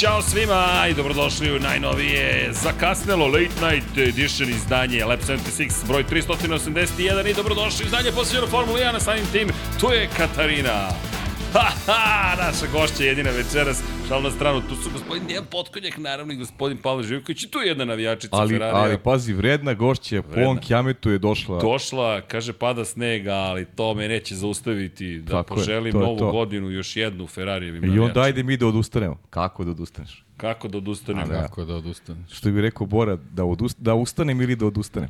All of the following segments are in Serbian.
Ćao svima i dobrodošli u najnovije zakasnelo Late Night Edition izdanje Lab 76 broj 381 i dobrodošli izdanje posveđeno Formula 1 samim tim tu je Katarina. Ha, ha, naša gošća jedina večeras, šal na stranu, tu su gospodin Dejan Potkonjak, naravno i gospodin Pavle Živković i tu je jedna navijačica Ali, Ferrarija. ali pazi, vredna gošća, Pon Kjametu je došla. Došla, kaže pada snega, ali to me neće zaustaviti da Tako je, poželim to je novu to. godinu još jednu Ferrarijevim I onda navijačima. ajde mi da odustanemo. Kako da odustaneš? Kako da odustanem? da. Kako da odustaneš? Što bi rekao Bora, da, odust, da ustanem ili da odustanem?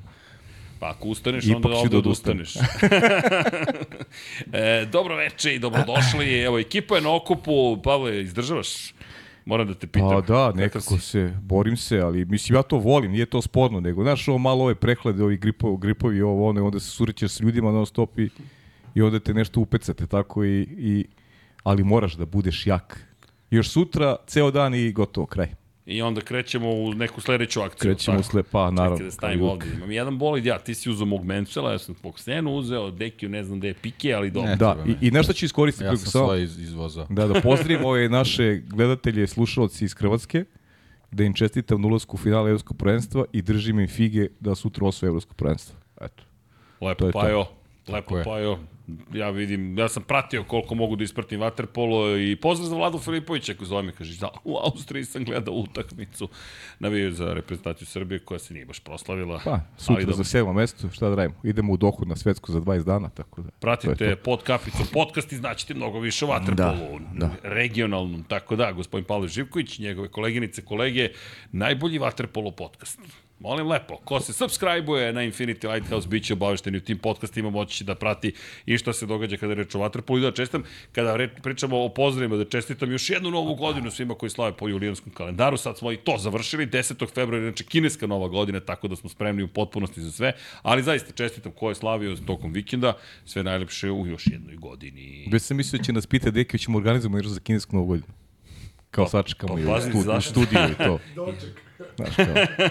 Pa ako ustaneš, Ipak onda ovde da odustaneš. e, dobro veče i dobrodošli. Evo, ekipa je na okupu. Pavle, izdržavaš? Moram da te pitam. Pa da, nekako se, borim se, ali mislim ja to volim, nije to sporno, nego znaš ovo malo ove prehlade, ovi gripovi, gripovi ovo, ono, i onda se surićeš s ljudima non stop i, i onda te nešto upecate tako i, i ali moraš da budeš jak. Još sutra, ceo dan i gotovo, kraj. I onda krećemo u neku sledeću akciju. Krećemo u tako? pa naravno. Čekaj da kao stavimo ovde. Imam jedan bolid, ja, ti si uzao mog Mencela, ja sam Foxenu uzeo, Dekiju ne znam gde je Pike, ali dobro. Ne. Da, i, i nešto ću iskoristiti. Ja sam samo- svoje iz, izvozao. Da, da pozdravim ove naše gledatelje, slušalci iz Hrvatske, da im čestitam na ulasku u finale Evropskog prvenstva i držim im fige da sutra osvoje Evropsko prvenstvo. Eto. To Lepo to. Pajo, lepo. Pajo. Ja vidim, ja sam pratio koliko mogu da ispratim vaterpolo i pozdrav za Vladu Filipovića koji zove me, kaže, da, u Austriji sam gledao utakmicu. Navio za reprezentaciju Srbije koja se nije baš proslavila. Pa, sutra ali za sedmo mesto, šta da radimo? Idemo u dohod na svetsku za 20 dana, tako da. Pratite pod kapicom podcast i znaćete mnogo više o vaterpolu, Da, da. regionalnom, tako da, gospodin Pavle Živković, njegove koleginice, kolege, najbolji vaterpolo podcast. Molim lepo, ko se subscribe-uje na Infinity Lighthouse, bit će obavešteni u tim podcastima, moći će da prati i šta se događa kada reč o vaterpolu i da čestam, kada re, pričamo o pozdravima, da čestitam još jednu novu godinu svima koji slave po julijanskom kalendaru, sad smo i to završili, 10. februara, znači kineska nova godina, tako da smo spremni u potpunosti za sve, ali zaista čestitam ko je slavio tokom vikenda, sve najlepše u još jednoj godini. Već sam mislio da će nas pita Deki, ćemo organizovati nešto za kinesku novu godinu. Kao sačekamo pa i u, studiju i to. Znaš,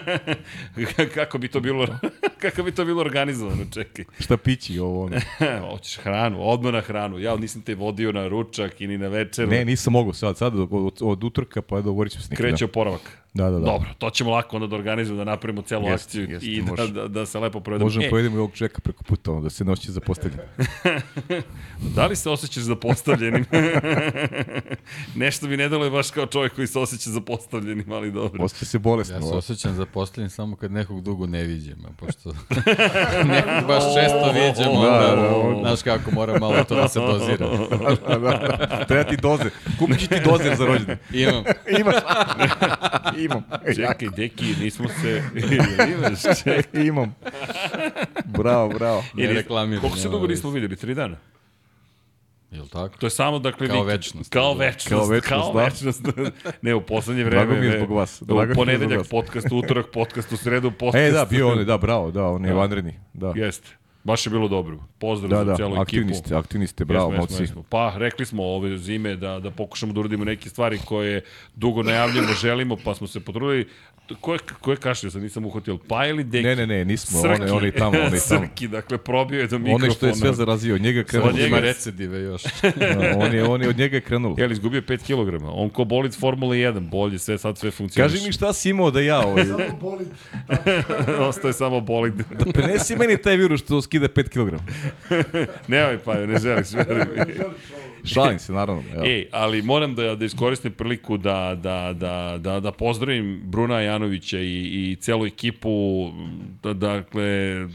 kako bi to bilo kako bi to bilo organizovano, čekaj. šta pići ovo ono. Hoćeš hranu, odmah na hranu. Ja nisam te vodio na ručak i ni na večer. Ne, nisam mogao sad, sad od, od, utorka pa dogovorit ćemo se neki Kreće oporavak. Da, da, da. Dobro, to ćemo lako onda da organizujemo, da napravimo celu Jeste, akciju jeste, i da, može. da, da se lepo provedemo. Možemo E, pojedemo i ovog čeka preko puta, ono, da se noći zapostavlja. da li se osjećaš zapostavljenim? Nešto mi ne deluje baš kao čovjek koji se osjeća zapostavljenim, ali dobro. Osjeća se bolesno. Ja se osjećam zaposlen samo kad nekog dugo ne viđem, a pošto nekog baš često viđem, Da, onda, da, da. znaš kako mora malo to da se dozira. Da, da. Treba ti dozer. Kupit ti dozer za rođendan. Imam, Imaš. Imam. Čekaj, deki, nismo se... Imaš, čekaj. Imam. Bravo, bravo. Ne Ili- reklamiram, Koliko se dugo nismo videli? Tri dana? jel tako? To je samo, dakle, Kao vikend. večnost. Kao večnost. Kao večnost, kao da. večnost. ne, u poslednje vreme. Drago mi je zbog vas. U Drago mi je ponedeljak podcast, u utorak podcast, u sredu podcast. E, da, bio on, je, da, bravo, da, on je Da. vanredni. Da, Jeste. Baš je bilo dobro. Pozdrav da, za da, celu aktivni ekipu. ste, aktivni ste, bravo, Jesmo, jesmo, moci. jesmo. Pa, rekli smo ove zime da, da pokušamo da uradimo neke stvari koje dugo najavljamo, želimo, pa smo se potrudili. Ko je, ko je kašlio, sad nisam uhvatio, pa ili deki? Ne, ne, ne, nismo, Srki. on je, je tamo, on je tamo. Srki, dakle, probio je do mikrofona. On je što je sve zarazio, od njega je krenulo. Od njega je- recidive još. Da, on, je, on je od njega je krenulo. Jel, izgubio 5 kg. On ko bolid Formule 1, bolje, sve sad sve funkcioniše. Kaži mi šta si imao da ja, ovaj, Ostaje samo bolid. da prenesi meni taj virus što skida 5 kg. Nemoj pa, ne veruj mi. Šalim se, naravno. Evo. Ej, ali moram da, da iskoristim priliku da, da, da, da, da pozdravim Bruna Janovića i, i celu ekipu, da, dakle,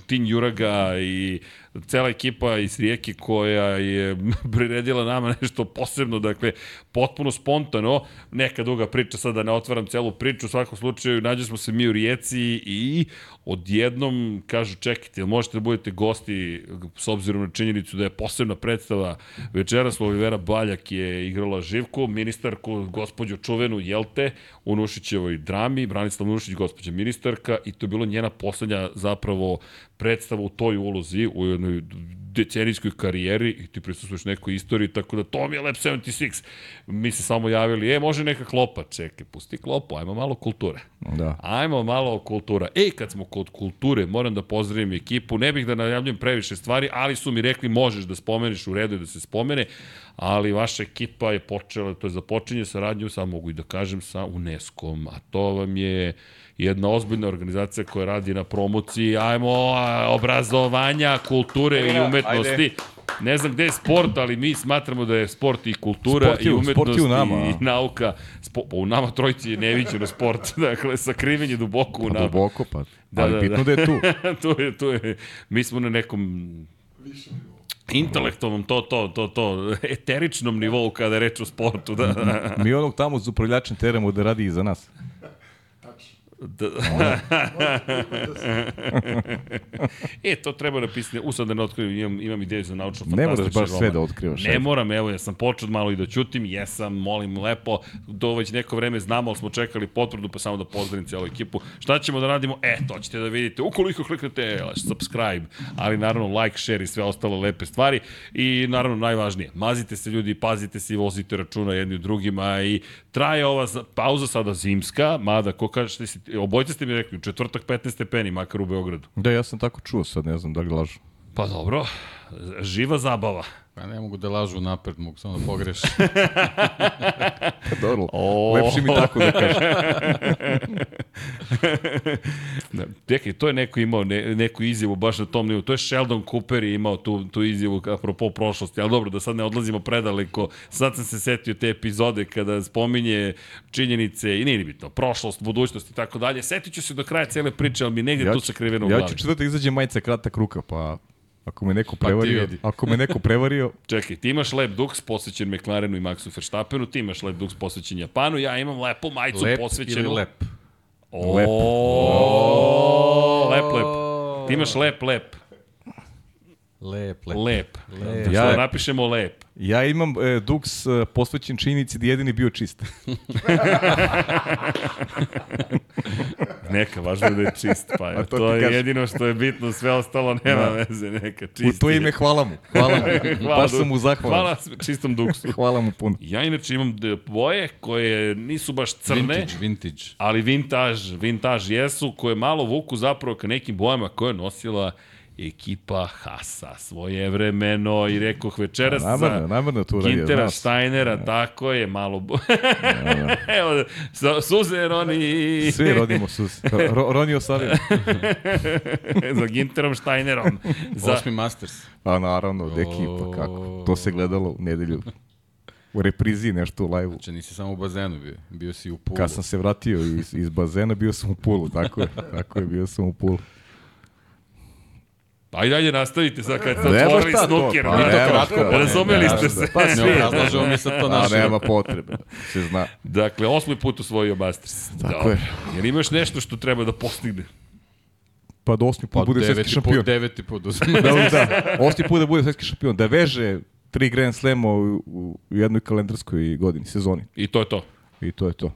Tin Juraga i cela ekipa iz Rijeke koja je priredila nama nešto posebno, dakle, potpuno spontano, neka duga priča, sad da ne otvaram celu priču, u svakom slučaju nađe smo se mi u Rijeci i odjednom kažu čekajte, jel možete da budete gosti s obzirom na činjenicu da je posebna predstava večeras Olivera Baljak je igrala Živku, ministarku, gospođu čuvenu Jelte u Nušićevoj drami, Branislav Nušić, gospođa ministarka i to je bilo njena poslednja zapravo predstava u toj ulozi, u jednoj decenijskoj karijeri i ti prisustuješ nekoj istoriji, tako da to mi je Lab 76. Mi se samo javili, e, može neka klopa, čekaj, pusti klopu, ajmo malo kulture. Da. Ajmo malo kultura. Ej, kad smo kod kulture, moram da pozdravim ekipu, ne bih da najavljujem previše stvari, ali su mi rekli možeš da spomeniš u redu i da se spomene, ali vaša ekipa je počela, to je započinje saradnju, samo mogu i da kažem, sa UNESCO-om, a to vam je jedna ozbiljna organizacija koja radi na promociji, ajmo, obrazovanja, kulture i umetnosti. Ajde. Ne znam gde je sport, ali mi smatramo da je sport i kultura Sport je i umetnost je u nama, i nauka. Spo, pa u nama trojici je neviđeno sport, dakle, sakriven je duboko u Pa nama. duboko, pa. Da, ali da, bitno da. da je tu. to je, to je, mi smo na nekom intelektualnom, to, to, to, to, eteričnom nivou kada je reč o sportu, da. Mi onog tamo z upravljačem teramo da radi i za nas. Da. e, to treba napisati, u sad da ne otkrivam, imam, imam ideju za naučno Ne moraš fantastičan baš sve da otkrivaš. Ne moram, evo, ja sam počeo malo i da ćutim, jesam, molim lepo, do već neko vreme znamo, ali smo čekali potvrdu, pa samo da pozdravim cijelu ekipu. Šta ćemo da radimo? E, to ćete da vidite, ukoliko kliknete subscribe, ali naravno like, share i sve ostale lepe stvari i naravno najvažnije, mazite se ljudi, pazite se i vozite računa jedni u drugima i traje ova za- pauza sada zimska, mada, ko kažete, si- obojte ste mi rekli, u četvrtak 15 stepeni, makar u Beogradu. Da, ja sam tako čuo sad, ne znam da li lažu. Pa dobro, živa zabava. Pa ne mogu da lažu napred, mogu samo da pogreši. Pa dobro, O. lepše mi tako da kažem. Da, Čekaj, to je neko imao ne, neku izjavu baš na tom nivou. To je Sheldon Cooper je imao tu, tu izjavu apropo prošlosti. Ali dobro, da sad ne odlazimo predaleko. Sad sam se setio te epizode kada spominje činjenice i nije ni bitno, prošlost, budućnost i tako dalje. Setit ću se do kraja cele priče, ali mi negde ja tu sakriveno u ja glavi. ću četvrtak izađe majica kratak ruka, pa ako me neko Pa prevario, vidi. ako me neko prevario, Čekaj, ti imaš lep duks posvećen McLarenu i Maxu Verstappenu, ti imaš lep duks posvećen Japanu, ja imam lepu majicu Lep posvećenu... ili lep? O, lep, lep. Ti imaš lep, lep. Lep, lep. Lep. Lep. Ja Ja- napišemo lep. ja imam e, duks e, posvećen činjenici da je jedini bio čist. Neka, važno je da je čist. Pa, A to to, je kažem. jedino što je bitno, sve ostalo nema Da. veze, neka U čist. to ime hvala mu. Hvala mu. Baš sam mu zahvalan. Hvala čistom duksu. Hvala mu puno. Ja inače imam boje koje nisu baš crne, Vintage, vintage. ali vintage, vintage jesu, koje malo vuku zapravo ka nekim bojama koje je nosila ekipa Hasa svoje vremeno i rekoh večeras Namerno, za namerno to radi. Kintera znaš. Steinera, tako je, malo... bo- Evo, sa- suze Roni... Svi rodimo sus. Ro, Ronio Savio. za Ginterom Steinerom. Za, Osmi Masters. Pa naravno, deki, pa kako. To se gledalo u nedelju. U reprizi nešto u live-u. Znači nisi samo u bazenu bio, bio si u pulu. Kad sam se vratio iz, iz bazena, bio sam u pulu, tako je. Tako je, bio sam u pulu. Ajde, dalje nastavite sad kad ste otvorili snuker. pa mi to nema kratko, pa razumeli ste se. Pa Ne svi. obrazlažemo mi sad to A naše. nema potrebe, se zna. Dakle, osmi put osvojio Masters. Tako Dobro. je. Jer imaš nešto što treba da postigne. Pa da osmi put Pa bude svetski deveti šampion. put, deveti put uzme. Da, da, osmi put da bude svetski šampion. Da veže tri Grand Slema u, u jednoj kalendarskoj godini, sezoni. I to je to. I to je to.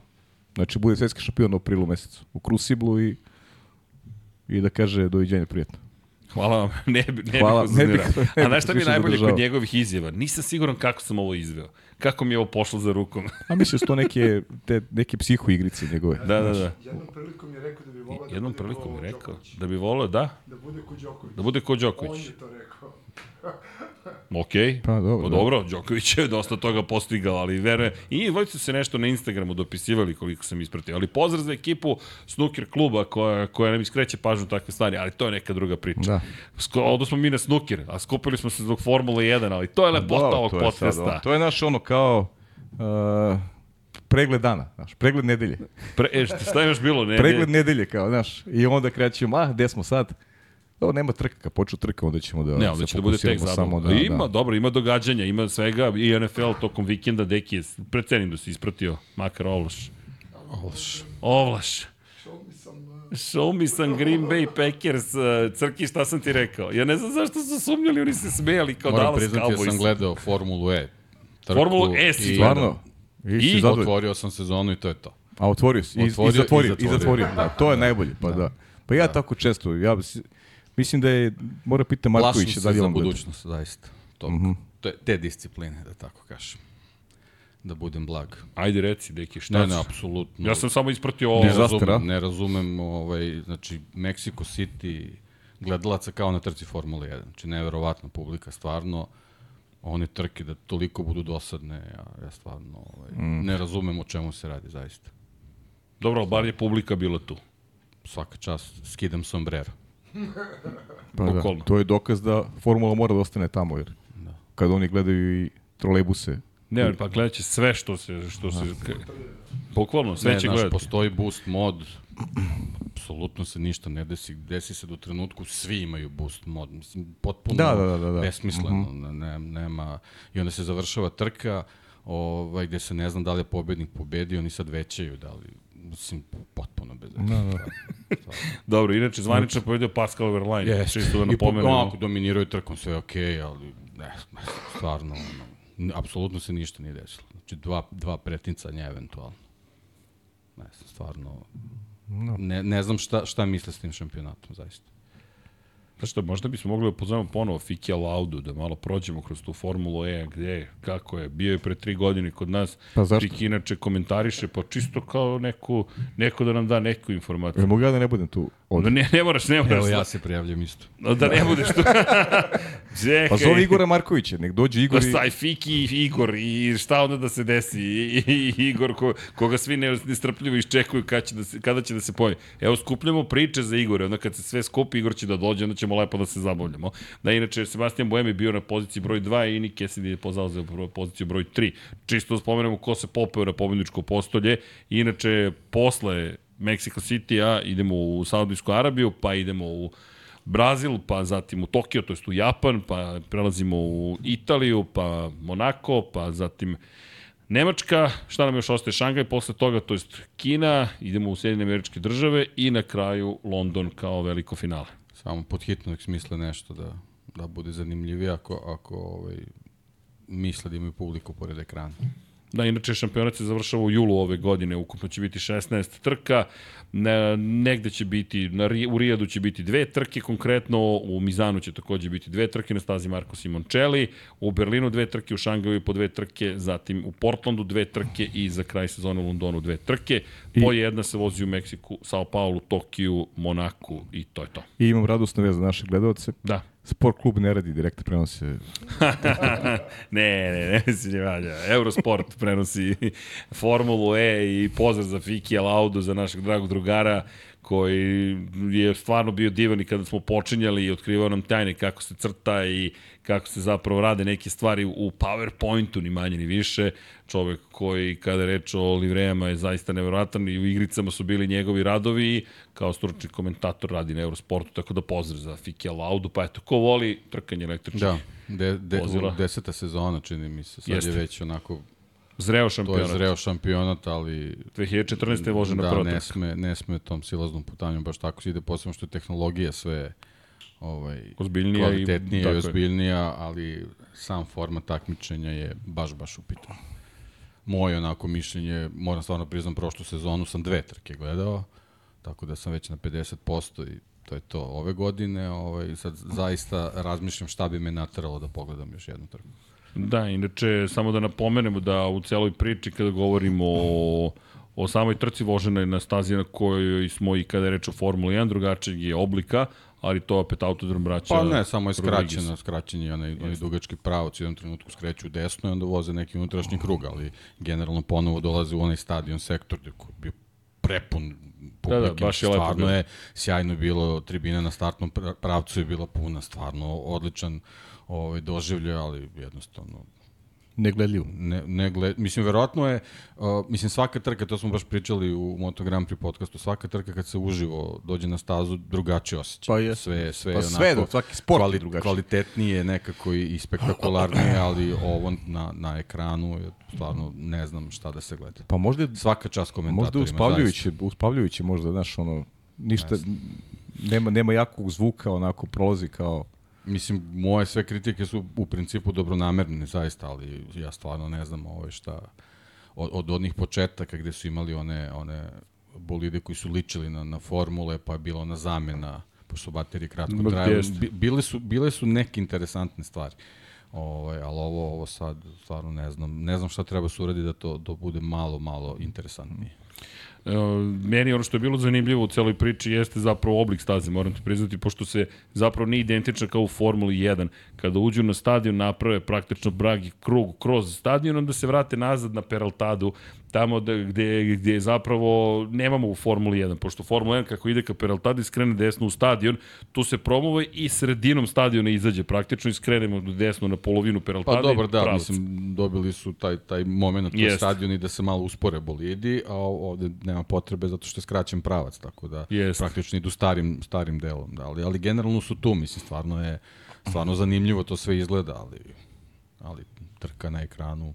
Znači, bude svetski šampion u aprilu mesecu. U Krusiblu i, i da kaže doviđenja prijatno. Hvala vam. Ne, bi- ne Hvala, bih ne A znaš šta mi je najbolje kod njegovih izjava? Nisam siguran kako sam ovo izveo. Kako mi je ovo pošlo za rukom. A mislim su to neke, te, neke psiho igrice njegove. da, da, da. Jednom prilikom je rekao da bi volao da Jednom prilikom ko je rekao Đoković. da bi volio da, Da bude ko Đoković. da bude ko On Đoković. je to rekao. Ok. Pa dobro, Pa da. dobro, Đoković je dosta toga postigao, ali verujem. I su se nešto na Instagramu dopisivali koliko sam ispratio. Ali pozdrav za ekipu Snooker kluba koja, koja nam iskreće pažnju takve stvari, ali to je neka druga priča. Da. Sko, odo smo mi na snooker, a skupili smo se zbog Formule 1, ali to je lepota Dobro, ovog to je sad, podcasta. to je naš ono kao uh, pregled dana, znaš, pregled nedelje. Pre, e, šta, je još bilo? Ne, Pregled ne, nedelje kao, znaš, i onda krećemo, ah, gde smo sad? O, nema trka, kad počnu trka, onda ćemo da ne, onda će da bude tek. Samo, da, ima, da. dobro, ima događanja, ima svega i NFL tokom vikenda, deki je, precenim da si ispratio, makar ovlaš. Ovlaš. Ovlaš. Show mi sam... uh, Green Bay Packers. Uh, Crki, šta sam ti rekao? Ja ne znam zašto su sumnjali, oni se smejali kao Moram Dallas priznati, ja sam Cowboys. gledao Formulu E. Trku Formulu E si i Stvarno? I, I? Otvorio sam sezonu i to je to. A otvorio si, i, Otvorio i zatvorio, i i zatvorio. zatvorio. Da, to je najbolje, pa da. Pa ja tako često, ja, si- Mislim da je, mora pita Marković, da li je za on gleda. budućnost, zaista. To, Mhm. te, te discipline, da tako kažem. Da budem blag. Ajde reci, deki, šta Ne, ne, apsolutno. Ja sam samo ispratio ovo. ne razumem, ne razumem ovaj, znači, Mexico City gledalaca kao na trci Formule 1. Znači, neverovatna publika, stvarno one trke da toliko budu dosadne, ja, ja stvarno ovaj, mm. ne razumem o čemu se radi, zaista. Dobro, ali bar je publika bila tu. Svaka čast, skidam sombrero. Pa da, to je dokaz da formula mora da ostane tamo, jer Da. kad oni gledaju i trolejbuse, Ne, pa gledat će sve što se... Što se bukvalno, sve ne, će znaš, gledati. postoji boost mod, apsolutno se ništa ne desi, desi se do trenutku, svi imaju boost mod, mislim, potpuno Da, da, da, da, da. besmisleno, mm -hmm. ne, nema, i onda se završava trka, ovaj, gde se ne znam da li je pobednik pobedio, oni sad većaju, da li, mislim, potpuno bez veze. Da, da. Dobro, inače, zvanično povedao Pascal Verlaine. Jeste. Čisto da I po, onako, dominiraju trkom, sve je okej, okay, ali ne, stvarno, ono, apsolutno se ništa nije desilo. Znači, dva, dva preticanja eventualno. Ne stvarno, No. ne, ne znam šta, šta misle s tim šampionatom, zaista. Znaš šta, možda bismo mogli da pozovemo ponovo Fiki Laudu, da malo prođemo kroz tu Formulu E, gde je, kako je, bio je pre tri godine kod nas, Pa zašto? Inače komentariše, pa čisto kao neku, neko da nam da neku informaciju. Jel mogu ja da ne budem tu? Od... Da ne, ne moraš, ne moraš. Evo, ja se prijavljam isto. Da ne budeš tu. Čekaj. Pa zove Igora Markovića, nek dođe Igor Pa i... staj, Fiki i Igor i šta onda da se desi i, i, i Igor ko, koga svi ne, nestrpljivo iščekuju kada će, da se, kada će da se pojavi. Evo skupljamo priče za Igore, onda kad se sve skupi Igor će da dođe, onda ćemo lepo da se zabavljamo. Da inače Sebastian Bojem je bio na poziciji broj 2 i Nick Cassidy je pozauzeo poziciju broj 3. Čisto da spomenemo ko se popeo na pobedničko postolje. Inače posle Mexico City-a idemo u Saudijsku Arabiju, pa idemo u Brazil, pa zatim u Tokio, to jest u Japan, pa prelazimo u Italiju, pa Monako, pa zatim Nemačka, šta nam još ostaje Šangaj, posle toga, to jest Kina, idemo u Sjedine američke države i na kraju London kao veliko finale. Samo pod hitno nek smisle nešto da, da bude zanimljivije ako, ako ovaj, misle da imaju publiku pored ekrana. Da, inače šampionat se završava u julu ove godine, ukupno će biti 16 trka, ne, negde će biti, na, u Rijadu će biti dve trke konkretno, u Mizanu će takođe biti dve trke na stazi Marko Simoncelli, u Berlinu dve trke, u Šangaju po dve trke, zatim u Portlandu dve trke i za kraj sezone u Londonu dve trke. Po jedna se vozi u Meksiku, Sao Paulo, Tokiju, Monaku i to je to. I imam radosnu vez za naše gledalce. Da. Sport klub ne radi direktne prenose. ne, ne, ne se ne valja. Eurosport prenosi Formulu E i pozdrav za Fiki Laudu, za našeg dragog drugara koji je stvarno bio divan i kada smo počinjali i otkrivao nam tajne kako se crta i kako se zapravo rade neke stvari u PowerPointu, ni manje ni više. Čovek koji, kada je reč o livrejama, je zaista nevjerojatan i u igricama su bili njegovi radovi i kao stručni komentator radi na Eurosportu, tako da pozdrav za Fiki Laudu. Pa eto, ko voli trkanje električnih Da, de, de, Vozila. deseta sezona čini mi se, sad Jeste. je već onako, Zreo to je šampionat. zreo šampionat, ali 2014. je vožena da, prva ne trka. sme, ne sme tom silaznom putanjom baš tako se ide, posebno što je tehnologija sve ovaj, Ozbiljnija i- kvalitetnija i, tako je. ozbiljnija, ali sam format takmičenja je baš, baš upitan. Moje onako mišljenje, moram stvarno priznam, prošlu sezonu sam dve trke gledao, tako da sam već na 50% i to je to ove godine. Ovaj, sad zaista razmišljam šta bi me nateralo da pogledam još jednu trku. Da, inače, samo da napomenemo da u celoj priči kada govorimo o, o samoj trci vožena je na stazi na kojoj smo i kada je reč o Formuli 1, drugačijeg je oblika, ali to opet autodrom braća. Pa ne, samo je skraćeno, skraćen je onaj, onaj dugački pravac, u jednom trenutku skreću desno i onda voze neki unutrašnji krug, ali generalno ponovo dolaze u onaj stadion sektor gde je bio prepun publike. Da, da, baš je lepo stvarno bilo. je sjajno bilo, tribina na startnom pra- pravcu je bila puna, stvarno odličan ovaj, doživlje, ali jednostavno Negledljivo. ne, ne gled, mislim, verovatno je, uh, mislim, svaka trka, to smo baš pričali u Moto Grand Prix podcastu, svaka trka kad se uživo dođe na stazu, drugačije osjeća. Pa je. Sve, sve Pa je sve, onako, svaki sport je drugačiji. Kvalitetnije nekako i, i spektakularnije, ali ovo na, na ekranu je stvarno ne znam šta da se gleda. Pa možda je, Svaka čast komentatorima. možda je uspavljujuće, uspavljujuće možda, znaš, ono, ništa, nema, nema jakog zvuka, onako prolazi kao... Mislim, moje sve kritike su u principu dobronamerne, zaista, ali ja stvarno ne znam ovaj šta... Od, od onih početaka gde su imali one, one bolide koji su ličili na, na formule, pa je bila ona zamena pošto baterije kratko traju. Bile su, bile su neke interesantne stvari. Ovaj, ali ovo, ovo sad stvarno ne znam. Ne znam šta treba se uradi da to da bude malo, malo interesantnije. Meni ono što je bilo zanimljivo u celoj priči jeste zapravo oblik staze, moram ti priznati, pošto se zapravo nije identična kao u Formuli 1. Kada uđu na stadion, naprave praktično bragi krug kroz stadion, onda se vrate nazad na Peraltadu, tamo da, gde, gde zapravo nemamo u Formuli 1, pošto Formula 1 kako ide ka Peraltadi skrene desno u stadion, tu se promove i sredinom stadiona izađe praktično i skrenemo desno na polovinu Peraltade. Pa dobro, da, pravac. mislim, dobili su taj, taj moment Jest. stadion i da se malo uspore bolidi, a ovde nema potrebe zato što je skraćen pravac, tako da Jest. praktično idu starim, starim delom. Da, ali, ali generalno su tu, mislim, stvarno je stvarno zanimljivo to sve izgleda, ali, ali trka na ekranu,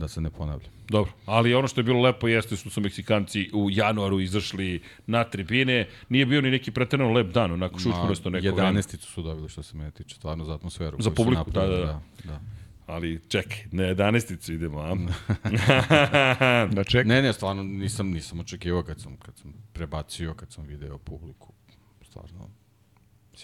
da se ne ponavlja. Dobro, ali ono što je bilo lepo jeste što su Meksikanci u januaru izašli na tribine. Nije bio ni neki preterano lep dan, onako šučmurasto neko vreme. 11 su dobili što se mene tiče, stvarno za atmosferu. Za su publiku, da, napravili, da, da. da. Ali čekaj, na 11 idemo, a? Da čekaj. Ne, ne, stvarno nisam, nisam očekivao kad sam, kad sam prebacio, kad sam video publiku. Stvarno,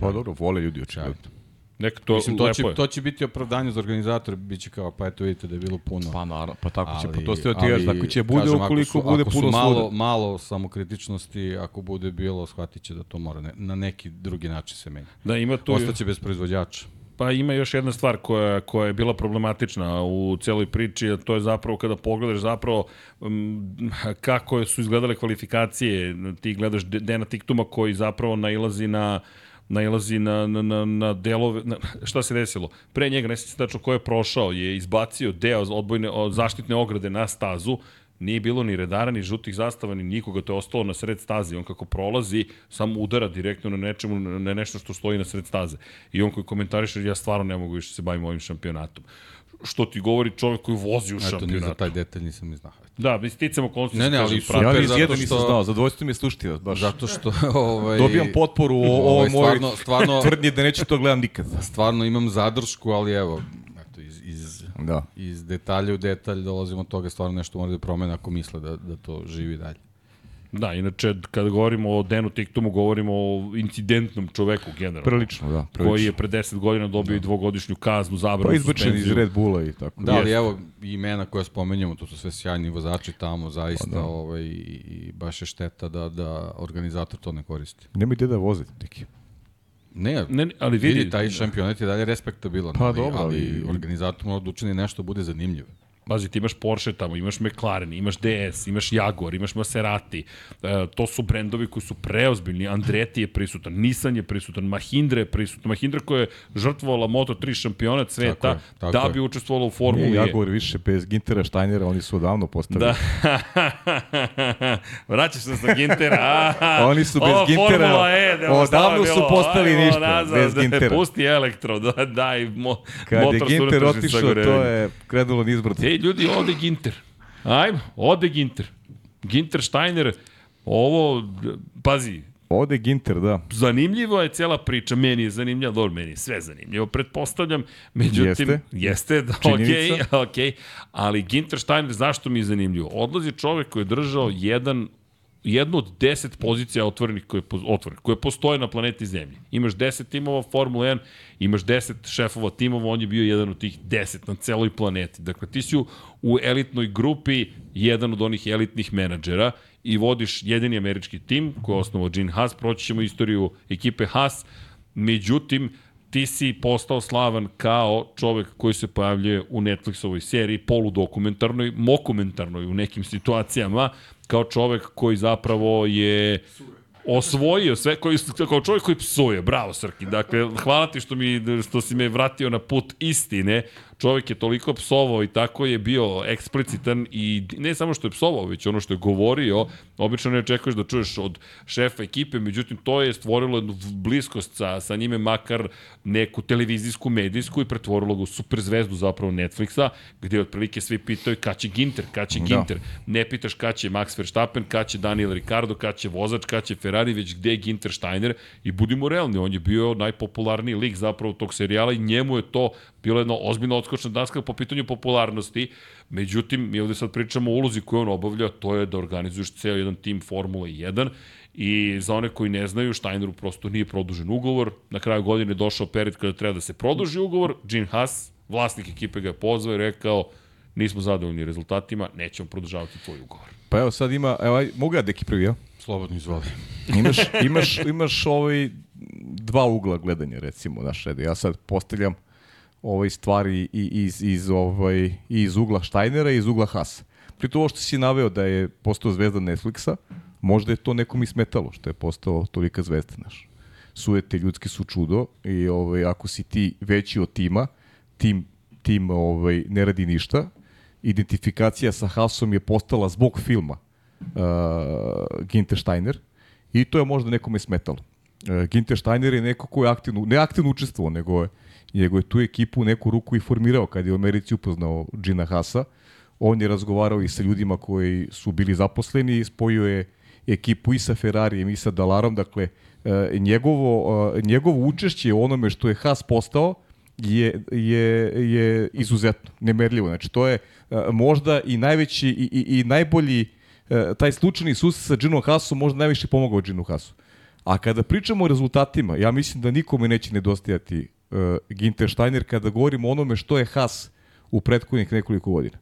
Pa dobro, vole ljudi očigledno. Neka to, Mislim, to lepo će, je. to će biti opravdanje za organizator, bit će kao, pa eto vidite da je bilo puno. Pa naravno, pa tako će, Ali- pa to ste ti još, tako će bude kažem, ukoliko ako su, bude ako su puno malo, svuda. malo samokritičnosti, ako bude bilo, shvatit će da to mora ne, na neki drugi način se menja. Da, ima tu... Ostaće bez proizvođača. Pa ima još jedna stvar koja, koja je bila problematična u celoj priči, a to je zapravo kada pogledaš zapravo um, kako su izgledale kvalifikacije, ti gledaš De- Dena Tiktuma koji zapravo nailazi na nailazi na, na, na, na delove, na, šta se desilo? Pre njega, ne se tačno ko je prošao, je izbacio deo odbojne, od zaštitne ograde na stazu, nije bilo ni redara, ni žutih zastava, ni nikoga, to je ostalo na sred staze. On kako prolazi, samo udara direktno na nečemu, na nešto što stoji na sred staze. I on koji komentariše, ja stvarno ne mogu više se bavim ovim šampionatom. Što ti govori čovjek koji vozi u Eto, ni za šampionatu. taj detalj nisam ni znao. Da, mi sticamo okolnosti. Ne, ne, ali prate- Ja iz zato jedan nisam što- znao, zadovoljstvo mi je slušati vas, baš. Zato što ovaj, Dobijam potporu o ovaj, ovoj mojoj stvarno, stvarno, tvrdnji da neću to gledam nikad. stvarno imam zadršku, ali evo, eto, iz, iz, Da. iz detalja u detalj dolazimo od toga stvarno nešto mora da promene ako misle da, da to živi dalje. Da, inače, kada govorimo o Denu Tiktumu, govorimo o incidentnom čoveku generalno. Prilično, da. Prilično. koji je pre 10 godina dobio i dvogodišnju kaznu, zabranu, pa izbačen iz suspenziju. Red Bulla i tako. Da, ali evo imena koja spomenjamo, to su sve sjajni vozači tamo, zaista, Pa da. ovaj, i, baš je šteta da, da organizator to ne koristi. Nemoj gde da vozite, neki. Ne, Ne, ali vidi, vidi, taj šampionat je dalje respektabilan, Pa ali, dobro, ali, ali- organizator mora da učini nešto da bude zanimljivo. Pazi, ti imaš Porsche tamo, imaš McLaren, imaš DS, imaš Jaguar, imaš Maserati. E, to su brendovi koji su preozbiljni. Andretti je prisutan, Nissan je prisutan, Mahindra je prisutan. Mahindra koja je žrtvovala Moto3 šampionat sveta Tako je, tako da je. bi učestvovala u Nije Formuli E. Jaguar više bez Gintera, Steinera, oni su odavno postali. Da. Vraćaš se sa Gintera. A, Oni su bez Ovo Gintera, Formula E, da je odavno su Ajmo ništa, nazad, bez Gintera. Pusti elektro, da, daj mo, Kad je motor sa Ginter otišao, to je krenulo nizbrdo. Ljudi, ode Ginter. Ajmo, ode Ginter. Ginter Steiner, ovo, pazi, Ode Ginter, da. zanimljivo je cela priča, meni je zanimljivo, dobro, meni je sve zanimljivo, pretpostavljam, međutim, Jeste. jeste da, Činjenica. okej, ali Ginter Steiner, zašto mi je zanimljivo? Odlazi čovek koji je držao jedan jednu od deset pozicija otvorenih koje, otvorenih, koje postoje na planeti Zemlji. Imaš 10 timova Formula 1, imaš 10 šefova timova, on je bio jedan od tih 10 na celoj planeti. Dakle, ti si u, u elitnoj grupi jedan od onih elitnih menadžera i vodiš jedini američki tim koji je osnovao Gene Haas, proći ćemo istoriju ekipe Haas, međutim, ti si postao slavan kao čovek koji se pojavljuje u Netflixovoj seriji, poludokumentarnoj, mokumentarnoj u nekim situacijama, kao čovek koji zapravo je osvojio sve, koji, kao čovjek koji psuje, bravo Srki, dakle, hvala ti što, mi, što si me vratio na put istine, čovjek je toliko psovao i tako je bio eksplicitan i ne samo što je psovao, već ono što je govorio, obično ne očekuješ da čuješ od šefa ekipe, međutim to je stvorilo jednu bliskost sa, sa njime, makar neku televizijsku, medijsku i pretvorilo ga u superzvezdu zapravo Netflixa, gde otprilike svi pitaju kad će Ginter, kad će Da. Ginter, ne pitaš kad će Max Verstappen, kad će Daniel Ricardo, kad će vozač, kad će Ferrari, već gde je Ginter Steiner i budimo realni, on je bio najpopularniji lik zapravo tog serijala i njemu je to bilo jedno ozbiljno odskočna daska po pitanju popularnosti. Međutim, mi ovde sad pričamo o ulozi koju on obavlja, to je da organizuješ ceo jedan tim Formula 1 i za one koji ne znaju, Steineru prosto nije produžen ugovor. Na kraju godine je došao period kada treba da se produži ugovor. Gene Haas, vlasnik ekipe ga je pozvao i rekao nismo zadovoljni rezultatima, nećemo produžavati tvoj ugovor. Pa evo sad ima, evo, aj, mogu ja deki prvi, ja? Slobodno izvoli. Imaš, imaš, imaš ovaj dva ugla gledanja, recimo, znaš, ja sad postavljam ovaj stvari i iz, iz, ovaj, iz ugla Steinera i iz ugla Hasa. Pri to što si naveo da je postao zvezda Netflixa, možda je to nekom i smetalo što je postao tolika zvezda, znaš. Sujete ljudski su čudo i ovaj, ako si ti veći od tima, tim, tim ovaj, ne radi ništa, identifikacija sa Hasom je postala zbog filma uh, Ginter Steiner i to je možda nekome smetalo. Uh, Ginter Steiner je neko ko je aktivno, ne aktivno učestvovao, nego je, nego je tu ekipu neku ruku i formirao kad je u Americi upoznao Gina Hasa. On je razgovarao i sa ljudima koji su bili zaposleni, spojio je ekipu i sa Ferrarijem i sa Dalarom, dakle uh, njegovo, uh, njegovo učešće u onome što je Haas postao je, je, je izuzetno, nemerljivo. Znači, to je uh, možda i najveći i, i, i najbolji e, taj slučajni susret sa Ginom Hasom možda najviše pomogao Ginu Hasu. A kada pričamo o rezultatima, ja mislim da nikome neće nedostajati uh, Ginter Steiner kada govorimo o onome što je Has u prethodnih nekoliko godina.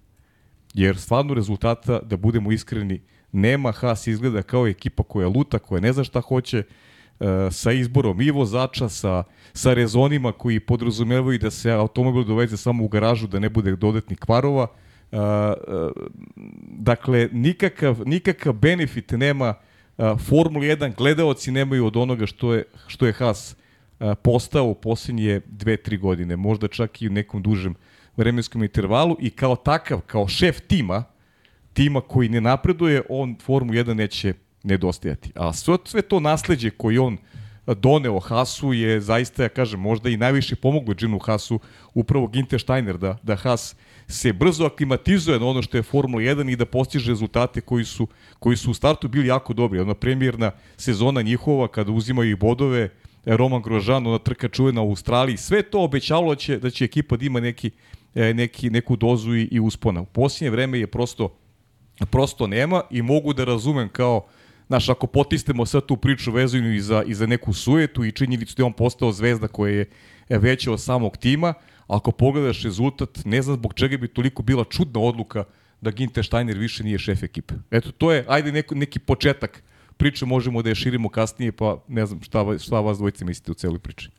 Jer stvarno rezultata, da budemo iskreni, nema Has izgleda kao ekipa koja luta, koja ne zna šta hoće, uh, sa izborom i vozača, sa, sa rezonima koji podrazumevaju da se automobil doveze samo u garažu, da ne bude dodatnih kvarova, Uh, dakle, nikakav, nikakav benefit nema Formula 1, gledaoci nemaju od onoga što je, što je Haas postao u posljednje dve, tri godine, možda čak i u nekom dužem vremenskom intervalu i kao takav, kao šef tima, tima koji ne napreduje, on Formula 1 neće nedostajati. A sve, sve to nasledđe koji on doneo Hasu je zaista, ja kažem, možda i najviše pomoglo Ginu Hasu, upravo Ginter Steiner, da, da Has se brzo aklimatizuje na ono što je Formula 1 i da postiže rezultate koji su, koji su u startu bili jako dobri. Ona premijerna sezona njihova kada uzimaju i bodove, Roman Grožan, ona trka čuvena u Australiji, sve to obećavalo da će, da će ekipa da ima neki, e, neki, neku dozu i, i uspona. U posljednje vreme je prosto, prosto nema i mogu da razumem kao Znaš, ako potisnemo sad tu priču vezujnu i za, i za neku sujetu i činjenicu da je on postao zvezda koja je veća od samog tima, ako pogledaš rezultat, ne znam zbog čega bi toliko bila čudna odluka da Ginter Steiner više nije šef ekipe. Eto, to je, ajde neko, neki početak priče, možemo da je širimo kasnije, pa ne znam šta, šta vas dvojice mislite u celoj priči.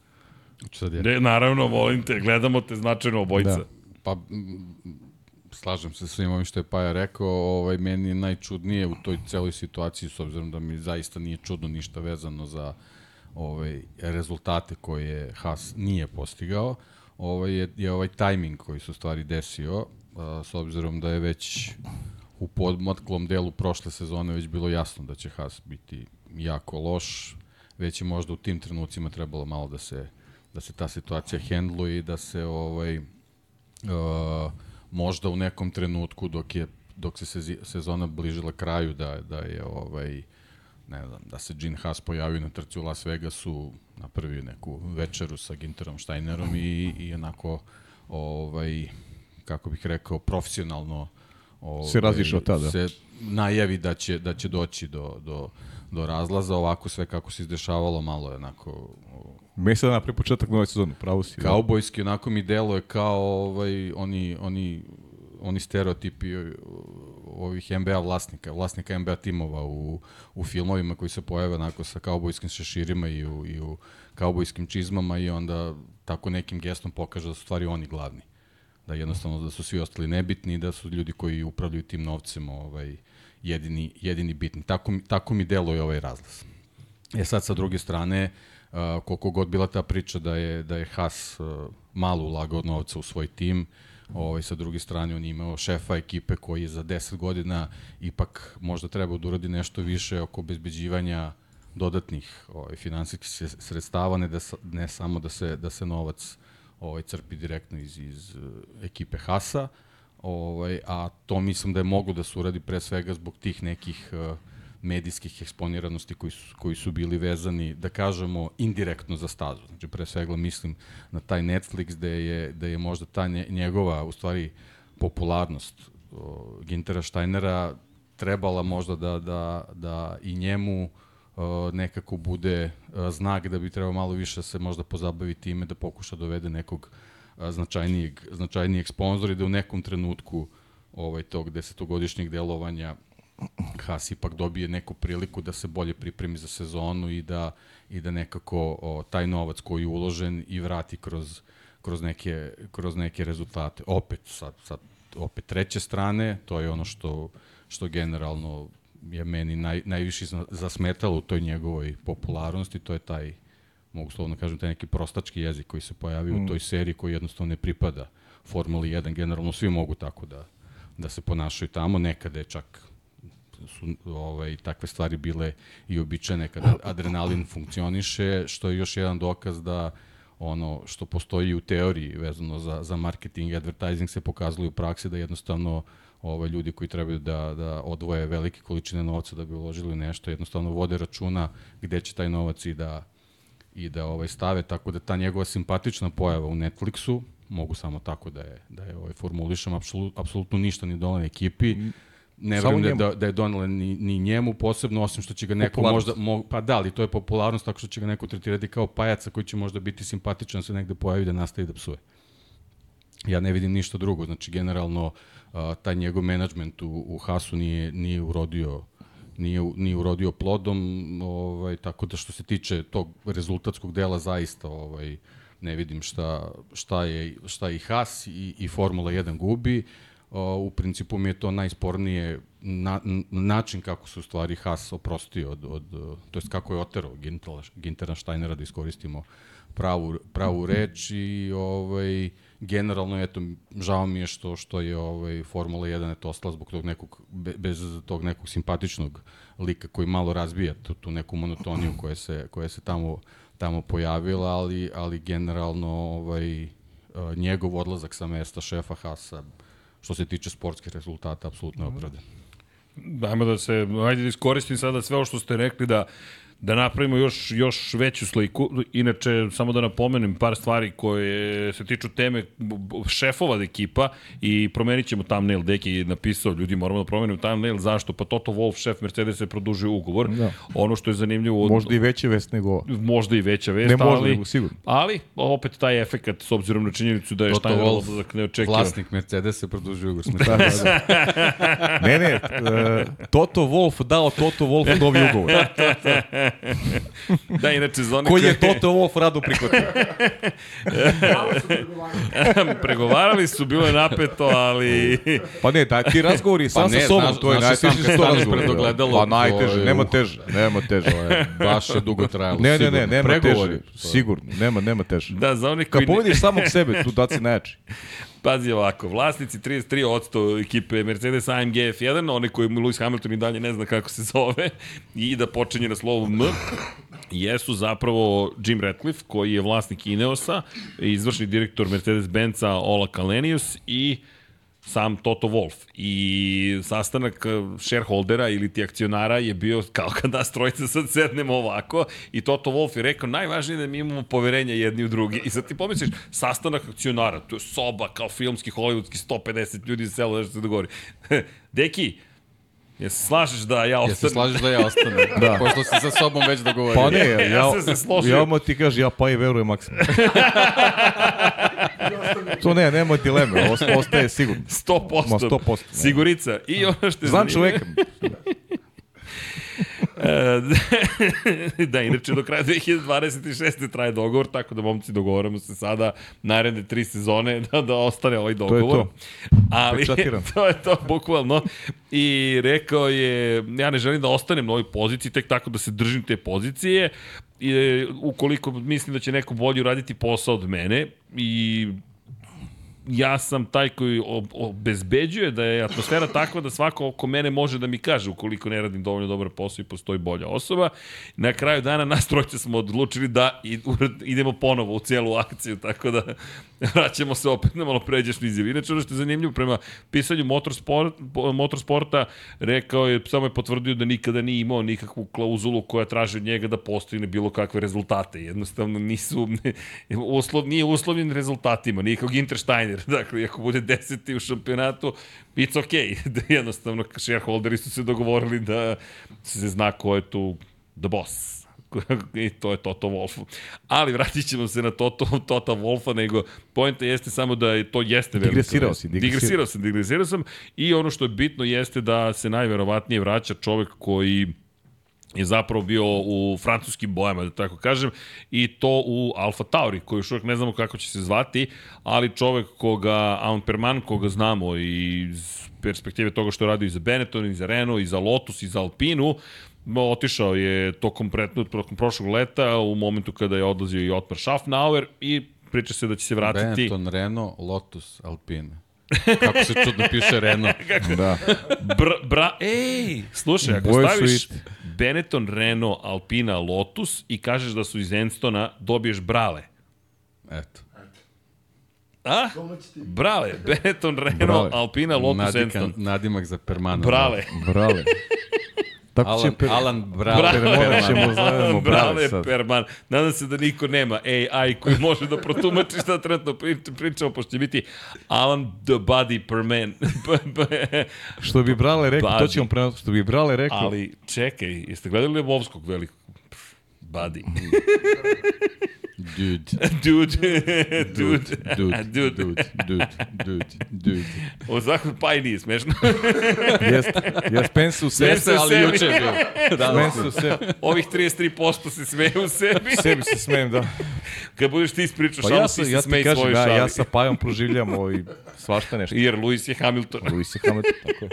Sad je. Ne, naravno, volim te, gledamo te značajno obojica. Da. Pa, m, slažem se svim ovim što je Paja rekao, ovaj, meni je najčudnije u toj celoj situaciji, s obzirom da mi zaista nije čudno ništa vezano za ovaj, rezultate koje Haas nije postigao, ovaj, je, je ovaj tajming koji se u stvari desio, a, s obzirom da je već u podmatklom delu prošle sezone već bilo jasno da će Haas biti jako loš, već je možda u tim trenucima trebalo malo da se da se ta situacija hendluje i da se ovaj uh, možda u nekom trenutku dok je dok se sezona bližila kraju da da je ovaj ne znam, da se Gene Haas pojavio na trci u Las Vegasu, napravio neku večeru sa Ginterom Steinerom i, i onako ovaj, kako bih rekao, profesionalno ovaj, se razišao tada. Se najavi da će, da će doći do, do, do razlaza, ovako sve kako se izdešavalo, malo je onako... Me sad na početak nove sezone, pravo si. Kaubojski, onako mi deluje kao ovaj, oni, oni, oni stereotipi ovih NBA vlasnika, vlasnika NBA timova u, u filmovima koji se pojave onako sa kaubojskim šeširima i u, i u kaubojskim čizmama i onda tako nekim gestom pokaže da su stvari oni glavni. Da jednostavno da su svi ostali nebitni i da su ljudi koji upravljaju tim novcem ovaj, jedini, jedini bitni. Tako, tako mi deluje ovaj razlaz. E sad sa druge strane, uh, koliko god bila ta priča da je, da je Haas uh, malo ulagao novca u svoj tim, Ovaj, sa druge strane, on je imao šefa ekipe koji je za 10 godina ipak možda treba da uradi nešto više oko obezbeđivanja dodatnih ovaj, finansijskih sredstava, ne, da, ne samo da se, da se novac ovaj, crpi direktno iz, iz eh, ekipe Hasa, ovaj, a to mislim da je mogu da se uradi pre svega zbog tih nekih uh, medijskih eksponiranosti koji su, koji su bili vezani, da kažemo, indirektno za stazu. Znači, pre svega mislim na taj Netflix gde je, gde je možda ta nje- njegova, u stvari, popularnost o, Gintera Steinera trebala možda da, da, da i njemu o, nekako bude o, znak da bi trebao malo više se možda pozabaviti time da pokuša dovede nekog a, značajnijeg, značajnijeg sponzora i da u nekom trenutku ovaj, tog desetogodišnjeg delovanja Haas ipak dobije neku priliku da se bolje pripremi za sezonu i da, i da nekako o, taj novac koji je uložen i vrati kroz, kroz, neke, kroz neke rezultate. Opet, sad, sad, opet treće strane, to je ono što, što generalno je meni naj, najviše za- zasmetalo u toj njegovoj popularnosti, to je taj, mogu slovno kažem, taj neki prostački jezik koji se pojavio mm. u toj seriji koji jednostavno ne pripada Formuli 1. Generalno svi mogu tako da, da se ponašaju tamo, nekada je čak su ovaj, takve stvari bile i običajne kada adrenalin funkcioniše, što je još jedan dokaz da ono što postoji u teoriji vezano za, za marketing i advertising se pokazalo u praksi da jednostavno ovaj, ljudi koji trebaju da, da odvoje velike količine novca da bi uložili nešto, jednostavno vode računa gde će taj novac i da, i da ovaj stave tako da ta njegova simpatična pojava u Netflixu mogu samo tako da je da je ovaj formulišem apsolutno ništa ni donela ekipi. Ne Samo verujem da, da, je donela ni, ni njemu posebno, osim što će ga neko možda, mo, pa da, ali to je popularnost tako što će ga neko tretirati kao pajaca koji će možda biti simpatičan, se negde pojavi da nastavi da psuje. Ja ne vidim ništa drugo, znači generalno a, taj njegov menadžment u, u Hasu nije, nije urodio nije, nije urodio plodom, ovaj, tako da što se tiče tog rezultatskog dela zaista ovaj, ne vidim šta, šta, je, šta i Haas i, i Formula 1 gubi. O, u principu mi je to najspornije na, način kako se u stvari Haas oprostio od, od to jest kako je oterao Gintera Steinera da iskoristimo pravu, pravu reč i ovaj, generalno eto žao mi je što što je ovaj Formula 1 eto ostala zbog tog nekog be, bez tog nekog simpatičnog lika koji malo razbija tu, tu neku monotoniju koja se koja se tamo tamo pojavila, ali ali generalno ovaj eh, njegov odlazak sa mesta šefa Hasa što se tiče sportskih rezultata apsolutno je opravdan. Ajmo da se, ajde da iskoristim sada sve ovo što ste rekli da da napravimo još, još veću sliku. Inače, samo da napomenem par stvari koje se tiču teme šefova ekipa i promenit ćemo thumbnail. Deki je napisao, ljudi moramo da promenimo thumbnail. Zašto? Pa Toto Wolff, šef Mercedes, je produžio ugovor. Da. Ono što je zanimljivo... od- Možda i veća vest nego ovo. možda i veća vest, Ne možda, ali, nego sigurno. ali opet taj efekat s obzirom na činjenicu da je Toto Steiner Wolff, odlazak neočekivan. Vlasnik Mercedesa produžio ugovor Da, da, da. Ne, ne, uh, Toto Wolff dao Toto Wolff novi ugovor. Da, inače, za one Koji je koji- Toto Wolff rado prihvatio. Malo su pregovarali. Pregovarali su, bilo je napeto, ali... Pa ne, da, ti razgovori sam ne, sa sobom, znaš- to je najteže kad što razgovori. Pa najteže, je- nema teže, nema teže. Baš je dugo trajalo. Ne, ne, sigurno. ne, nema Pregovori, teže. Sigurno, nema, nema teže. Da, za one Kad koji... Ne, pobediš samog sebe, tu da si najjači. pazi ovako, vlasnici 33% ekipe Mercedes AMG F1, one koji Lewis Hamilton i dalje ne zna kako se zove, i da počinje na slovu M, jesu zapravo Jim Ratcliffe, koji je vlasnik Ineosa, izvršni direktor Mercedes-Benza Ola Kalenius i sam Toto Wolff. I sastanak eh, shareholdera ili ti akcionara je bio kao kad nas trojica sad sednemo ovako i Toto Wolff je rekao najvažnije je da mi imamo poverenje jedni u drugi. I sad ti pomisliš, sastanak akcionara, to je soba kao filmski, hollywoodski, 150 ljudi iz sela da se dogovori. Deki, Ja se slažeš da ja Ja se ostanem? slažeš da ja ostanem, da. pošto si sa sobom već dogovorio. Pa ne, ja, Ja ja, se složio. ja odmah ti kaže, ja pa i verujem maksimum. to ne, nema dileme, osta- ostaje sigurno. 100%. Ma, 100%, ne. Sigurica. I ono što je Znam čoveka. E, da, inače do kraja 2026. traje dogovor, tako da momci dogovoramo se sada naredne tri sezone da, da ostane ovaj je dogovor. to. Ali Pečatiram. to je to, bukvalno. I rekao je, ja ne želim da ostanem na ovoj poziciji, tek tako da se držim te pozicije. I, e, ukoliko mislim da će neko bolje uraditi posao od mene i ja sam taj koji ob- obezbeđuje da je atmosfera takva da svako oko mene može da mi kaže ukoliko ne radim dovoljno dobar posao i postoji bolja osoba. Na kraju dana nas trojice smo odlučili da idemo ponovo u cijelu akciju, tako da vraćamo se opet na malo pređešnu izjavu. Inače, ono što je zanimljivo, prema pisanju motorsport, motorsporta, rekao je, samo je potvrdio da nikada nije imao nikakvu klauzulu koja traži od njega da postoji bilo kakve rezultate. Jednostavno nisu, ne, uslov, nije uslovljen rezultatima, nije kao Steiner. Dakle, ako bude deseti u šampionatu, it's okay. Da jednostavno, shareholderi su se dogovorili da se zna ko je tu the boss. I to je Toto Wolf. Ali vratit ćemo se na Toto, Toto Wolfa, nego pojenta jeste samo da je to jeste velika Digresirao si, digresirao. digresirao sam, digresirao sam i ono što je bitno jeste da se najverovatnije vraća čovek koji je zapravo bio u francuskim bojama, da tako kažem, i to u Alfa Tauri, koji još uvijek ne znamo kako će se zvati, ali čovek koga, Alan Perman, koga znamo iz perspektive toga što je radio i za Benetton, i za Renault, i za Lotus, i za Alpinu, otišao je tokom, pretno, tokom prošlog leta u momentu kada je odlazio i Otmar Schaffnauer i priča se da će se vratiti... Benetton, Renault, Lotus, Alpine. Kako se čudno piše Renault. Da. Br, bra, ej, slušaj, ako Boje staviš. Benetton, Renault, Alpina, Lotus i kažeš da su iz Enstona, dobiješ brale. Eto. A? Brale, Benetton, Renault, Brale. Alpina, Lotus, Nadikan, Enston. nadimak za Permana. Brale. Brale. Tako će Alan, per... Alan Brale. Brale. Ćemo zovemo Brale, sad. Perman. Nadam se da niko nema AI koji može da protumači šta trenutno pri- pričamo, pošto će biti Alan the Body Perman. Što bi Brale rekao, to ćemo prenositi, što bi Brale rekao, Ali, čekaj, jeste gledali Lebovskog velikog? Body. Dude. Dude, dude, Dude. dude. Dude. Dude. Dude. Dude. O, zakon pa i nije smešno. jest, jest pensu se, Jeste, Jeste, ali sebi. juče je bio. pensu se, Ovih 33% se smeju u sebi. sebi se smijem, da. Kad budeš ti ispričao Pa šalu, ja, ti sam, se ja ti smej kažem, svoju ja, šali. ja sa Pajom proživljam ovaj, svašta nešto. Jer Lewis je Hamilton. Luis je Hamilton, tako je.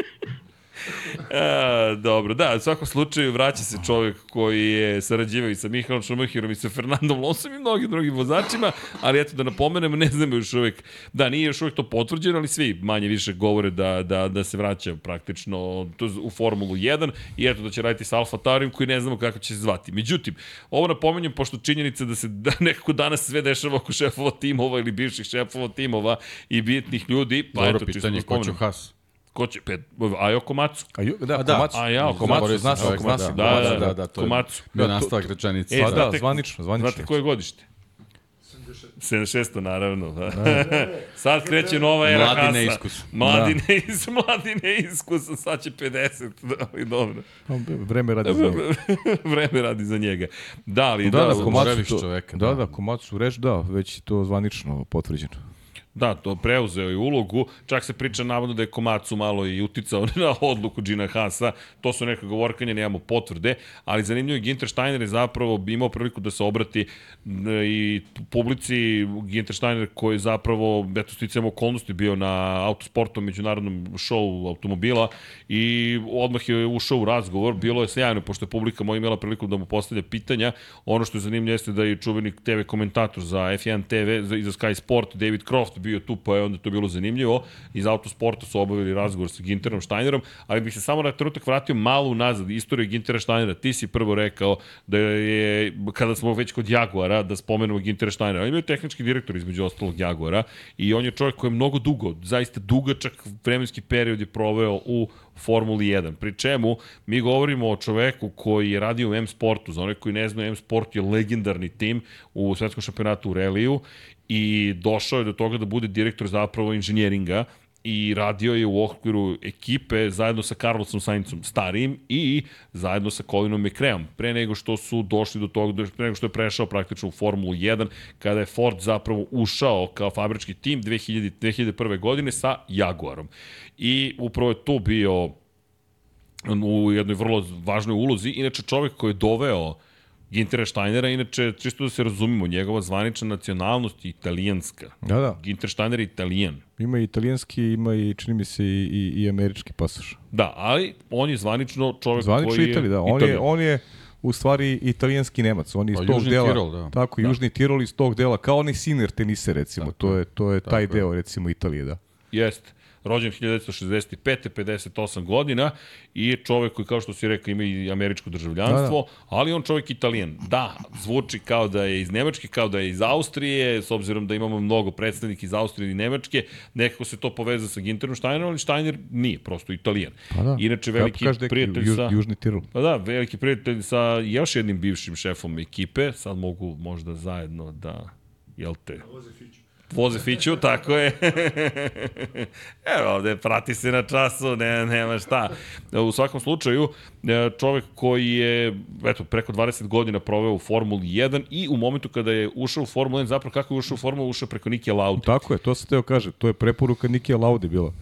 A, dobro, da, u svakom slučaju vraća se čovjek koji je sarađivao i sa Mihaelom Šumahirom i sa Fernandom Lonsom i mnogim drugim vozačima, ali eto da napomenemo, ne znamo još uvijek, da nije još uvijek to potvrđeno, ali svi manje više govore da, da, da se vraća praktično to u Formulu 1 i eto da će raditi sa Alfa Taurim koji ne znamo kako će se zvati. Međutim, ovo napomenjem pošto činjenica da se da nekako danas sve dešava oko šefova timova ili bivših šefova timova i bitnih ljudi, pa Dobro eto, pitanje, da ko će. Haas? Ko će? Pet, Ajo Komacu. A, ju, da, A da. Komacu. A ja, Komacu, zna se, zna se. Da, da, da, da, to je Komacu. bio Da, to- nastavak rečenice. E, Pa Da. da, znate- zvanično, zvanično. Znate koje godište? 76. naravno. Da. sad kreće nova era Mladi Hasa. neiskusan. Mladi, da. neis, mladi neiskusan, sad će 50. Da, ali dobro. Vreme radi za njega. Vreme radi za njega. Da, ali Da, da, da, da, Komacu to, čoveka, da, da. da, Komacu reč, da, već je to zvanično potvrđeno. Da, to preuzeo je ulogu, čak se priča navodno da je Komacu malo i uticao na odluku Gina Hasa, to su neka govorkanja, nemamo potvrde, ali zanimljivo je Ginter Steiner je zapravo imao priliku da se obrati n- i publici. Ginter Steiner koji je zapravo, eto sticajem okolnosti bio na autosportu, međunarodnom šovu automobila i odmah je ušao u razgovor, bilo je sjajno, pošto je publika moja imala priliku da mu postavlja pitanja, ono što je zanimljivo jeste da je čuveni TV komentator za F1 TV i za Sky Sport, David Croft bio tu, pa je onda to bilo zanimljivo. Iz autosporta su obavili razgovor sa Ginterom Steinerom, ali bih se samo na trenutak vratio malo unazad, istoriju Gintera Steinera. Ti si prvo rekao da je, kada smo već kod Jaguara, da spomenemo Gintera Steinera. On je bio tehnički direktor između ostalog Jaguara i on je čovjek koji je mnogo dugo, zaista dugačak vremenski period je proveo u Formuli 1. Pri čemu mi govorimo o čoveku koji je radio u M Sportu. Za one koji ne znaju, M Sport je legendarni tim u svetskom šampionatu u reliju i došao je do toga da bude direktor zapravo inženjeringa i radio je u okviru ekipe zajedno sa Carlosom Saincom starijim i zajedno sa Colinom McRaeom pre nego što su došli do toga, pre nego što je prešao praktično u Formulu 1 kada je Ford zapravo ušao kao fabrički tim 2000, 2001. godine sa Jaguarom. I upravo je to bio u jednoj vrlo važnoj ulozi. Inače, čovek koji je doveo Gintera Steinera, inače, čisto da se razumimo, njegova zvanična nacionalnost je italijanska. Da, da. Ginter Steiner je italijan. Ima i italijanski, ima i, čini mi se, i, i, i američki pasoš. Da, ali on je zvanično čovek Zvanično koji je... Italija, da. On je, on je, u stvari italijanski Nemac. On je iz Pa, tog Južni dela, Tirol, da. tako, Južni Tirol iz tog dela, kao onaj Sinner tenise recimo, Tako to je. to je taj Tako je. deo recimo Italije, da. Jeste. Rođen 1965. 58 godina i čovek koji, kao što si rekao, ima i američko državljanstvo, da, da. ali on čovek italijan. Da, zvuči kao da je iz Nemačke, kao da je iz Austrije, s obzirom da imamo mnogo predstavnika iz Austrije i Nemačke, nekako se to poveza sa Ginterom Steinerom, ali Steiner nije, prosto italijan. Pa da. Inače, veliki kaže, prijatelj Juž, sa... Južni Tirol. Pa da, veliki prijatelj sa još jednim bivšim šefom ekipe, sad mogu možda zajedno da, jel te, voze Fiću, tako je. Evo ovde, prati se na času, ne, nema šta. U svakom slučaju, e, čovek koji je, eto, preko 20 godina proveo u Formuli 1 i u momentu kada je ušao u Formulu 1, zapravo kako je ušao u Formulu, ušao preko Nike Lauda. Tako je, to se teo kaže, to je preporuka Nikija Laude bila,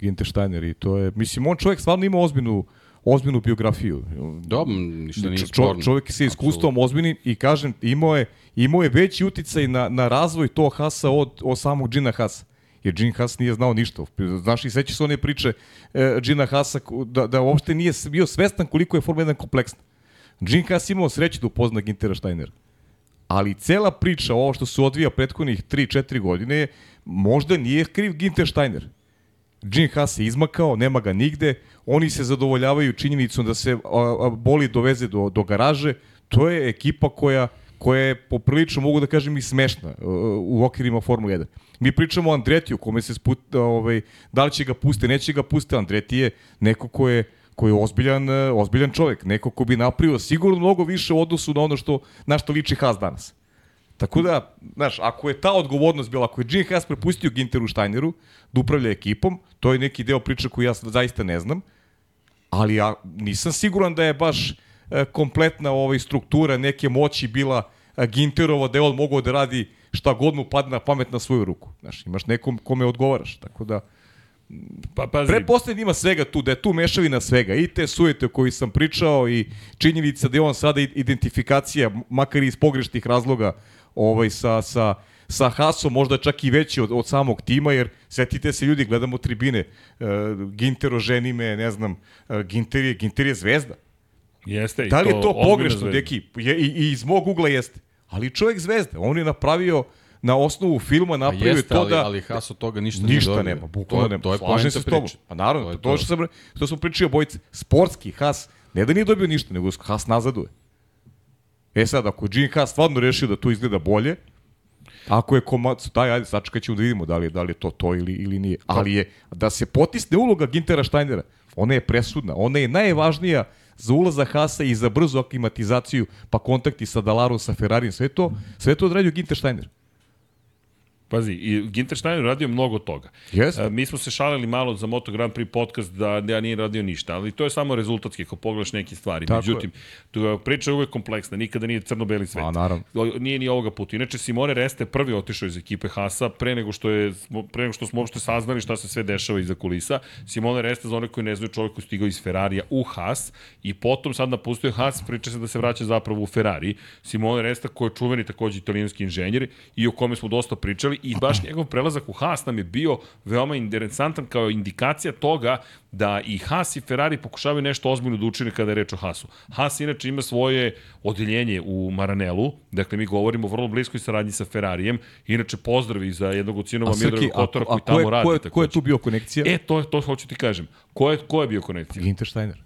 Ginter Steiner i to je, mislim, on čovjek stvarno ima ozbiljnu, ozbiljnu biografiju. Dobro, ništa nije Čo, sporno. čovjek se iskustvom ozbiljnim i kažem, imao je, imao je veći uticaj na, na razvoj tog Hasa od, od samog Gina Hasa. Jer Gene Haas nije znao ništa. Znaš i sećaš se one priče e, Hasa da, da uopšte nije bio svestan koliko je Formula 1 kompleksna. Gene Haas imao sreće da upozna Gintera Steinera. Ali cela priča, ovo što se odvija prethodnih 3-4 godine, možda nije kriv Ginter Steiner. Gene Haas se izmakao, nema ga nigde, oni se zadovoljavaju činjenicom da se boli doveze do, do garaže, to je ekipa koja koja je poprilično, mogu da kažem, i smešna uh, u okvirima Formule 1. Mi pričamo o Andretiju, kome se sput, ovaj, da li će ga puste, neće ga puste. Andreti je neko ko je koji je ozbiljan, uh, ozbiljan čovjek, neko ko bi napravio sigurno mnogo više u odnosu na ono što, na što liči Haas danas. Tako da, znaš, ako je ta odgovornost bila, ako je Gene Haas prepustio Ginteru Steineru da upravlja ekipom, to je neki deo priče koju ja zaista ne znam, ali ja nisam siguran da je baš e, kompletna ovaj struktura neke moći bila e, Ginterova da je on mogao da radi šta god mu padne na pamet na svoju ruku. Znaš, imaš nekom kome odgovaraš, tako da Pa, pazi, Preposlednje ima svega tu, da je tu mešavina svega. I te sujete o koji sam pričao i činjenica da je on sada identifikacija, makar i iz pogrešnih razloga, ovaj, sa, sa, sa Hasom, možda čak i veći od, od samog tima, jer setite se ljudi, gledamo tribine, uh, Ginter oženi me, ne znam, uh, Ginter, je, Ginter je zvezda. jeste. Da li je to pogrešno, zvezda. deki? Je, i, I iz mog ugla jeste. Ali čovjek zvezda, on je napravio na osnovu filma Pa napravio jeste, to ali, da... ali Haas od toga ništa, Ništa nije nema, bukvalno To- nema. To je Slažem se s tobom. Pa naravno, To to, je to, to. što sam to smo pričali obojice. Sportski Haas ne da nije dobio ništa, nego Haas nazaduje. E sad, ako je Gene Haas stvarno rešio da to izgleda bolje, ako je komac, taj, ajde, sačekat ćemo da vidimo da li, je, da li je to to ili, ili nije. Ali je, da se potisne uloga Gintera Steinera, ona je presudna, ona je najvažnija za ulaza Hasa i za brzu aklimatizaciju, pa kontakti sa Dalarom, sa Ferrarijem, sve to, sve to odradio Ginter Steiner. Pazi, i Ginter Steiner radio mnogo toga. Jeste. E, mi smo se šalili malo za Moto Grand Prix podcast da ja nije radio ništa, ali to je samo rezultatski ako pogledaš neke stvari. Tako Međutim, tu priča je uvek kompleksna, nikada nije crno-beli svet. A, naravno. Nije ni ovoga puta. Inače, Simone Reste je prvi otišao iz ekipe Hasa pre nego što je pre nego što smo uopšte saznali šta se sve dešava iza kulisa. Simone Reste, za one koji ne znaju, čovjek koji je stigao iz Ferrarija u Haas i potom sad napustio Haas, priča se da se vraća zapravo u Ferrari. Simone Resta koji je čuveni takođe italijanski inženjer i o kome smo dosta pričali i baš njegov prelazak u Haas nam je bio veoma interesantan kao indikacija toga da i Haas i Ferrari pokušavaju nešto ozbiljno da učine kada je reč o Haasu. Haas inače ima svoje odeljenje u Maranelu, dakle mi govorimo o vrlo bliskoj saradnji sa Ferrarijem, inače pozdravi za jednog od sinova Mildraga Kotora koji tamo radi. ko je, ko je tu bio konekcija? E, to, to hoću ti kažem. Ko je, ko je bio konekcija? Ginter Steiner.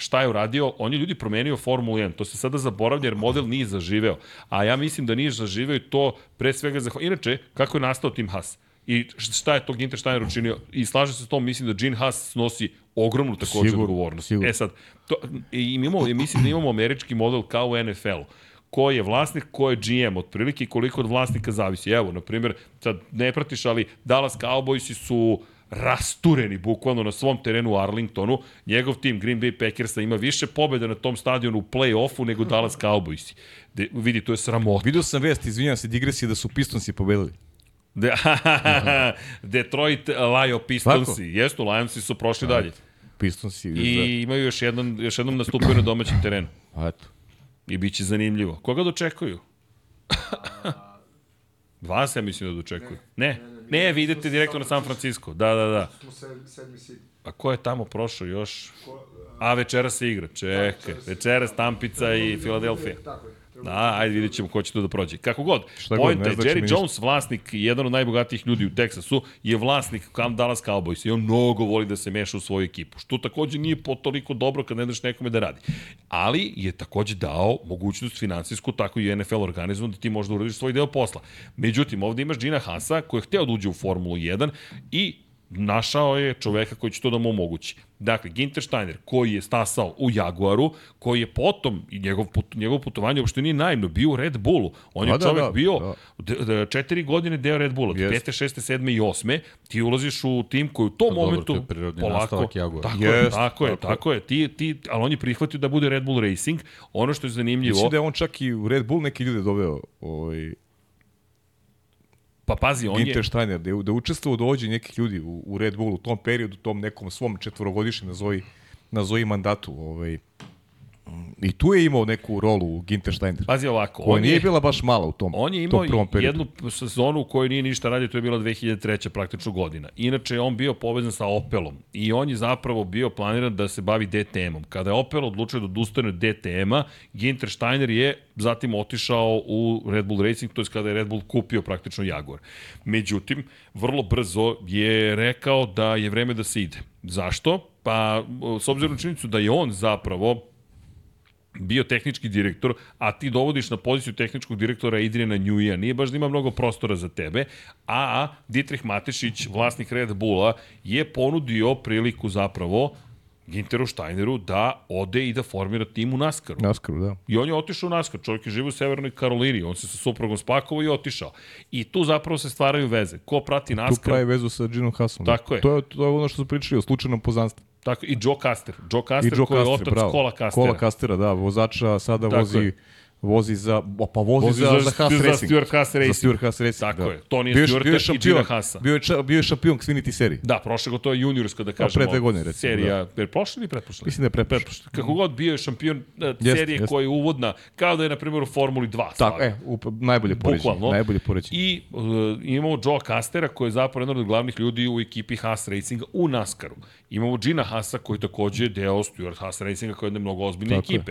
Šta je uradio, on je ljudi promenio Formulu 1. To se sada zaboravlja jer model nije zaživeo. A ja mislim da nije zaživeo i to pre svega za... Inače, kako je nastao Tim Haas? I šta je to Ginter Steiner učinio? I slažem se s tom, mislim da Gene Haas snosi ogromnu takođe Sigurno, odgovornost. sigurno. E sad, to, i imamo, mislim da imamo američki model kao u NFL-u ko je vlasnik, ko je GM, otprilike i koliko od vlasnika zavisi. Evo, na primjer, sad ne pratiš, ali Dallas Cowboysi su rastureni bukvalno na svom terenu u Arlingtonu. Njegov tim Green Bay Packersa ima više pobjeda na tom stadionu u play-offu nego Dallas Cowboysi. De, vidi, to je sramota. Vidio sam vest, izvinjam se, digresije da su Pistonsi pobedili. De, Detroit Lio Pistonsi. Jesu, Lionsi su prošli dalje. Pistonsi. I imaju još jednom, još jednom nastupaju na domaćem terenu. Eto. I bit će zanimljivo. Koga dočekuju? Vas ja mislim da dočekuju. Ne? Ne, vi idete direktno na San Francisco. Da, da, da. Smo sedmi, sedmi sid. A ko je tamo prošao još? A, večera se igra. Čekaj. Večeras Tampica i Filadelfija. Tako je. Da, ajde vidjet ćemo ko će tu da prođe. Kako god, Šta ne je, znači Jerry ništa. Jones, vlasnik, jedan od najbogatijih ljudi u Teksasu, je vlasnik Cam Dallas Cowboys i on mnogo voli da se meša u svoju ekipu, što takođe nije po toliko dobro kad ne daš nekome da radi. Ali je takođe dao mogućnost finansijsku, tako i NFL organizmu, da ti možda uradiš svoj deo posla. Međutim, ovde imaš Gina Hasa, koji je hteo da uđe u Formulu 1 i našao je čoveka koji će to da mu omogući. Dakle, Ginter Steiner, koji je stasao u Jaguaru, koji je potom, i njegov, put, njegov putovanje uopšte nije naivno, bio u Red Bullu. On je Da, da, čovek da, bio da. četiri godine deo Red Bulla, Jeste. pete, šeste, sedme i osme, ti ulaziš u tim koji u tom Pa dobro, momentu to je prirodni polako, Jaguara. tako, je, Jeste, tako je, tako je, ti, ti, ali on je prihvatio da bude Red Bull Racing. Ono što je zanimljivo, Mislim da je on čak i u Red Bull neki ljude doveo, ovaj, pa pazi, on Ginter je, Steiner, da je, da je učestvovao dođe nekih ljudi u, u Red Bullu u tom periodu, tom nekom svom četvorogodišnjem nazovi, nazovi mandatu. Ovaj. I tu je imao neku rolu Ginter Steiner, pazi ovako, koja on nije je, bila baš mala u tom, On je tom imao periodu. jednu sezonu u kojoj nije ništa radio, to je bila 2003. praktično godina. Inače je on bio povezan sa Opelom i on je zapravo bio planiran da se bavi DTM-om. Kada je Opel odlučio da odustane od DTM-a, Ginter Steiner je zatim otišao u Red Bull Racing, to je kada je Red Bull kupio praktično Jaguar. Međutim, vrlo brzo je rekao da je vreme da se ide. Zašto? Pa, s obzirom na činjenicu da je on zapravo bio tehnički direktor, a ti dovodiš na poziciju tehničkog direktora Adriana Njuija, nije baš da ima mnogo prostora za tebe, a Dietrich Matešić, vlasnik Red Bulla, je ponudio priliku zapravo Ginteru Steineru da ode i da formira tim u NASCAR-u. Naskaru, da. I on je otišao u NASCAR, čovjek je živo u Severnoj Karolini, on se sa suprugom spakovao i otišao. I tu zapravo se stvaraju veze. Ko prati Tu NASCAR, pravi vezu sa Ginom Hassom. Tako da. je. To je, to je ono što su pričali o slučajnom poznanstvu. Tako, i Joe Caster. Joe I Caster Joe koji je Caster, otac bravo. Kola Castera. Kola Kastera, da, vozača sada Tako vozi je. Vozi za, pa vozi, Vozi za, za- za, Haas za Racing. Stuart Haas Racing. Za Stuart Haas Racing, Tako da. je. Tony Bio je- Stewarta bio je i šampion, Gina Haasa. Bio je, bio je šampion Xfinity seriji. Da, prošle go to je juniorska, da kažemo. pre dve godine, recimo, Serija, da. prošle ili pretprošle? Mislim da je pretprošle. Pretprošle. Kako god bio je šampion uh, Jeste, serije jeste. koja je uvodna, kao da je, na primjer, u Formuli 2. Tako, stvarno. e, up, najbolje poređenje. Bukvalno. Najbolje poređenje. I uh, imamo Joe Castera, koji je zapravo jedan od glavnih ljudi u ekipi Haas Racinga u NASCAR-u. Imamo Gina Haasa, koji je takođe deo Stuart Haas Racinga, koja je jedne mnogo ozbiljne Tako je.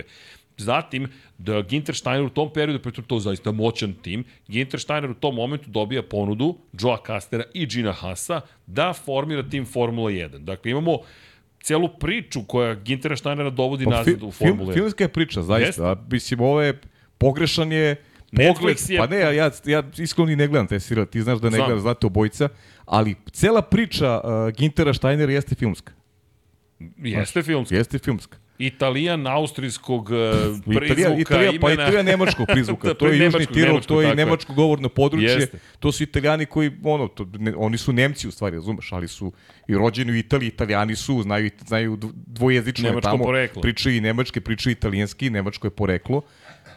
Zatim, da Ginter Steiner u tom periodu, pritom to zaista moćan tim, Ginter Steiner u tom momentu dobija ponudu Joa Castera i Gina Haasa da formira tim Formula 1. Dakle, imamo celu priču koja Gintera Steinera dovodi Pa, nazad u Formulu 1. Filmska je priča, zaista. Jeste. A, mislim, ovo je pogrešan je pogled. je- Pa ne, ja, ja, ja iskreno ne gledam te serijale, ti znaš da ne Znam. gledam, znate obojica, ali cela priča uh, Gintera Steinera jeste filmska. Jeste filmski. Jeste filmska. Italijan austrijskog uh, prizvuka, Italija, Italija, pa imena. Italija nemačkog prizvuka, Da, to je Južni Tirol, to je nemačko govorno područje, Jeste. to su Italijani koji, ono, to, ne, oni su Nemci u stvari, razumeš, ali su i rođeni u Italiji, Italijani su, znaju, znaju dv- dvojezično je Nemačko tamo, poreklo. pričaju i nemačke, pričaju italijanski, nemačko je poreklo.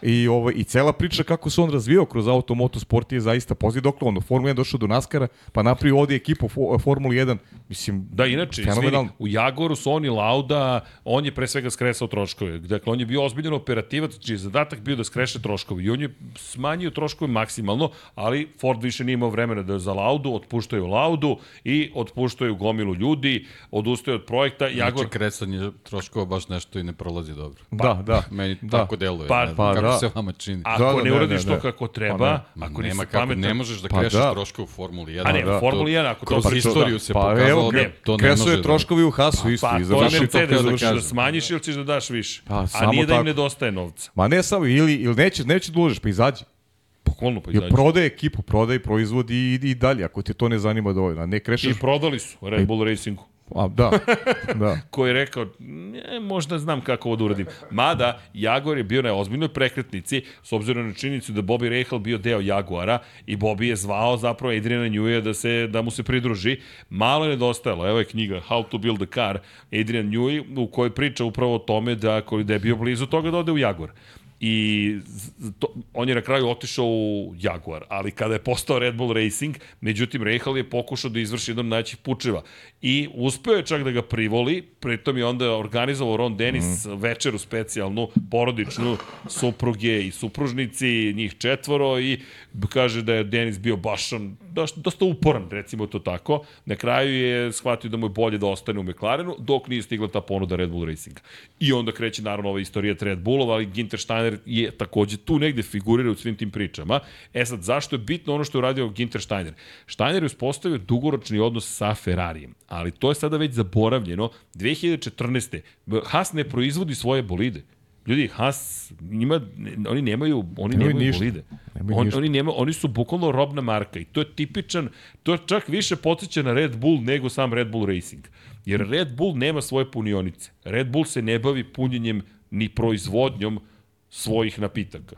I, ovo, I cela priča kako se on razvijao kroz auto motosport je zaista poziv dokle on u Formula 1 došao do Naskara, pa napravio ovdje ekipu fo, Formula 1, mislim, Da, inače, izvini, u Jagoru su oni Lauda, on je pre svega skresao troškove. Dakle, on je bio ozbiljan operativac, čiji je zadatak bio da skreše troškove. I on je smanjio troškove maksimalno, ali Ford više nije imao vremena da za Laudu, otpuštaju Laudu i otpuštaju gomilu ljudi, odustaju od projekta. Jagor, Znači, kresanje troškova baš nešto i ne prolazi dobro. da, da. Meni Da. tako deluje. Pa- ne pa kako da. se vama čini. ako Da, da, ne ne, uradiš ne, to ne. kako treba, Pa ne. ako Nema nisi kako, pametan, ne možeš da Pa krešeš da. troškove u Formuli 1. A ne, To- u Formuli 1, ako to Kroz istoriju da. se Pa pokazalo da ne, to ne može je da- troškovi u Hasu isto Pa, to je to Mercedes, da da završio. smanjiš ili ćeš da daš više. Pa, A nije da im nedostaje novca. Ma ne samo, ili, ili neće, neće da uložiš, pa izađi. Bukvalno pa izađe. prodaje ekipu, prodaje proizvod i, i dalje, ako te to ne zanima dovoljno. Ne krešeš... I prodali su Red Bull Racingu. A, da, da. koji je rekao, ne, možda znam kako ovo da uradim. Mada, Jaguar je bio na ozbiljnoj prekretnici, s obzirom na činjenicu da Bobby Rahal bio deo Jaguara i Bobby je zvao zapravo Adriana Newey da, se, da mu se pridruži. Malo je nedostajalo, evo je knjiga How to Build a Car, Adrian Newey, u kojoj priča upravo o tome da, da je bio blizu toga da ode u Jaguar. I to, on je na kraju otišao u Jaguar, ali kada je postao Red Bull Racing, međutim Rahal je pokušao da izvrši jedan od najvećih pučeva. I uspeo je čak da ga privoli, pritom je onda organizovao Ron Dennis mm. večeru specijalnu, porodičnu, supruge i supružnici, njih četvoro i kaže da je Denis bio baš on, dosta, dosta uporan, recimo to tako. Na kraju je shvatio da mu je bolje da ostane u McLarenu, dok nije stigla ta ponuda Red Bull Racinga. I onda kreće naravno ova istorija Red Bullova, ali Ginter Steiner je takođe tu negde figurira u svim tim pričama. E sad, zašto je bitno ono što je uradio Ginter Steiner? Steiner je uspostavio dugoročni odnos sa Ferrarijem, ali to je sada već zaboravljeno. 2014. Haas ne proizvodi svoje bolide. Ljudi, Haas, njima, oni nemaju, oni Nemaju nemaju ništa. bolide. Nemaju On, ništa. oni, nema, oni su bukvalno robna marka i to je tipičan, to čak više podsjeća na Red Bull nego sam Red Bull Racing. Jer Red Bull nema svoje punionice. Red Bull se ne bavi punjenjem ni proizvodnjom svojih napitaka.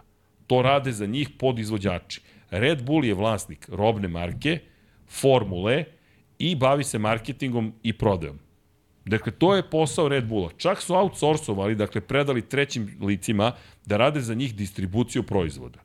To rade za njih podizvođači. Red Bull je vlasnik robne marke, formule i bavi se marketingom i prodajom. Dakle, to je posao Red Bulla. Čak su outsourcovali, dakle, predali trećim licima da rade za njih distribuciju proizvoda.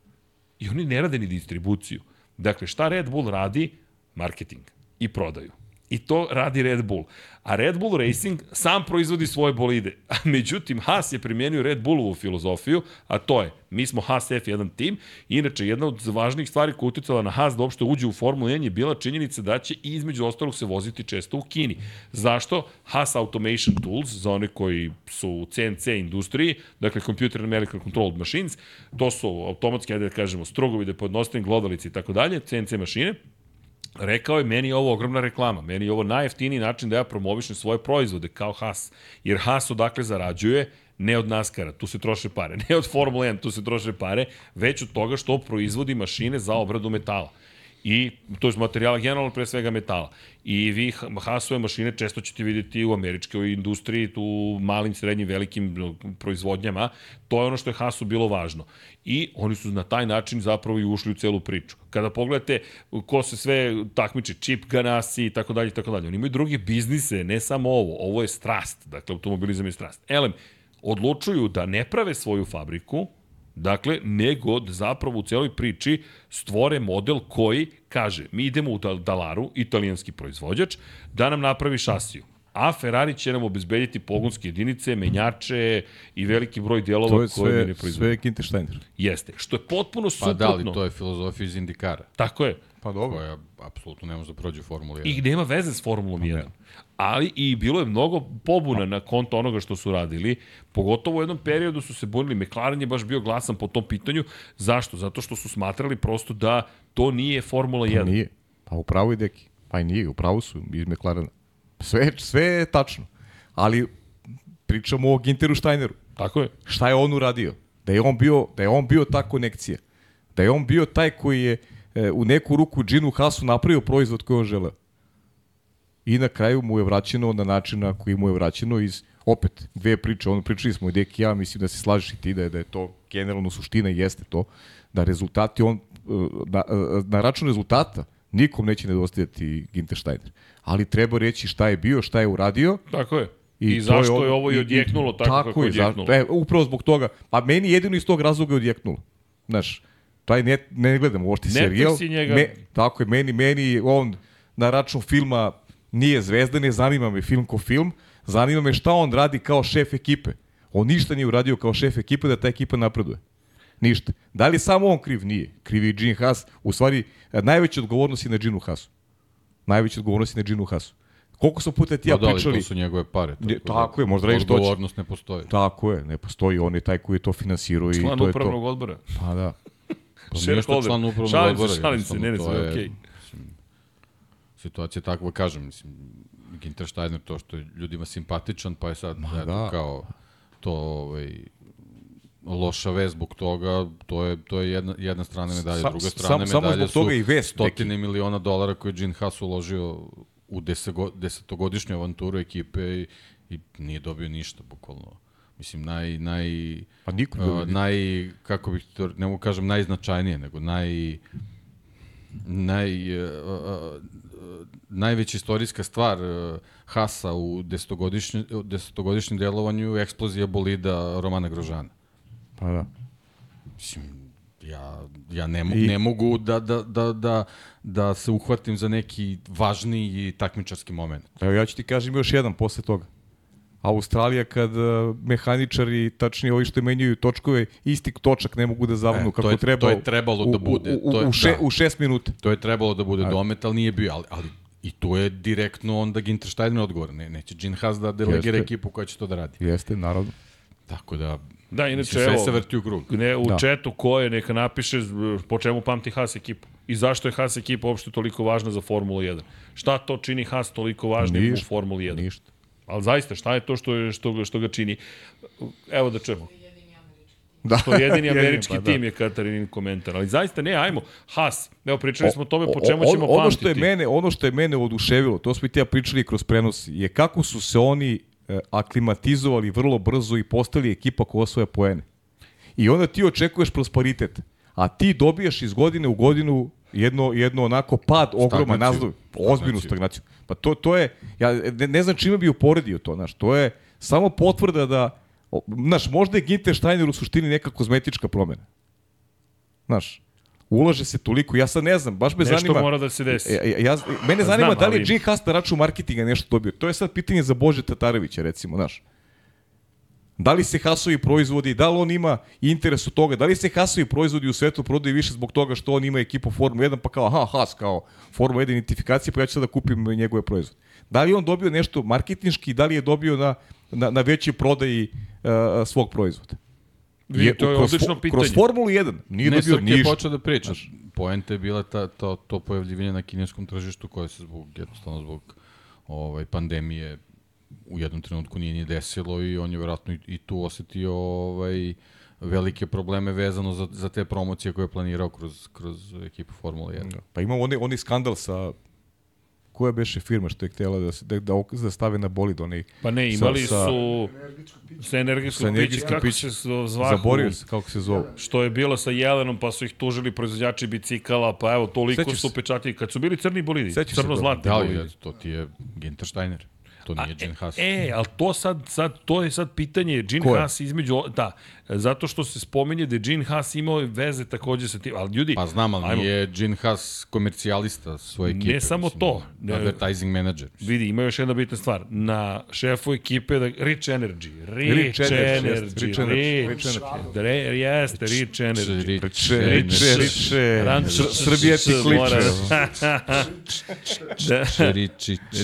I oni ne rade ni distribuciju. Dakle, šta Red Bull radi? Marketing i prodaju. I to radi Red Bull. A Red Bull Racing sam proizvodi svoje bolide. A međutim, Haas je primenio Red Bullovu filozofiju, a to je, mi smo Haas F1 tim, inače jedna od važnijih stvari koja uticala na Haas da uopšte uđe u Formulu 1 je bila činjenica da će između ostalog se voziti često u Kini. Zašto? Haas Automation Tools, za one koji su u CNC industriji, dakle Computer Numerical Controlled Machines, to su automatski, ajde da kažemo, strogovi da podnostavim glodalici i tako dalje, CNC mašine, Rekao je, meni je ovo ogromna reklama, meni je ovo najjeftiniji način da ja promovišem svoje proizvode kao Haas. Jer Haas odakle zarađuje, ne od NASCAR-a, tu se troše pare, ne od Formula 1, tu se troše pare, već od toga što proizvodi mašine za obradu metala. I to je materijala generalno pre svega metala. I vi Haasove mašine često ćete vidjeti u američkoj industriji, tu malim, srednjim, velikim proizvodnjama. To je ono što je Haasu bilo važno. I oni su na taj način zapravo i ušli u celu priču. Kada pogledate ko se sve takmiči, Chip Ganassi i tako dalje i tako dalje. Oni imaju druge biznise, ne samo ovo. Ovo je strast. Dakle, automobilizam je strast. Elem, odlučuju da ne prave svoju fabriku, Dakle, nego da zapravo u celoj priči stvore model koji kaže, mi idemo u Dal- Dalaru, italijanski proizvođač, da nam napravi šasiju. A Ferrari će nam obezbediti pogonske jedinice, menjače i veliki broj To dijelova je koje mi ne sve, proizvodimo. sve Ginter Steiner. Jeste. Što je potpuno Pa suprotno. da, ali to je filozofija iz Indikara, Tako je. Pa dobro. koja apsolutno ne može da prođe u Formuli 1. I nema veze s Formulom 1. Ali i bilo je mnogo pobuna na konto onoga što su radili. Pogotovo u jednom periodu su se bunili. McLaren je baš bio glasan po tom pitanju. Zašto? Zato što su smatrali prosto da to nije Formula 1. Pa nije. Pa upravo je deki. Pa i nije, upravo su iz McLarena. Sve, sve je tačno. Ali pričamo o Ginteru Steineru. Tako je. Šta je on uradio? Da je on bio, da je on bio ta konekcija. Da je on bio taj koji je e, u neku ruku Ginu Hasu napravio proizvod koji on želeo. I na kraju mu je vraćeno na način na koji mu je vraćeno iz opet dve priče, ono pričali smo i Deki i ja, mislim da se slažeš i ti da je, da je to generalno suština i jeste to, da rezultati on, e, na, e, na račun rezultata nikom neće nedostajati Ginter Steiner. Ali treba reći šta je bio, šta je uradio, Tako je. I, I, I to zašto je, on- ovo i odjeknulo tako, tako kako je odjeknulo. E, upravo zbog toga. Pa meni jedino iz tog razloga je odjeknulo. Znaš, taj ne, ne gledam uopšte Ne serijal. trsi njega. Me, tako je, meni, meni on na račun filma nije zvezda, ne zanima me film ko film, zanima me šta on radi kao šef ekipe. On ništa nije uradio kao šef ekipe da ta ekipa napreduje. Ništa. Da li samo on kriv? Nije. Kriv je Gene Haas. U stvari, najveća odgovornost je na Ginu Haasu. Najveća odgovornost je na Ginu Haasu. Koliko smo puta ti ja Pa da, pričali... to su njegove pare. Da tako je, možda radiš što. Odgovornost ne postoji. Tako je, ne postoji, on je taj koji to finansirao i Član to je upravnog to. odbora. Pa da. Pa Shareholder. član upravnog Šalim se, odbora. šalim se, ne, ne, sve okej. mislim, Situacija je takva, kažem, mislim, Ginter Steiner to što je ljudima simpatičan, pa je sad, eto, da. kao, to, ovaj, loša vez zbog toga, to je, to je jedna, jedna strana medalje. Sa- Druga sam- strana samo medalje zbog toga i vest, stotine miliona dolara koje je Gene Haas uložio u desetogodišnju avanturu ekipe i, i nije dobio ništa, bukvalno. Mislim, naj, naj, Pa niko ne uh, naj, kako bih to, ne mogu kažem najznačajnije, nego naj, naj, uh, uh, najveća istorijska stvar uh, Hasa u desetogodišnjem, desetogodišnjem delovanju eksplozija bolida Romana Grožana. Pa da. Mislim, ja, ja ne, mo I- ne mogu da, da, da, da, da se uhvatim za neki važniji takmičarski moment. Evo ja ću ti kažem još jedan posle toga. Australija kad uh, mehaničari, tačnije ovi što menjaju točkove, isti točak ne mogu da zavanu E, to kako je- treba. to je trebalo u, da bude. U, u, To je- u, še, da. u šest minuta. To je trebalo da bude domet, ali nije bio. Ali, ali i tu je direktno onda Ginter Steiner odgovor. Ne, neće Gene Haas da delegira Jeste. ekipu koja će to da radi. Jeste, naravno. Tako da, Da, inače, sve evo, se vrti u krug. Ne, u Da. da. četu ko je, neka napiše po čemu pamti Haas ekipu. I zašto je Haas ekipa uopšte toliko važna za Formulu 1. Šta to čini Haas toliko važnim u Formuli 1? Ništa. Ali zaista, šta je to što, je, što, ga- što ga čini? Evo da čujemo. Da. To je jedini američki pa da. tim je Katarinin komentar. Ali zaista ne, ajmo. Haas. Evo, pričali smo o tome po čemu o- ćemo ono pamtiti. što je mene, ono što je mene oduševilo, to smo i ti ja pričali kroz prenos, je kako su se oni e, aklimatizovali vrlo brzo i postali ekipa koja osvoja poene. I onda ti očekuješ prosperitet, a ti dobijaš iz godine u godinu jedno, jedno onako pad ogroman nazov, ozbiljnu Stagnaciju. Pa to, to je, ja ne, ne znam čime bi uporedio to, znaš, to je samo potvrda da, znaš, možda je Ginter Steiner u suštini neka kozmetička promena. Znaš, ulaže se toliko, ja sad ne znam, baš me Nešto zanima... mora da se desi. Ja, ja, ja, mene zanima Znam, da li je ali- Gene Haas na račun marketinga nešto dobio. To je sad pitanje za Bože Tatarevića, recimo, znaš. Da li se Haasovi proizvodi, da li on ima interes od toga, da li se Haasovi proizvodi u svetu prodaju više zbog toga što on ima ekipu Formula 1, pa kao, aha, Haas kao Formula 1 identifikacija, pa ja ću sad da kupim njegove proizvode. Da li je on dobio nešto marketinški, da li je dobio na, na, na većoj prodaji uh, svog proizvoda? Vidi, to je kroz, odlično pitanje. Kroz Formulu 1 nije ne, dobio Srke je ništa. počeo da priča. Poenta je bila ta, to, to pojavljivanje na kineskom tržištu koje se zbog, jednostavno zbog ovaj, pandemije u jednom trenutku nije ni desilo i on je vjerojatno i, i tu osetio ovaj, velike probleme vezano za, za te promocije koje je planirao kroz, kroz ekipu Formula 1. Pa ima onaj, onaj skandal sa koja beše firma što je htjela da, se, da, da, da stave na bolid onaj Pa ne, imali sa- su sa pića, energetskim kako pićem. se zvahu, zaborio se kako se zove. što je bilo sa Jelenom, pa su ih tužili proizvođači bicikala, pa evo, toliko Sećaš su se? pečatili. Kad su bili crni bolidi, crno-zlatni Da, bolidi. ali to ti je Ginter Steiner. To nije Gene Haas. E, ali to sad, sad, to je sad pitanje je? Haas između, da, zato što se spominje da je Gene Haas imao veze takođe sa tim, ali ljudi, Pa znam, ali ajmo, nije Gene Haas komercijalista svoje ekipe. Ne samo mislim, to. Ne- Advertising manager. Vidi, ima još jedna bitna stvar. Na šefu ekipe, da, Rich Energy. Rich, Rich Energy, Energy. Rich, Rich Energy, Rich, Rich Re, jeste, Rich Energy. Rich, Riče, riče, riče, Ran- Sr- Srbija ti kliče. Da.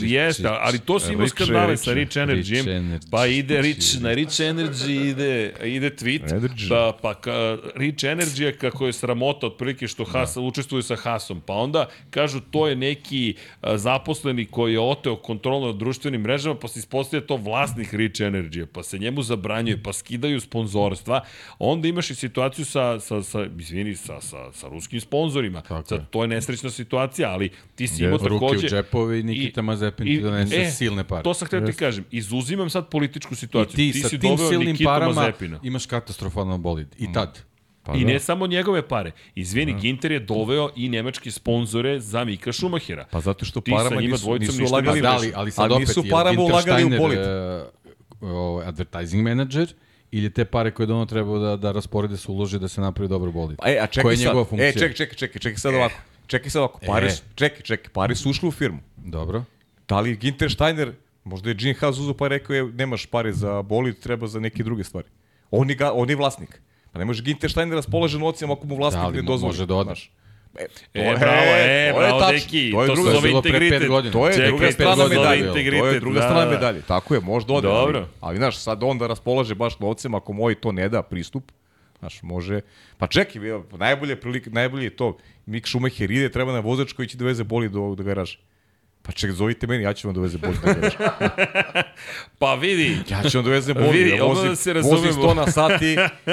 Jeste, ali to si imao Rich, skandale sa Rich, Rich Energy. Rich Energy. Pa ide Rich, na Rich Energy ide, ide tweet, Energy. da, pa ka, Rich Energy je kako je sramota otprilike što Haas Da. učestvuje sa Haasom. Pa onda kažu to je neki zaposleni koji je oteo kontrolu nad društvenim mrežama, pa se ispostavlja to vlasnik Rich Energy, pa se njemu zabranjuje, pa skidaju sponzorstva. Onda imaš i situaciju sa, sa, sa izvini, sa, sa, sa ruskim sponzorima. Tako Sad, to je nesrećna situacija, ali ti si imao Ruke takođe... u džepove i Nikita Mazepin ti donese silne pare. E, To sam htio ti kažem. Izuzimam sad političku I situaciju. ti, sa si tim silnim Nikitu parama Mazepina. imaš katastrofalan bolid. I tad. Pa I da. ne samo njegove pare. Izvini, Ginter je doveo i nemačke sponzore za Mika Schumachera. Pa zato što Ti parama njima nisu, nisu Pa ulagali. ne da, možeš. ali, ali sad ali opet, nisu parama ulagali u bolid. e, ovaj, advertising manager ili te pare koje je ono trebao da, da rasporede se ulože da se napravi dobar bolid. E, a čekaj Koja je sad. njegova E, funkcija? čekaj, čekaj, čekaj, čekaj sad ovako. Čekaj sad ovako. Pare, E. su, čekaj, čekaj, pare su ušli u firmu. Dobro. Da li Ginter Steiner, možda je Gene Haas uzeo pa rekao je, nemaš pare za bolid, treba za neke druge stvari. On je, ga, on je vlasnik. Pa ne može Ginter Steiner raspolaže novcima ako mu vlasnik Da, ne dozvoli. može da ode. znaš. E, E, to je- bravo, e, to je bravo, tačno. deki, To je to druga, se To zove je bilo pre pet integritet. godina. to je Čekaj, druga to strana se medalje. To je druga da, strana da. medalje. Tako je, možda ode. Dobro. Ali, ali znaš, sad on da raspolaže baš novcem, ako moj to ne da pristup, Znaš, može... Pa čekaj, najbolje, prilike, najbolje je to. Mik Schumacher ide, treba na vozač koji će doveze boli do, do garaža. Pa ček, zovite meni, ja ću vam doveze boli do garaža. Pa vidi, Ja ću vam doveze boli, Vidi, ja vozim, da se vozim razumemo. 100 na sat